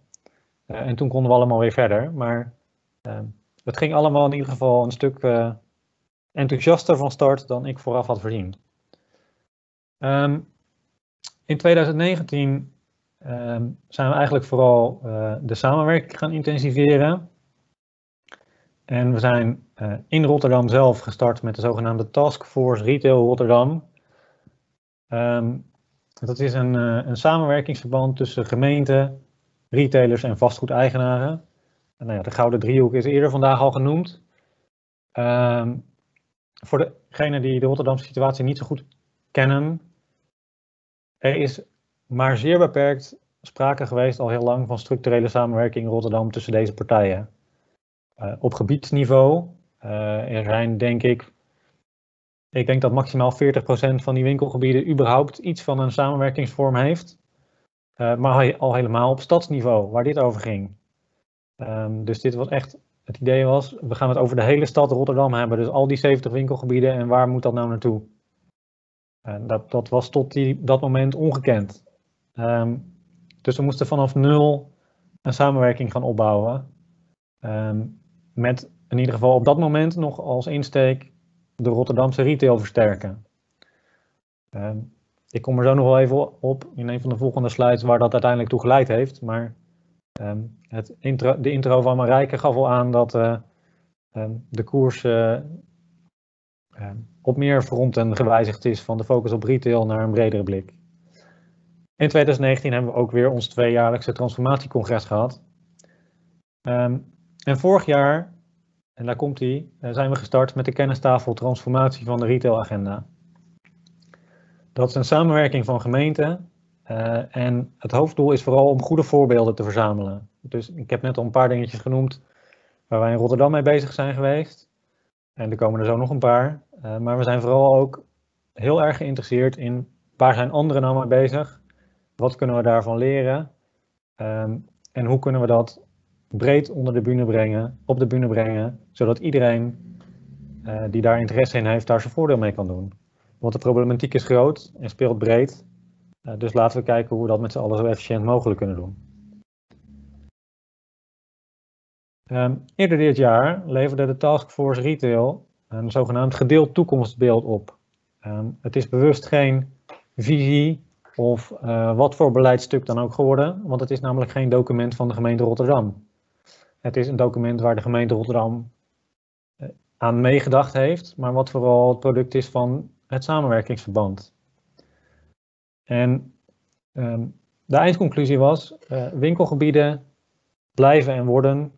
Uh, en toen konden we allemaal weer verder. Maar uh, het ging allemaal in ieder geval een stuk uh, enthousiaster van start dan ik vooraf had voorzien. Um, in 2019 um, ehm, zijn we eigenlijk vooral de samenwerking gaan intensiveren. En we zijn in Rotterdam zelf gestart met de zogenaamde Task Force Retail Rotterdam. Um, dat is een, een samenwerkingsverband tussen gemeenten, retailers en vastgoedeigenaren. En nou ja, de gouden driehoek is eerder vandaag al genoemd. Um, voor degenen die de Rotterdamse situatie niet zo goed kennen, er is maar zeer beperkt sprake geweest al heel lang van structurele samenwerking in Rotterdam tussen deze partijen. Uh, op gebiedsniveau uh, er zijn denk ik, ik denk dat maximaal 40% van die winkelgebieden überhaupt iets van een samenwerkingsvorm heeft. Uh, maar al helemaal op stadsniveau, waar dit over ging. Um, dus dit was echt, het idee was, we gaan het over de hele stad Rotterdam hebben. Dus al die 70 winkelgebieden en waar moet dat nou naartoe? Dat, dat was tot die, dat moment ongekend. Um, dus we moesten vanaf nul een samenwerking gaan opbouwen. Um, met in ieder geval op dat moment nog als insteek de Rotterdamse retail versterken. Ik kom er zo nog wel even op in een van de volgende slides waar dat uiteindelijk toe geleid heeft. Maar um, het de intro van Marijke gaf al aan dat uh, um, de koers uh, op meer fronten gewijzigd is van de focus op retail naar een bredere blik. In 2019 hebben we ook weer ons tweejaarlijkse transformatiecongres gehad. Ehm, en vorig jaar, en daar komt hij, zijn we gestart met de kennistafel transformatie van de retailagenda. Dat is een samenwerking van gemeenten uh, en het hoofddoel is vooral om goede voorbeelden te verzamelen. Dus ik heb net al een paar dingetjes genoemd waar wij in Rotterdam mee bezig zijn geweest. En er komen er zo nog een paar. Uh, maar we zijn vooral ook heel erg geïnteresseerd in waar zijn anderen nou mee bezig? Wat kunnen we daarvan leren? Um, en hoe kunnen we dat breed onder de bühne brengen, op de bühne brengen, zodat iedereen uh, die daar interesse in heeft, daar zijn voordeel mee kan doen. Want de problematiek is groot en speelt breed. Uh, dus laten we kijken hoe we dat met z'n allen zo efficiënt mogelijk kunnen doen. Um, eerder dit jaar leverde de Taskforce Retail een zogenaamd gedeeld toekomstbeeld op. Um, het is bewust geen visie of uh, wat voor beleidstuk dan ook geworden, want het is namelijk geen document van de gemeente Rotterdam. Het is een document waar de gemeente Rotterdam uh, aan meegedacht heeft, maar wat vooral het product is van het samenwerkingsverband. En um, de eindconclusie was, uh, winkelgebieden blijven en worden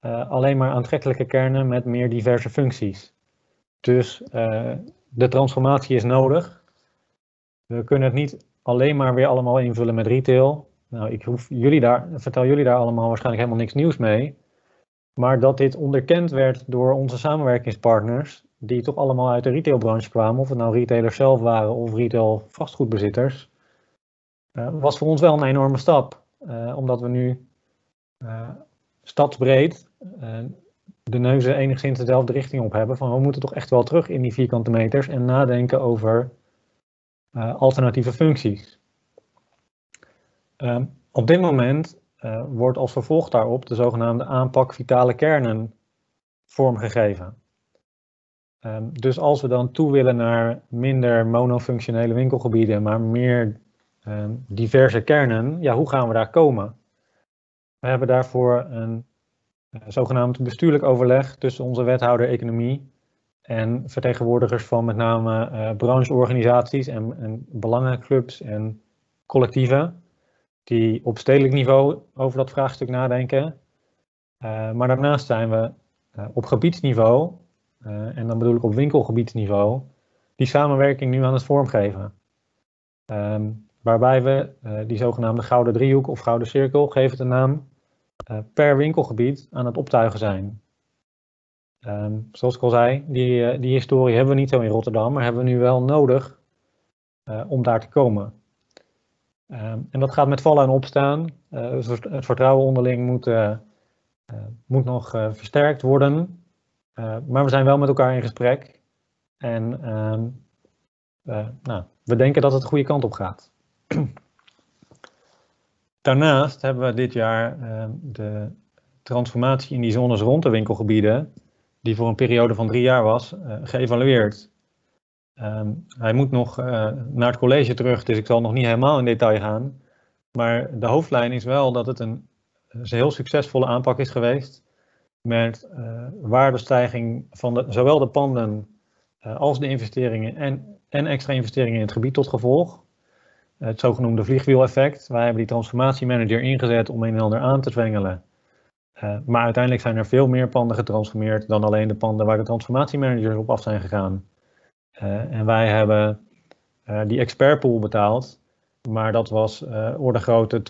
uh, alleen maar aantrekkelijke kernen met meer diverse functies. Dus uh, de transformatie is nodig. We kunnen het niet alleen maar weer allemaal invullen met retail. Nou, ik hoef jullie daar, vertel jullie daar allemaal waarschijnlijk helemaal niks nieuws mee. Maar dat dit onderkend werd door onze samenwerkingspartners, die toch allemaal uit de retailbranche kwamen, of het nou retailers zelf waren of retail vastgoedbezitters, uh, was voor ons wel een enorme stap. Uh, omdat we nu uh, stadsbreed de neuzen enigszins dezelfde richting op hebben. Van we moeten toch echt wel terug in die vierkante meters en nadenken over alternatieve functies. Uh, op dit moment wordt als vervolg daarop de zogenaamde aanpak vitale kernen vormgegeven. Um, dus als we dan toe willen naar minder monofunctionele winkelgebieden, maar meer um, diverse kernen, ja, hoe gaan we daar komen? We hebben daarvoor een uh, zogenaamd bestuurlijk overleg tussen onze wethouder economie en vertegenwoordigers van met name uh, brancheorganisaties en, en belangenclubs en collectieven die op stedelijk niveau over dat vraagstuk nadenken. Uh, maar daarnaast zijn we op gebiedsniveau, uh, en dan bedoel ik op winkelgebiedsniveau, die samenwerking nu aan het vormgeven. Um, waarbij we die zogenaamde gouden driehoek of gouden cirkel, geef het een naam, per winkelgebied aan het optuigen zijn. Um, zoals ik al zei, die, die historie hebben we niet zo in Rotterdam, maar hebben we nu wel nodig om daar te komen. Um, en dat gaat met vallen en opstaan. Het vertrouwen onderling moet, moet nog versterkt worden. Maar we zijn wel met elkaar in gesprek. En ehm, nou, we denken dat het de goede kant op gaat. Daarnaast hebben we dit jaar ehm, de transformatie in die zones rond de winkelgebieden, die voor een periode van drie jaar was, geëvalueerd. Um, hij moet nog naar het college terug, dus ik zal nog niet helemaal in detail gaan. Maar de hoofdlijn is wel dat het een, een heel succesvolle aanpak is geweest. Met uh, waardestijging van zowel de panden uh, als de investeringen en, en extra investeringen in het gebied tot gevolg. Het zogenoemde vliegwieleffect. Wij hebben die transformatiemanager ingezet om een en ander aan te zwengelen. maar uiteindelijk zijn er veel meer panden getransformeerd dan alleen de panden waar de transformatiemanagers op af zijn gegaan. En wij hebben die expertpool betaald, maar dat was orde grootte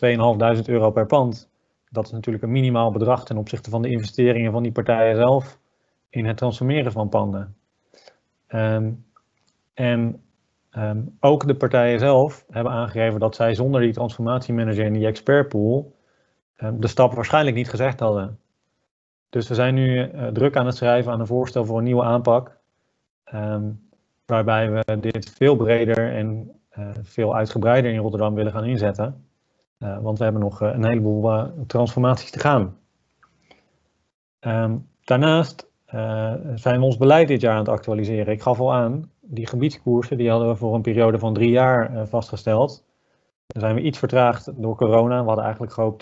2.500 euro per pand. Dat is natuurlijk een minimaal bedrag ten opzichte van de investeringen van die partijen zelf in het transformeren van panden. Um, en um, ook de partijen zelf hebben aangegeven dat zij zonder die transformatiemanager en die expertpool um, de stap waarschijnlijk niet gezegd hadden. Dus we zijn nu druk aan het schrijven aan een voorstel voor een nieuwe aanpak. Waarbij we dit veel breder en uh, veel uitgebreider in Rotterdam willen gaan inzetten. Uh, want we hebben nog uh, een heleboel transformaties te gaan. Um, daarnaast zijn we ons beleid dit jaar aan het actualiseren. Ik gaf al aan, die gebiedskoersen die hadden we voor een periode van drie jaar vastgesteld. Dan zijn we iets vertraagd door corona. We hadden eigenlijk gehoopt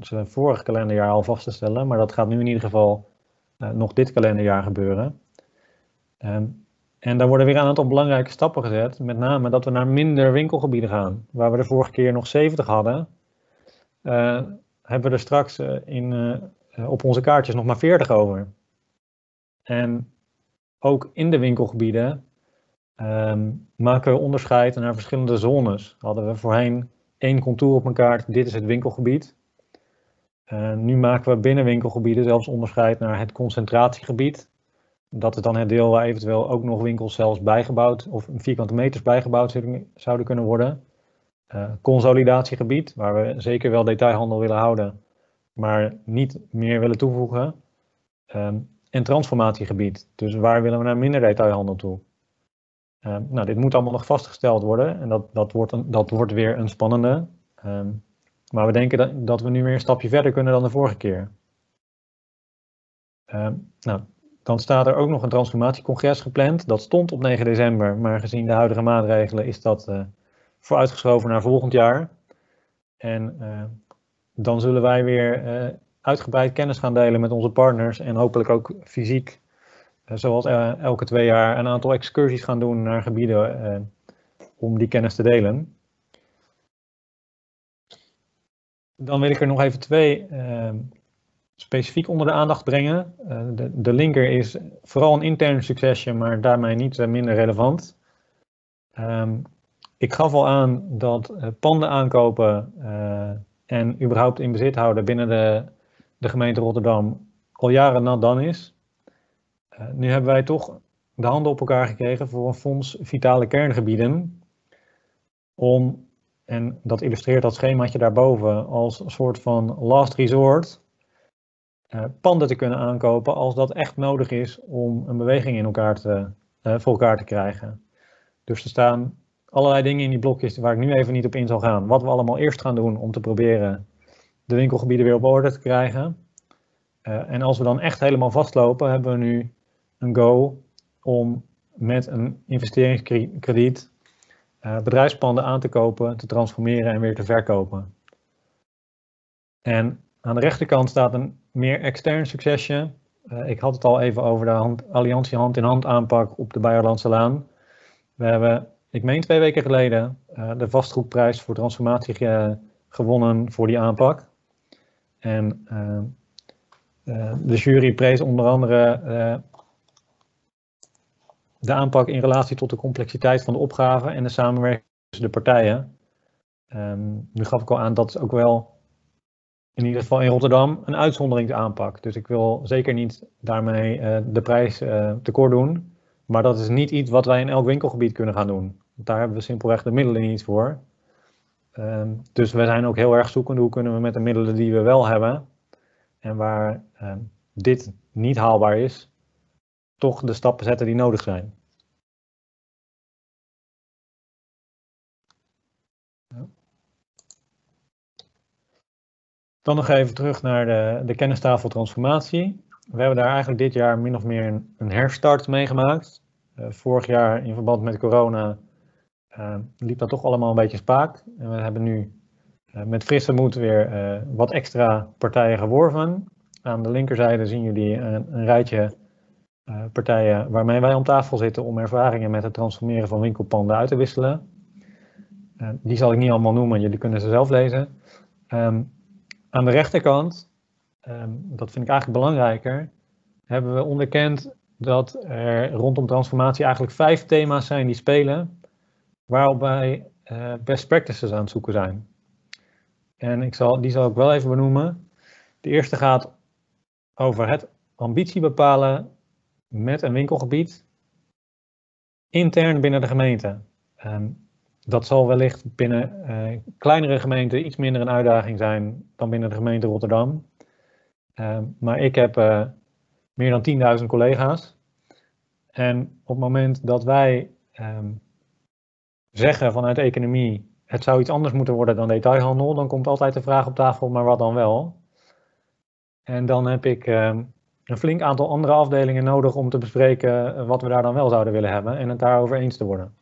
ze vorig kalenderjaar al vast te stellen. Maar dat gaat nu in ieder geval nog dit kalenderjaar gebeuren. Um, En daar worden weer een aantal belangrijke stappen gezet. Met name dat we naar minder winkelgebieden gaan. Waar we de vorige keer nog 70 hadden, uh, hebben we er straks uh, in, uh, op onze kaartjes nog maar 40 over. En ook in de winkelgebieden um, maken we onderscheid naar verschillende zones. Hadden we voorheen één contour op een kaart, dit is het winkelgebied. nu maken we binnen winkelgebieden zelfs onderscheid naar het concentratiegebied dat is dan het deel waar eventueel ook nog winkels zelfs bijgebouwd of vierkante meters bijgebouwd zouden kunnen worden. Uh, consolidatiegebied, waar we zeker wel detailhandel willen houden, maar niet meer willen toevoegen. Um, en transformatiegebied, dus waar willen we naar minder detailhandel toe? Um, nou, dit moet allemaal nog vastgesteld worden en dat, dat, wordt, een, dat wordt weer een spannende. Um, maar we denken dat, dat we nu weer een stapje verder kunnen dan de vorige keer. nou, dan staat er ook nog een transformatiecongres gepland. Dat stond op 9 december, maar gezien de huidige maatregelen is dat uh, vooruitgeschoven naar volgend jaar. En uh, dan zullen wij weer uh, uitgebreid kennis gaan delen met onze partners en hopelijk ook fysiek, zoals elke twee jaar, een aantal excursies gaan doen naar gebieden om die kennis te delen. Dan wil ik er nog even twee specifiek onder de aandacht brengen. Uh, de, de, linker is vooral een interne succesje, maar daarmee niet uh, minder relevant. Um, ik gaf al aan dat uh, panden aankopen en überhaupt in bezit houden binnen de, de gemeente Rotterdam al jaren nat dan is. nu hebben wij toch de handen op elkaar gekregen voor een fonds vitale kerngebieden. Om, en dat illustreert dat schemaatje daarboven, als een soort van last resort panden te kunnen aankopen als dat echt nodig is om een beweging in elkaar te, uh, voor elkaar te krijgen. Dus er staan allerlei dingen in die blokjes waar ik nu even niet op in zal gaan. Wat we allemaal eerst gaan doen om te proberen de winkelgebieden weer op orde te krijgen. Uh, en als we dan echt helemaal vastlopen, hebben we nu een go om met een investeringskrediet bedrijfspanden aan te kopen, te transformeren en weer te verkopen. En aan de rechterkant staat een meer extern succesje. Uh, ik had het al even over de hand, alliantie hand-in-hand aanpak op de Beierlandse Laan. We hebben, ik meen twee weken geleden, uh, de vastgoedprijs voor transformatie ge, gewonnen voor die aanpak. En uh, de jury prees onder andere de aanpak in relatie tot de complexiteit van de opgave en de samenwerking tussen de partijen. Um, nu gaf ik al aan dat is ook wel in ieder geval in Rotterdam een uitzonderingsaanpak. Dus ik wil zeker niet daarmee uh, de prijs uh, tekort doen. Maar dat is niet iets wat wij in elk winkelgebied kunnen gaan doen. Daar hebben we simpelweg de middelen niet voor. Um, dus we zijn ook heel erg zoekende hoe kunnen we met de middelen die we wel hebben en waar um, dit niet haalbaar is, toch de stappen zetten die nodig zijn. Dan nog even terug naar de, de kennistafeltransformatie. We hebben daar eigenlijk dit jaar min of meer een, een herstart meegemaakt. Uh, vorig jaar in verband met corona uh, liep dat toch allemaal een beetje spaak. En we hebben nu uh, met frisse moed weer wat extra partijen geworven. Aan de linkerzijde zien jullie een, een rijtje partijen waarmee wij om tafel zitten om ervaringen met het transformeren van winkelpanden uit te wisselen. die zal ik niet allemaal noemen, jullie kunnen ze zelf lezen. Um, aan de rechterkant, um, dat vind ik eigenlijk belangrijker, hebben we onderkend dat er rondom transformatie eigenlijk vijf thema's zijn die spelen, waarop wij uh, best practices aan het zoeken zijn. En ik zal, die zal ik wel even benoemen. De eerste gaat over het ambitie bepalen met een winkelgebied intern binnen de gemeente. Um, dat zal wellicht binnen uh, kleinere gemeenten iets minder een uitdaging zijn dan binnen de gemeente Rotterdam. Uh, maar ik heb uh, meer dan 10.000 collega's. En op het moment dat wij um, zeggen vanuit de economie, het zou iets anders moeten worden dan detailhandel, dan komt altijd de vraag op tafel, maar wat dan wel? En dan heb ik um, een flink aantal andere afdelingen nodig om te bespreken wat we daar dan wel zouden willen hebben en het daarover eens te worden.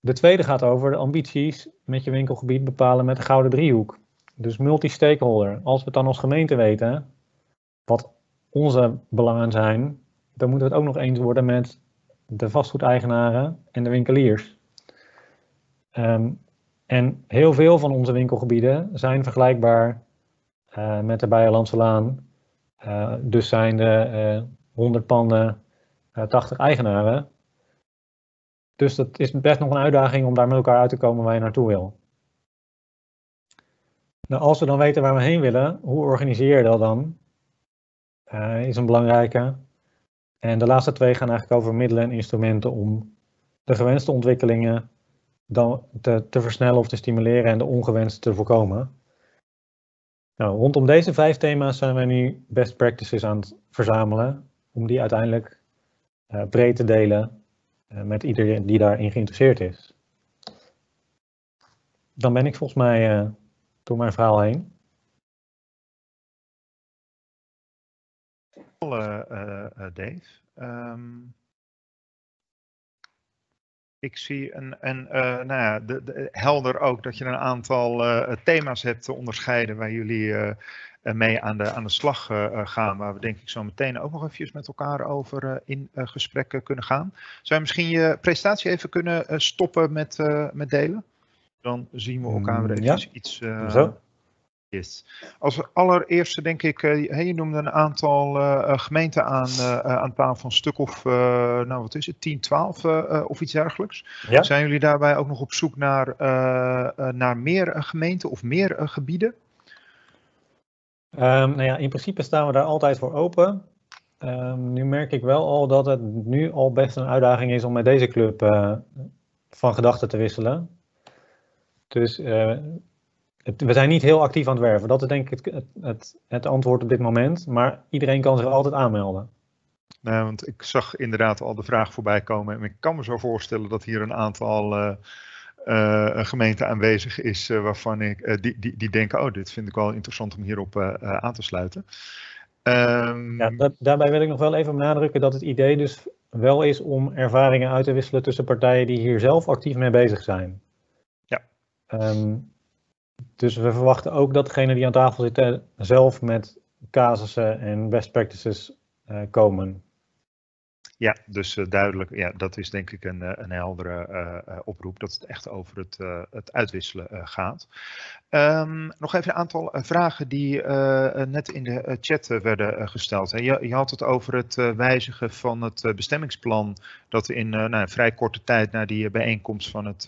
De tweede gaat over de ambities met je winkelgebied bepalen met de gouden driehoek. Dus multi-stakeholder. Als we het dan als gemeente weten, wat onze belangen zijn, dan moeten we het ook nog eens worden met de vastgoedeigenaren en de winkeliers. Ehm, en heel veel van onze winkelgebieden zijn vergelijkbaar uh, met de Beierlandse Laan. Uh, dus zijn de 100 panden, 80 eigenaren. Dus dat is best nog een uitdaging om daar met elkaar uit te komen waar je naartoe wil. Nou, als we dan weten waar we heen willen, hoe organiseer je dat dan? Uh, is een belangrijke. En de laatste twee gaan eigenlijk over middelen en instrumenten om de gewenste ontwikkelingen dan te, te versnellen of te stimuleren en de ongewenste te voorkomen. Nou, rondom deze vijf thema's zijn wij nu best practices aan het verzamelen om die uiteindelijk uh, breed te delen met iedereen die daarin geïnteresseerd is. Dan ben ik volgens mij uh, door mijn verhaal heen. Dave. Um, ik zie een, een uh, nou ja, de, de, helder ook dat je een aantal uh, thema's hebt te onderscheiden waar jullie uh, mee aan de, aan de slag gaan. Waar we denk ik zo meteen ook nog even met elkaar over in gesprek kunnen gaan. Zou je misschien je presentatie even kunnen stoppen met, met delen? Dan zien we elkaar weer even ja. iets. Zo. Yes. Als allereerste denk ik, je noemde een aantal gemeenten aan, aan tafel, een stuk of, nou wat is het, 10, 12 of iets dergelijks. Ja. Zijn jullie daarbij ook nog op zoek naar, naar meer gemeenten of meer gebieden? Um, nou ja, in principe staan we daar altijd voor open. Um, nu merk ik wel al dat het nu al best een uitdaging is om met deze club van gedachten te wisselen. Dus we zijn niet heel actief aan het werven. Dat is denk ik het, het, het, antwoord op dit moment. Maar iedereen kan zich altijd aanmelden. Nou, want ik zag inderdaad al de vraag voorbij komen. En ik kan me zo voorstellen dat hier een aantal uh, uh, gemeenten aanwezig is. Uh, waarvan ik uh, die, die, die denken: oh, dit vind ik wel interessant om hierop aan te sluiten. Um, ja, dat, daarbij wil ik nog wel even benadrukken dat het idee dus wel is om ervaringen uit te wisselen tussen partijen die hier zelf actief mee bezig zijn. Ja. Um, dus we verwachten ook dat degenen die aan tafel zitten zelf met casussen en best practices uh, komen. Ja, dus uh, duidelijk, ja, dat is denk ik een, een heldere uh, oproep, dat het echt over het, het uitwisselen gaat. Um, nog even een aantal vragen die net in de chat werden gesteld. Je, je, had het over het wijzigen van het bestemmingsplan, dat in nou, vrij korte tijd na die bijeenkomst van het,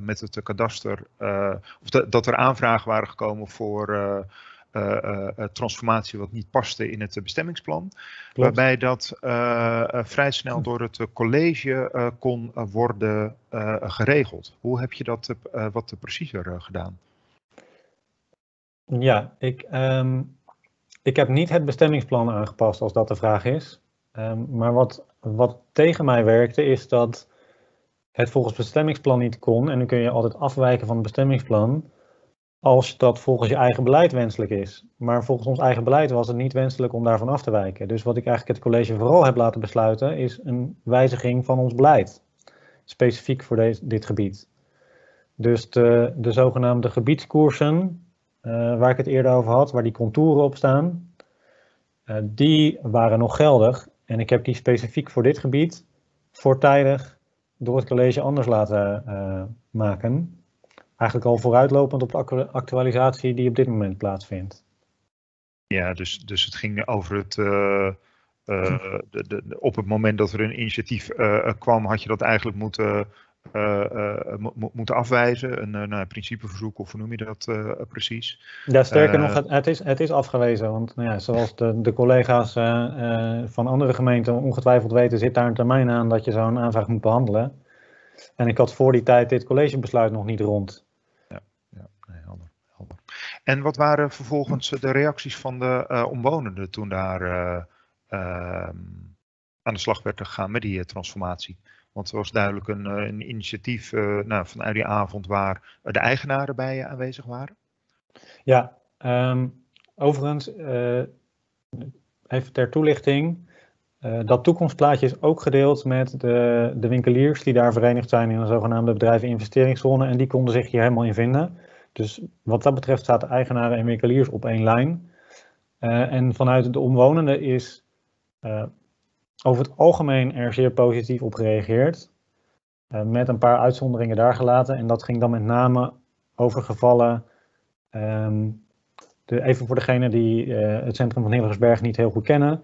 met het kadaster, of dat er aanvragen waren gekomen voor transformatie wat niet paste in het bestemmingsplan. Klopt. Waarbij dat vrij snel door het college kon worden geregeld. Hoe heb je dat wat preciezer gedaan? Ja, ik, um, ik heb niet het bestemmingsplan aangepast als dat de vraag is. Um, maar wat, wat tegen mij werkte is dat het volgens bestemmingsplan niet kon. En nu kun je altijd afwijken van het bestemmingsplan als dat volgens je eigen beleid wenselijk is. Maar volgens ons eigen beleid was het niet wenselijk om daarvan af te wijken. Dus wat ik eigenlijk het college vooral heb laten besluiten is een wijziging van ons beleid. Specifiek voor deze, dit gebied. Dus de, de zogenaamde gebiedskoersen, uh, waar ik het eerder over had, waar die contouren op staan, uh, die waren nog geldig. En ik heb die specifiek voor dit gebied voortijdig door het college anders laten uh, maken eigenlijk al vooruitlopend op de actualisatie die op dit moment plaatsvindt. Ja, dus, dus het ging over het. Uh, uh, de, de, op het moment dat er een initiatief uh, kwam, had je dat eigenlijk moeten, moeten afwijzen. Een nou, principeverzoek, of hoe noem je dat precies? Ja, sterker nog, het, het, is, het is afgewezen. Want nou ja, zoals de, de collega's van andere gemeenten ongetwijfeld weten, zit daar een termijn aan dat je zo'n aanvraag moet behandelen. En ik had voor die tijd dit collegebesluit nog niet rond. Ja, ja nee, helder, helder. En wat waren vervolgens de reacties van de uh, omwonenden toen daar uh, uh, aan de slag werd gegaan met die transformatie? Want er was duidelijk een, een initiatief nou, vanuit die avond waar de eigenaren bij aanwezig waren. Ja, um, overigens, even ter toelichting. Dat toekomstplaatje is ook gedeeld met de, de, winkeliers die daar verenigd zijn in een zogenaamde bedrijven investeringszone en die konden zich hier helemaal in vinden. Dus wat dat betreft staat de eigenaren en winkeliers op één lijn. Uh, en vanuit de omwonenden is uh, over het algemeen er zeer positief op gereageerd. Uh, met een paar uitzonderingen daar gelaten. En dat ging dan met name over gevallen. Um, de, even voor degenen die het centrum van Hillegersberg niet heel goed kennen.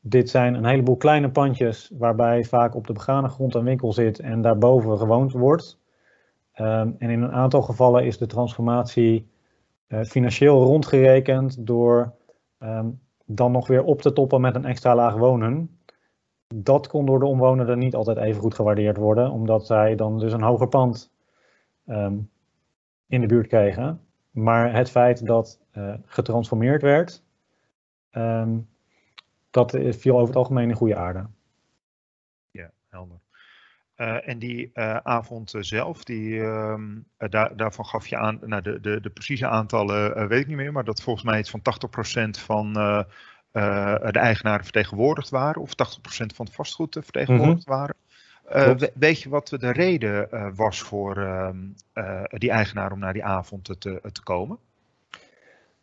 Dit zijn een heleboel kleine pandjes waarbij vaak op de begane grond een winkel zit en daarboven gewoond wordt. Um, en in een aantal gevallen is de transformatie uh, financieel rondgerekend door um, dan nog weer op te toppen met een extra laag wonen. Dat kon door de omwonenden niet altijd even goed gewaardeerd worden, omdat zij dan dus een hoger pand um, in de buurt kregen. Maar het feit dat uh, getransformeerd werd, dat viel over het algemeen in goede aarde. Ja, helder. Uh, en die uh, avond zelf, die, uh, daar, daarvan gaf je aan, nou de, de, de precieze aantallen weet ik niet meer, maar dat volgens mij iets van 80% van de eigenaren vertegenwoordigd waren, of 80% van het vastgoed vertegenwoordigd mm -hmm. waren. weet je wat de reden was voor ehm, die eigenaar om naar die avond te, te komen?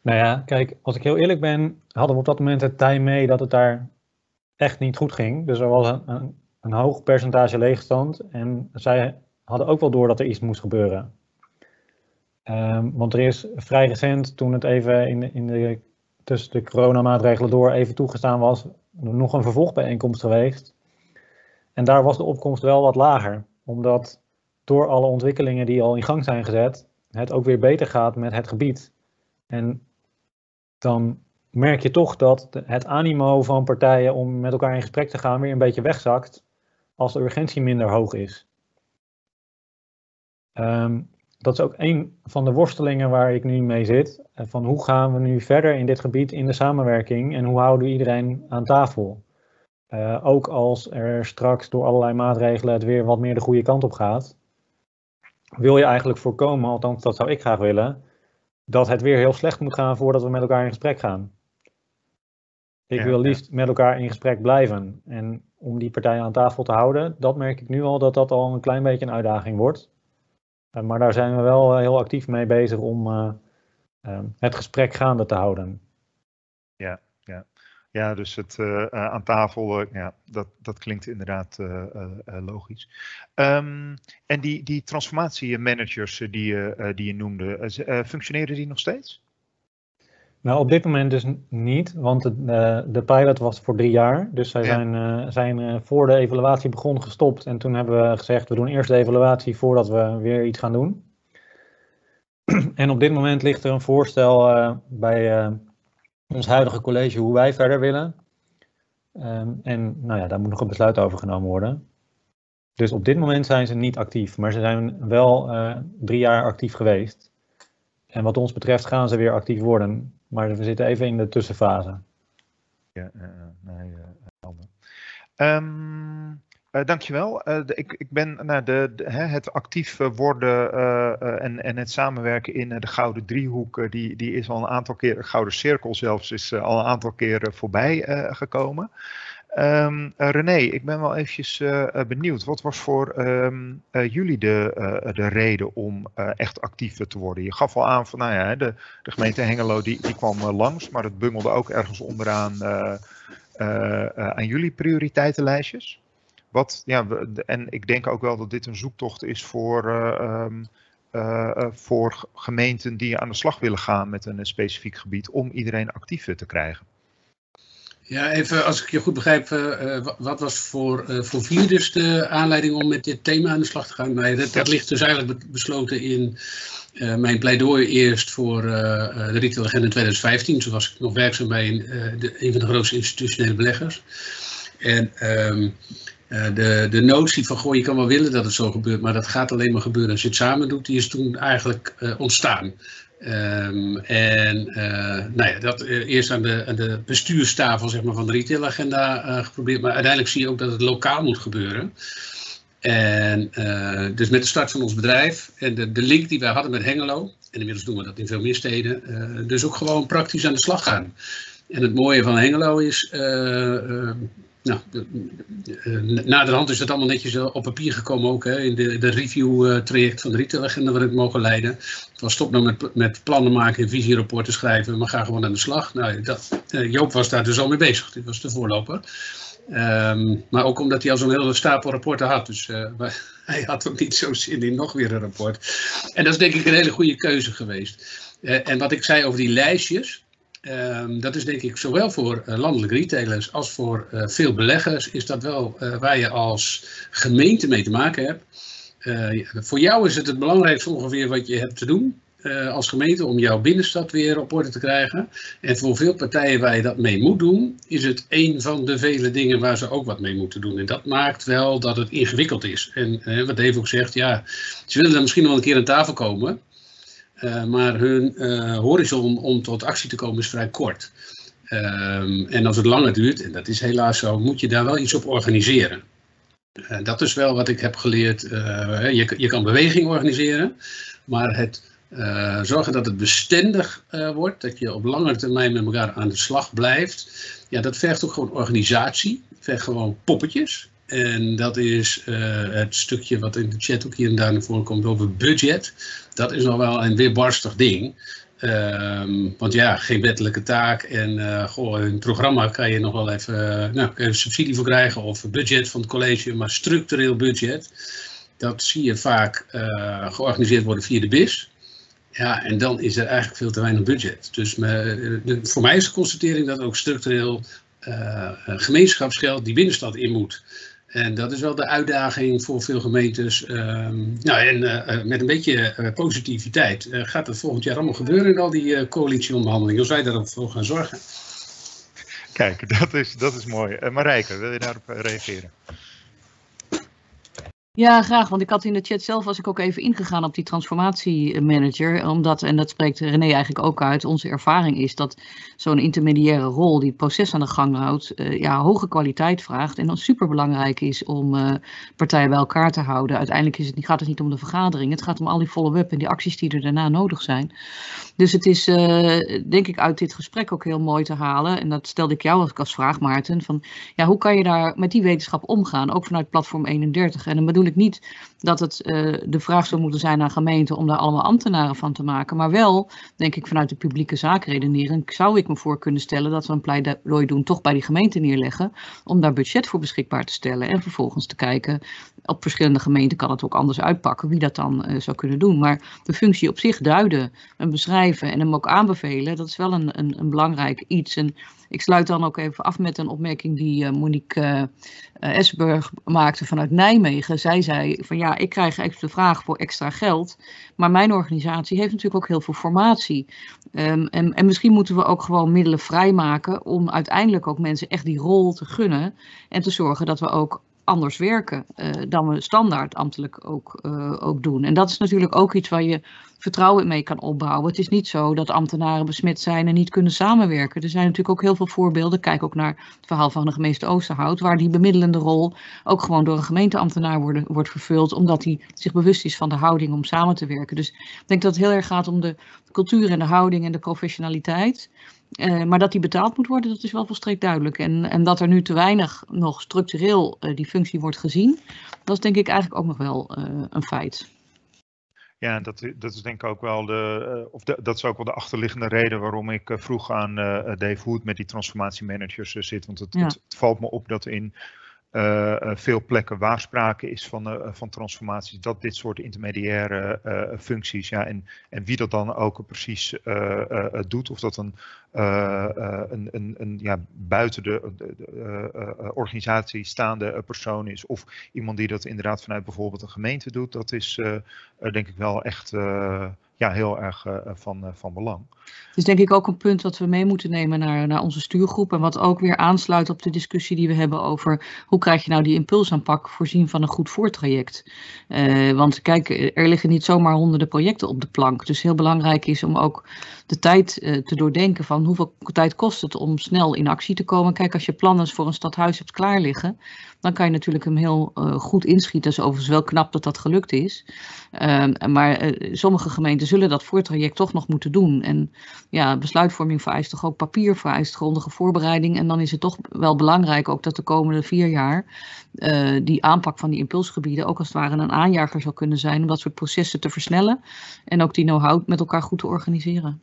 Nou ja, kijk, als ik heel eerlijk ben, hadden we op dat moment het tij mee dat het daar echt niet goed ging. Dus er was een, een, een hoog percentage leegstand en zij hadden ook wel door dat er iets moest gebeuren. Um, want er is vrij recent, toen het even in de, in de, tussen de coronamaatregelen door even toegestaan was, nog een vervolgbijeenkomst geweest. En daar was de opkomst wel wat lager, omdat door alle ontwikkelingen die al in gang zijn gezet, het ook weer beter gaat met het gebied. En dan merk je toch dat het animo van partijen om met elkaar in gesprek te gaan weer een beetje wegzakt als de urgentie minder hoog is. Um, dat is ook een van de worstelingen waar ik nu mee zit. Eh, van hoe gaan we nu verder in dit gebied in de samenwerking en hoe houden we iedereen aan tafel? Uh, ook als er straks door allerlei maatregelen het weer wat meer de goede kant op gaat, wil je eigenlijk voorkomen, althans dat zou ik graag willen, dat het weer heel slecht moet gaan voordat we met elkaar in gesprek gaan. Ik ja, wil liefst ja. met elkaar in gesprek blijven. En om die partijen aan tafel te houden, dat merk ik nu al dat dat al een klein beetje een uitdaging wordt. Uh, maar daar zijn we wel uh, heel actief mee bezig om uh, het gesprek gaande te houden. Ja, ja. Ja, dus het uh, aan tafel, ja, dat, dat klinkt inderdaad logisch. Um, en die, die transformatiemanagers die, je, die je noemde, functioneren die nog steeds? Nou, op dit moment dus niet, want de, de pilot was voor drie jaar. Dus zij ja. zijn, zijn voor de evaluatie begon gestopt. En toen hebben we gezegd, we doen eerst de evaluatie voordat we weer iets gaan doen. En op dit moment ligt er een voorstel bij ons huidige college hoe wij verder willen. Um, en nou ja, daar moet nog een besluit over genomen worden. Dus op dit moment zijn ze niet actief, maar ze zijn wel drie jaar actief geweest. En wat ons betreft gaan ze weer actief worden. Maar we zitten even in de tussenfase. Ja, uh, nee, uh, um, uh, dankjewel. Ik, ik ben nou, de, het actief worden en, en het samenwerken in de Gouden Driehoek, die, die is al een aantal keer, de Gouden Cirkel zelfs, is al een aantal keer voorbij gekomen. Um, René, ik ben wel eventjes benieuwd. Wat was voor um, jullie de, de reden om echt actief te worden? Je gaf al aan van, nou ja, de, de gemeente Hengelo die, die kwam langs, maar het bungelde ook ergens onderaan aan jullie prioriteitenlijstjes. Wat, ja, en ik denk ook wel dat dit een zoektocht is voor, uh, voor gemeenten die aan de slag willen gaan met een specifiek gebied om iedereen actief te krijgen. Ja, even als ik je goed begrijp, uh, wat was voor, uh, voor vier dus de aanleiding om met dit thema aan de slag te gaan? Nee, dat, dat ligt dus eigenlijk besloten in uh, mijn pleidooi eerst voor de Retail Agenda 2015. Zo was ik nog werkzaam bij een, de, een van de grootste institutionele beleggers. En um, uh, de, de notie van, goh, je kan wel willen dat het zo gebeurt, maar dat gaat alleen maar gebeuren als je het samen doet, die is toen eigenlijk ontstaan. Um, en uh, nou ja, dat eerst aan de, aan de bestuurstafel zeg maar, van de retailagenda geprobeerd, maar uiteindelijk zie je ook dat het lokaal moet gebeuren. En dus met de start van ons bedrijf en de, de link die wij hadden met Hengelo, en inmiddels doen we dat in veel meer steden, dus ook gewoon praktisch aan de slag gaan. En het mooie van Hengelo is, nou, naderhand is dat allemaal netjes op papier gekomen ook hè, in de, de review traject van de retailagenda waar ik mogen leiden. Het was stop nou met, met plannen maken en visierapporten schrijven, maar ga gewoon aan de slag. Nou, dat, Joop was daar dus al mee bezig, dit was de voorloper. Ehm, maar ook omdat hij al zo'n hele stapel rapporten had. Dus hij had ook niet zo zin in nog weer een rapport. En dat is denk ik een hele goede keuze geweest. en wat ik zei over die lijstjes. Ehm, dat is denk ik zowel voor uh, landelijke retailers als voor uh, veel beleggers is dat wel uh, waar je als gemeente mee te maken hebt. voor jou is het het belangrijkste ongeveer wat je hebt te doen als gemeente om jouw binnenstad weer op orde te krijgen. En voor veel partijen waar je dat mee moet doen, is het een van de vele dingen waar ze ook wat mee moeten doen. En dat maakt wel dat het ingewikkeld is. En wat Dave ook zegt, ja, ze willen er misschien wel een keer aan tafel komen. Uh, maar hun uh, horizon om tot actie te komen is vrij kort. Um, en als het langer duurt, en dat is helaas zo, moet je daar wel iets op organiseren. Uh, dat is wel wat ik heb geleerd. je, je kan beweging organiseren, maar het zorgen dat het bestendig wordt, dat je op langere termijn met elkaar aan de slag blijft, ja, dat vergt ook gewoon organisatie, vergt gewoon poppetjes. En dat is het stukje wat in de chat ook hier en daar naar voren komt over budget. Dat is nog wel een weerbarstig ding. Um, want ja, geen wettelijke taak en uh, goh, een programma kan je nog wel even, uh, nou, subsidie voor krijgen of budget van het college, maar structureel budget, dat zie je vaak georganiseerd worden via de BIS. Ja, en dan is er eigenlijk veel te weinig budget. Dus me, voor mij is de constatering dat ook structureel gemeenschapsgeld die binnenstad in moet. En dat is wel de uitdaging voor veel gemeentes. Um, nou, en uh, met een beetje uh, positiviteit gaat het volgend jaar allemaal gebeuren in al die coalitieonderhandelingen. Als wij daarop voor gaan zorgen. Kijk, dat is, dat is mooi. Marijke, wil je daarop reageren? Ja, graag. Want ik had in de chat zelf was ik ook even ingegaan op die transformatiemanager. Omdat, en dat spreekt René eigenlijk ook uit, onze ervaring is dat zo'n intermediaire rol die het proces aan de gang houdt, uh, ja, hoge kwaliteit vraagt. En dan superbelangrijk is om uh, partijen bij elkaar te houden. Uiteindelijk is het, gaat het niet om de vergadering. Het gaat om al die follow-up en die acties die er daarna nodig zijn. Dus het is uh, denk ik uit dit gesprek ook heel mooi te halen. En dat stelde ik jou als, als vraag, Maarten. Van, ja, hoe kan je daar met die wetenschap omgaan? Ook vanuit platform 31. En dan bedoel ik niet dat het uh, de vraag zou moeten zijn aan gemeenten om daar allemaal ambtenaren van te maken. Maar wel, denk ik, vanuit de publieke zaakredenering zou ik me voor kunnen stellen dat we een pleidooi doen toch bij die gemeente neerleggen. Om daar budget voor beschikbaar te stellen. En vervolgens te kijken, op verschillende gemeenten kan het ook anders uitpakken, wie dat dan uh, zou kunnen doen. Maar de functie op zich duiden en beschrijven en hem ook aanbevelen, dat is wel een, een, een belangrijk iets. En ik sluit dan ook even af met een opmerking die uh, Monique uh, Esburg maakte vanuit Nijmegen. Zij zei van ja, ik krijg extra vraag voor extra geld, maar mijn organisatie heeft natuurlijk ook heel veel formatie. Um, en, en misschien moeten we ook gewoon middelen vrijmaken om uiteindelijk ook mensen echt die rol te gunnen en te zorgen dat we ook anders werken uh, dan we standaard ambtelijk ook, uh, ook doen. En dat is natuurlijk ook iets waar je vertrouwen mee kan opbouwen. Het is niet zo dat ambtenaren besmet zijn en niet kunnen samenwerken. Er zijn natuurlijk ook heel veel voorbeelden. Kijk ook naar het verhaal van de gemeente Oosterhout, waar die bemiddelende rol ook gewoon door een gemeenteambtenaar worden, wordt vervuld, omdat hij zich bewust is van de houding om samen te werken. Dus ik denk dat het heel erg gaat om de cultuur en de houding en de professionaliteit. Uh, maar dat die betaald moet worden, dat is wel volstrekt duidelijk. En, en dat er nu te weinig nog structureel uh, die functie wordt gezien, dat is denk ik eigenlijk ook nog wel uh, een feit. Ja, dat, dat is denk ik ook wel de, of de, dat is ook wel de achterliggende reden waarom ik vroeg aan Dave Hoed met die transformatiemanagers zit. Want het, ja. het, het, valt me op dat in veel plekken waar sprake is van, uh, van transformaties, dat dit soort intermediaire functies, ja, en, en wie dat dan ook precies doet, of dat een, een, een, een ja, buiten de, de, de organisatie staande persoon is, of iemand die dat inderdaad vanuit bijvoorbeeld een gemeente doet, dat is denk ik wel echt ja, heel erg uh, van, uh, van belang. Het is denk ik ook een punt dat we mee moeten nemen naar, naar onze stuurgroep. En wat ook weer aansluit op de discussie die we hebben over hoe krijg je nou die impulsaanpak voorzien van een goed voortraject. Want kijk, er liggen niet zomaar honderden projecten op de plank. Dus heel belangrijk is om ook de tijd te doordenken van hoeveel tijd kost het om snel in actie te komen. Kijk, als je plannen voor een stadhuis hebt klaar liggen, dan kan je natuurlijk hem heel goed inschieten. Dat is overigens wel knap dat dat gelukt is. Ehm, maar sommige gemeenten zullen dat voortraject toch nog moeten doen. En ja, besluitvorming vereist toch ook papier, vereist grondige voorbereiding. En dan is het toch wel belangrijk ook dat de komende vier jaar uh, die aanpak van die impulsgebieden ook als het ware een aanjager zou kunnen zijn om dat soort processen te versnellen en ook die know-how met elkaar goed te organiseren.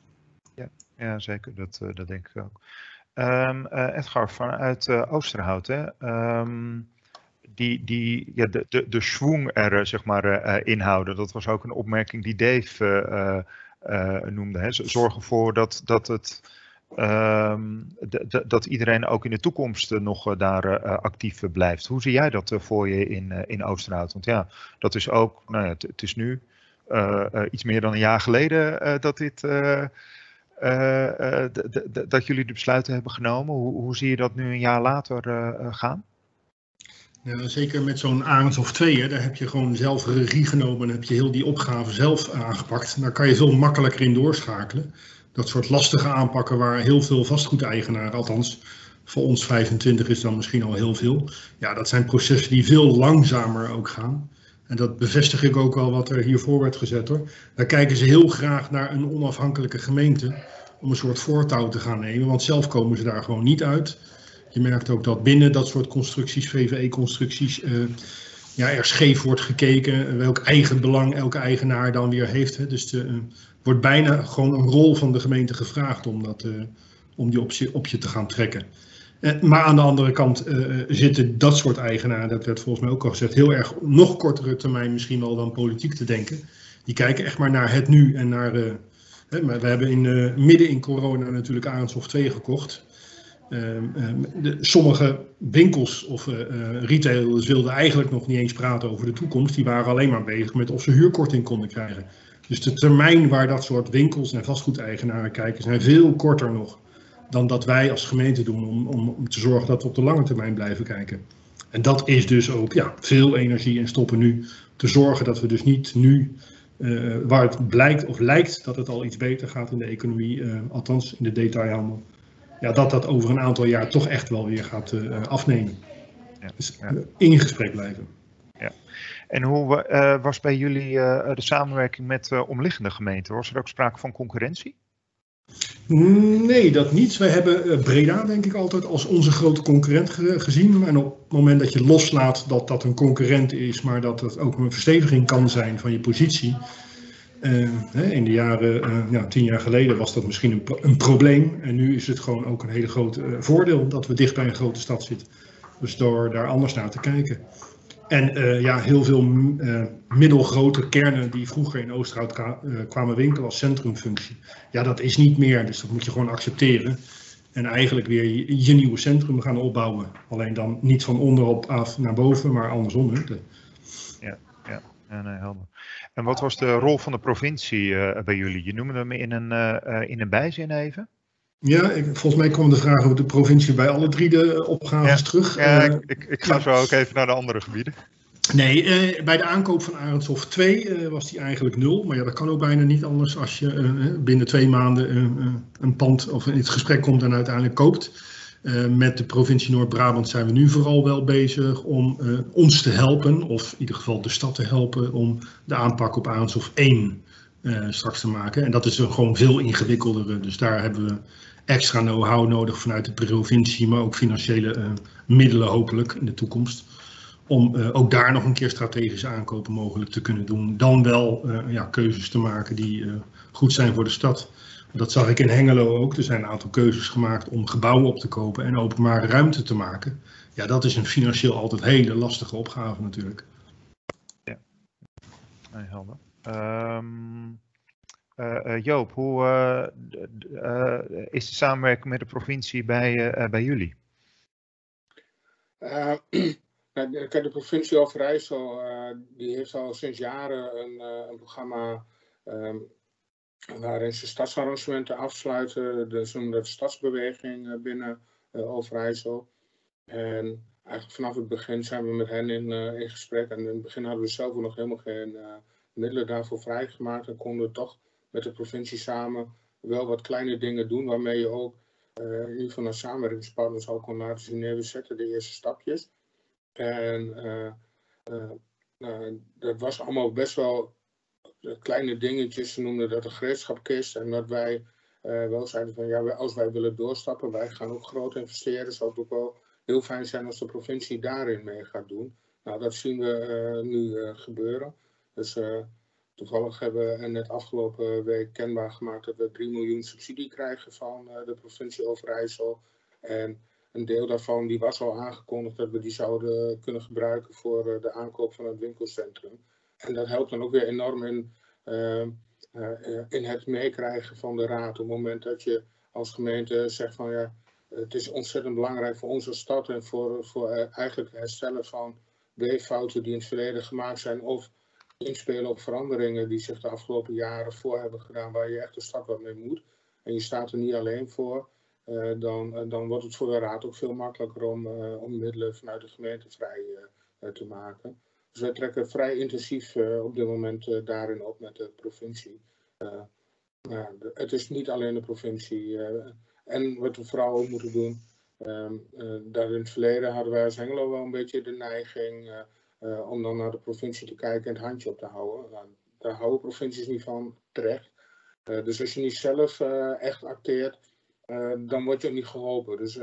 Ja, ja zeker. Dat, dat denk ik ook. Um, Edgar, vanuit Oosterhout, hè? Ehm, die, die ja, de, de, de schwung er zeg maar, inhouden. Dat was ook een opmerking die Dave noemde. Hè? Zorg ervoor dat, dat het Ehm, dat iedereen ook in de toekomst nog daar actief blijft. Hoe zie jij dat voor je in, in Oosterhout? Want ja, dat is ook, nou ja, het is nu iets meer dan een jaar geleden dat dit. dat jullie de besluiten hebben genomen. Hoe, hoe zie je dat nu een jaar later gaan? Zeker met zo'n Arends of tweeën, daar heb je gewoon zelf regie genomen en heb je heel die opgave zelf aangepakt. Daar kan je veel makkelijker in doorschakelen dat soort lastige aanpakken waar heel veel vastgoedeigenaren, althans voor ons 25 is dan misschien al heel veel. Ja, dat zijn processen die veel langzamer ook gaan. En dat bevestig ik ook al wat er hiervoor werd gezet hoor. Daar kijken ze heel graag naar een onafhankelijke gemeente om een soort voortouw te gaan nemen, want zelf komen ze daar gewoon niet uit. Je merkt ook dat binnen dat soort constructies, VVE-constructies, uh, ja, er scheef wordt gekeken welk eigen belang elke eigenaar dan weer heeft. Hè. Dus de, uh, wordt bijna gewoon een rol van de gemeente gevraagd om, dat, om die op je, op je te gaan trekken. Maar aan de andere kant zitten dat soort eigenaren, dat werd volgens mij ook al gezegd, heel erg nog kortere termijn misschien wel dan politiek te denken. Die kijken echt maar naar het nu en naar. Maar we hebben in, midden in corona natuurlijk Arendshof 2 gekocht. Ehm, ehm, de, sommige winkels of retailers wilden eigenlijk nog niet eens praten over de toekomst. Die waren alleen maar bezig met of ze huurkorting konden krijgen. Dus de termijn waar dat soort winkels en vastgoedeigenaren kijken zijn veel korter nog dan dat wij als gemeente doen om, om, te zorgen dat we op de lange termijn blijven kijken. En dat is dus ook ja, veel energie en stoppen nu te zorgen dat we dus niet nu, uh, waar het blijkt of lijkt dat het al iets beter gaat in de economie, althans in de detailhandel, ja, dat dat over een aantal jaar toch echt wel weer gaat uh, afnemen. Ja, dus in gesprek blijven. En hoe uh, was bij jullie uh, de samenwerking met uh, omliggende gemeenten? Was er ook sprake van concurrentie? Nee, dat niet. Wij hebben Breda denk ik altijd als onze grote concurrent ge gezien. En op het moment dat je loslaat dat dat een concurrent is, maar dat het ook een versteviging kan zijn van je positie. In de jaren, ja, tien jaar geleden was dat misschien een, een, probleem. En nu is het gewoon ook een hele grote voordeel dat we dicht bij een grote stad zitten. Dus door daar anders naar te kijken. En uh, ja, heel veel uh, middelgrote kernen die vroeger in Oosterhout kwamen winkelen als centrumfunctie. Ja, dat is niet meer, dus dat moet je gewoon accepteren. En eigenlijk weer je, nieuwe centrum gaan opbouwen. Alleen dan niet van onderop af naar boven, maar andersom. Hè. Ja, ja, ja helder. En wat was de rol van de provincie bij jullie? Je noemde hem in een, in een bijzin even. Ja, ik, volgens mij kwam de vraag over de provincie bij alle drie de opgaves terug. Ja, ik, ik, ga ja. zo ook even naar de andere gebieden. Nee, uh, bij de aankoop van Arendshof 2 uh, was die eigenlijk nul. Maar ja, dat kan ook bijna niet anders als je binnen twee maanden een pand of in het gesprek komt en uiteindelijk koopt. Met de provincie Noord-Brabant zijn we nu vooral wel bezig om ons te helpen, of in ieder geval de stad te helpen, om de aanpak op Arendshof 1 straks te maken. En dat is een gewoon veel ingewikkelder. Dus daar hebben we extra know-how nodig vanuit de provincie, maar ook financiële uh, middelen hopelijk in de toekomst. Om uh, ook daar nog een keer strategische aankopen mogelijk te kunnen doen. Dan wel uh, ja, keuzes te maken die goed zijn voor de stad. Dat zag ik in Hengelo ook. Er zijn een aantal keuzes gemaakt om gebouwen op te kopen en openbare ruimte te maken. Ja, dat is een financieel altijd hele lastige opgave natuurlijk. Ja, nee, helder. Um... Uh, Joop, hoe uh, is de samenwerking met de provincie bij, bij jullie? de provincie Overijssel die heeft al sinds jaren een, een programma um, waarin ze stadsarrangementen afsluiten. Dus dat stadsbeweging binnen Overijssel. En eigenlijk vanaf het begin zijn we met hen in, in gesprek. En in het begin hadden we zelf nog helemaal geen middelen daarvoor vrijgemaakt. En konden we toch met de provincie samen wel wat kleine dingen doen, waarmee je ook uh, in ieder geval naar samenwerkingspartners al kon laten zien, nee, we zetten de eerste stapjes. En uh, dat was allemaal best wel kleine dingetjes. Ze noemden dat een gereedschapkist. En dat wij wel zeiden van ja, als wij willen doorstappen, wij gaan ook groot investeren. Zou het ook wel heel fijn zijn als de provincie daarin mee gaat doen. Nou, dat zien we nu gebeuren. Dus Toevallig hebben we net afgelopen week kenbaar gemaakt dat we 3 miljoen subsidie krijgen van de provincie Overijssel. En een deel daarvan die was al aangekondigd dat we die zouden kunnen gebruiken voor de aankoop van het winkelcentrum. En dat helpt dan ook weer enorm in, in het meekrijgen van de raad. Op het moment dat je als gemeente zegt van ja, het is ontzettend belangrijk voor onze stad en voor, voor eigenlijk herstellen van fouten die in het verleden gemaakt zijn of inspelen op veranderingen die zich de afgelopen jaren voor hebben gedaan waar je echt de stad wat mee moet. En je staat er niet alleen voor, dan, dan wordt het voor de raad ook veel makkelijker om, om middelen vanuit de gemeente vrij te maken. Dus wij trekken vrij intensief op dit moment daarin op met de provincie. De, het is niet alleen de provincie. en wat we vooral ook moeten doen, Um, in het verleden hadden wij als Hengelo wel een beetje de neiging om dan naar de provincie te kijken en het handje op te houden. Daar houden provincies niet van terecht. dus als je niet zelf echt acteert, dan word je ook niet geholpen. Dus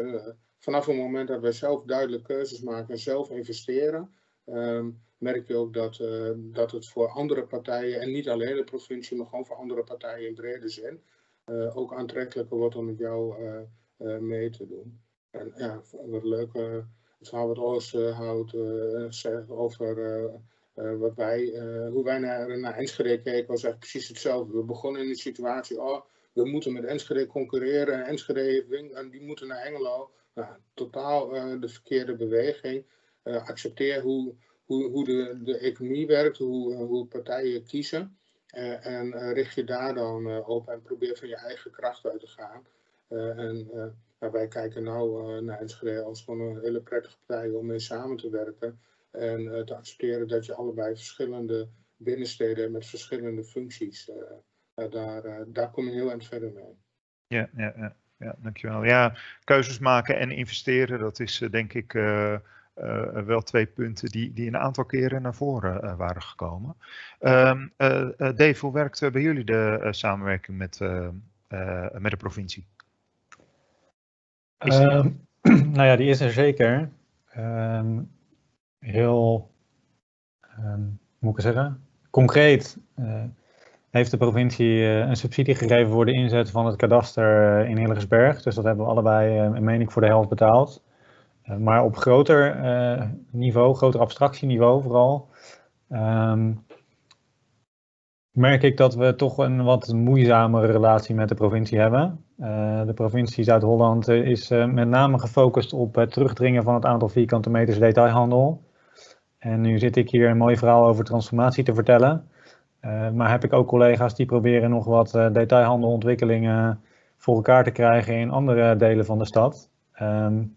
vanaf het moment dat wij zelf duidelijk keuzes maken en zelf investeren, um, merk je ook dat, dat het voor andere partijen, en niet alleen de provincie, maar gewoon voor andere partijen in brede zin, ook aantrekkelijker wordt om met jou mee te doen. En ja, wat leuk, het verhaal wat Oos houdt, zegt over wat wij, hoe wij naar, naar Enschede keken, was eigenlijk precies hetzelfde. We begonnen in de situatie, oh, we moeten met Enschede concurreren en Enschede en die moeten naar Engelo. Nou, totaal de verkeerde beweging. accepteer hoe, hoe, hoe de, de economie werkt, hoe, hoe partijen kiezen. en richt je daar dan op en probeer van je eigen kracht uit te gaan. en maar wij kijken nou naar Enschede als gewoon een hele prettige partij om mee samen te werken. En te accepteren dat je allebei verschillende binnensteden met verschillende functies, daar, daar kom je heel eind verder mee. Ja, ja, ja, ja, dankjewel. Ja, keuzes maken en investeren, dat is denk ik wel twee punten die, die een aantal keren naar voren waren gekomen. Uh, Dave, hoe werkt bij jullie de samenwerking met, met de provincie? Uh, nou ja, die is er zeker. Um, heel, um, moet ik zeggen, concreet uh, heeft de provincie uh, een subsidie gegeven voor de inzet van het kadaster uh, in Hillegersberg. Dus dat hebben we allebei, uh, meen ik, voor de helft betaald. Maar op groter niveau, groter abstractieniveau vooral, um, merk ik dat we toch een wat moeizamere relatie met de provincie hebben. Uh, de provincie Zuid-Holland is met name gefocust op het terugdringen van het aantal vierkante meters detailhandel. En nu zit ik hier een mooi verhaal over transformatie te vertellen. Maar heb ik ook collega's die proberen nog wat detailhandelontwikkelingen voor elkaar te krijgen in andere delen van de stad. Um,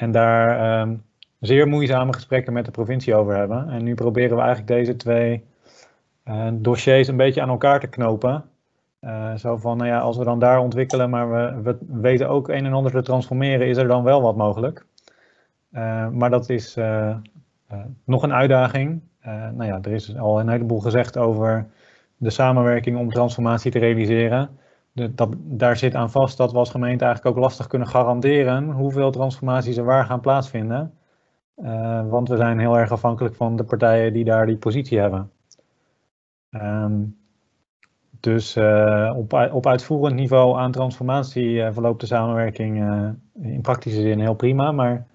en daar um, zeer moeizame gesprekken met de provincie over hebben. En nu proberen we eigenlijk deze twee dossiers een beetje aan elkaar te knopen. Uh, zo van, nou ja, als we dan daar ontwikkelen, maar we, we, weten ook een en ander te transformeren, is er dan wel wat mogelijk. Uh, maar dat is nog een uitdaging. nou ja, er is al een heleboel gezegd over de samenwerking om transformatie te realiseren. De, dat, daar zit aan vast dat we als gemeente eigenlijk ook lastig kunnen garanderen hoeveel transformaties er waar gaan plaatsvinden. want we zijn heel erg afhankelijk van de partijen die daar die positie hebben. Um, dus uh, op, op uitvoerend niveau aan transformatie uh, verloopt de samenwerking uh, in praktische zin heel prima. Maar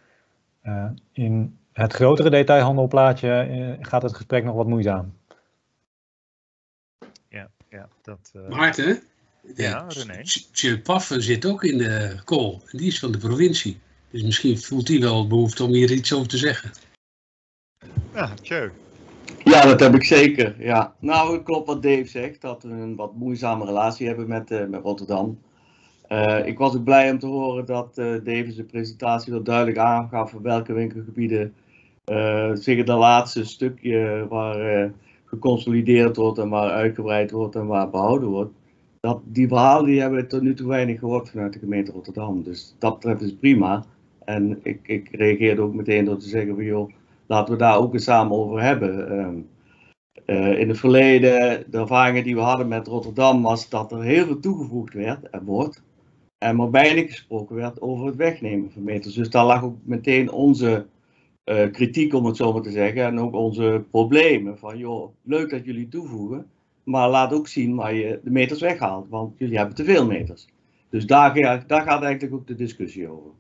in het grotere detailhandelplaatje gaat het gesprek nog wat moeizaam. Ja, ja dat. Maarten? Ja, René. Zit ook in de call. Die is van de provincie. Dus misschien voelt hij wel behoefte om hier iets over te zeggen. Ja, Tjeu. Ja, dat heb ik zeker. Ja. Nou, het klopt wat Dave zegt, dat we een wat moeizame relatie hebben met, uh, met Rotterdam. Uh, ik was ook blij om te horen dat uh, Dave zijn presentatie wel duidelijk aangaf voor welke winkelgebieden zich het laatste stukje waar geconsolideerd wordt en waar uitgebreid wordt en waar behouden wordt. Dat, die verhalen die hebben we tot nu toe weinig gehoord vanuit de gemeente Rotterdam. Dus dat betreft is prima. En ik, ik reageerde ook meteen door te zeggen van joh, laten we daar ook eens samen over hebben. Ehm, eh, in het verleden, de ervaringen die we hadden met Rotterdam, was dat er heel veel toegevoegd werd en wordt. En maar weinig gesproken werd over het wegnemen van meters. Dus daar lag ook meteen onze uh, kritiek, om het zo maar te zeggen. En ook onze problemen. Van joh, leuk dat jullie toevoegen. Maar laat ook zien waar je de meters weghaalt. Want jullie hebben te veel meters. Dus daar, daar gaat eigenlijk ook de discussie over.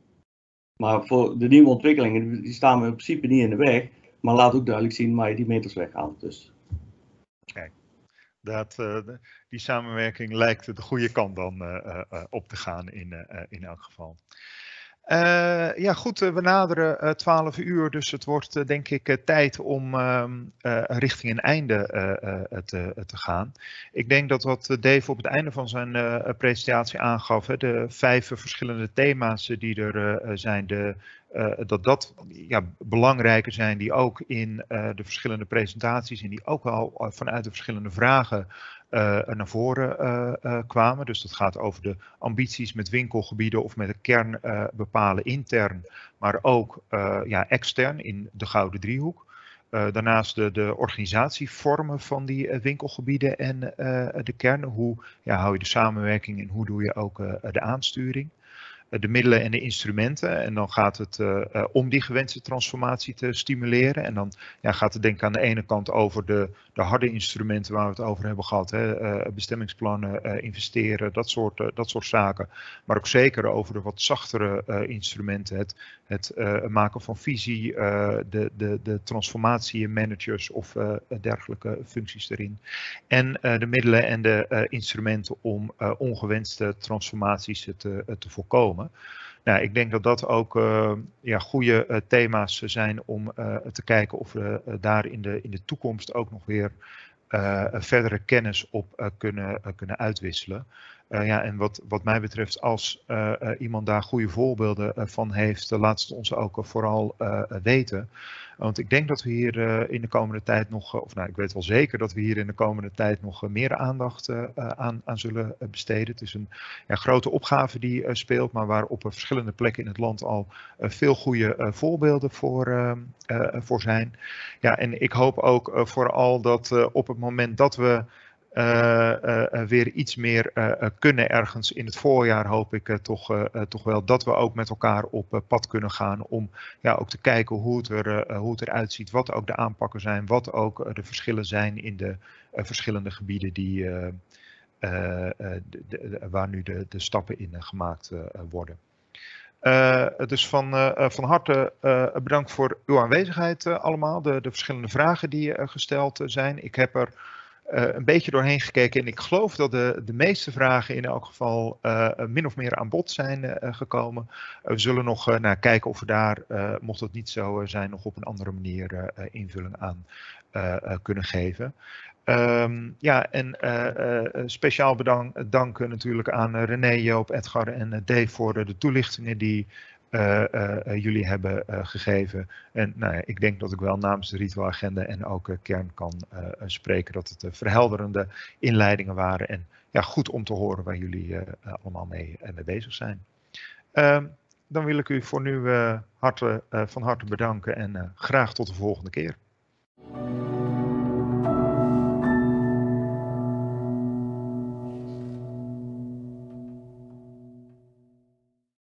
Maar voor de nieuwe ontwikkelingen, die staan we in principe niet in de weg. Maar laat ook duidelijk zien waar je die meters weghaalt. Dus. Dat, uh, die samenwerking lijkt de goede kant dan uh, uh, op te gaan in, in elk geval. Uh, ja, goed, we naderen uh, 12 uur, dus het wordt denk ik tijd om ehm, richting een einde te, te, gaan. Ik denk dat wat Dave op het einde van zijn presentatie aangaf, hè, de vijf verschillende thema's die er zijn, de, dat dat ja, belangrijke zijn die ook in de verschillende presentaties en die ook wel vanuit de verschillende vragen naar voren uh, kwamen. Dus dat gaat over de ambities met winkelgebieden of met de kern bepalen intern, maar ook ja, extern in de Gouden Driehoek. daarnaast de, de, organisatievormen van die winkelgebieden en de kern. Hoe ja, hou je de samenwerking en hoe doe je ook de aansturing? Eh, de middelen en de instrumenten. En dan gaat het uh, om die gewenste transformatie te stimuleren. En dan ja, gaat het denk ik aan de ene kant over de, de harde instrumenten waar we het over hebben gehad. Hè, bestemmingsplannen, investeren, dat soort, dat soort zaken. Maar ook zeker over de wat zachtere instrumenten. Het, het maken van visie, de, de, de transformatiemanagers of dergelijke functies erin. En de middelen en de instrumenten om ongewenste transformaties te, te voorkomen. Nou, ik denk dat dat ook uh, ja, goede uh, thema's zijn om uh, te kijken of we daar in de, in de toekomst ook nog weer verdere kennis op kunnen, kunnen uitwisselen. ja, en wat, wat mij betreft, als iemand daar goede voorbeelden van heeft, laat het ons ook vooral weten. Want ik denk dat we hier uh, in de komende tijd nog, uh, of nou ik weet wel zeker dat we hier in de komende tijd nog uh, meer aandacht aan, aan zullen besteden. Het is een ja, grote opgave die speelt, maar waar op verschillende plekken in het land al veel goede voorbeelden voor, voor zijn. Ja, en ik hoop ook vooral dat op het moment dat we weer iets meer kunnen ergens in het voorjaar hoop ik toch, toch wel dat we ook met elkaar op pad kunnen gaan om ja, ook te kijken hoe het, er, hoe het eruit ziet, wat ook de aanpakken zijn, wat ook de verschillen zijn in de verschillende gebieden die, waar nu de, de stappen in gemaakt worden. Dus van, van harte uh, bedankt voor uw aanwezigheid allemaal, de, de verschillende vragen die gesteld zijn. Ik heb er een beetje doorheen gekeken. En ik geloof dat de, de meeste vragen in elk geval uh, min of meer aan bod zijn uh, gekomen. we zullen nog naar kijken of we daar, mocht dat niet zo zijn, nog op een andere manier invulling aan kunnen geven. Um, ja, en speciaal bedank, dank natuurlijk aan René, Joop, Edgar en Dave voor de toelichtingen die uh, uh, jullie hebben gegeven. En nou ja, ik denk dat ik wel namens de ritualagenda en ook kern kan spreken dat het verhelderende inleidingen waren. En ja, goed om te horen waar jullie allemaal mee, bezig zijn. Ehm, dan wil ik u voor nu van harte bedanken en graag tot de volgende keer.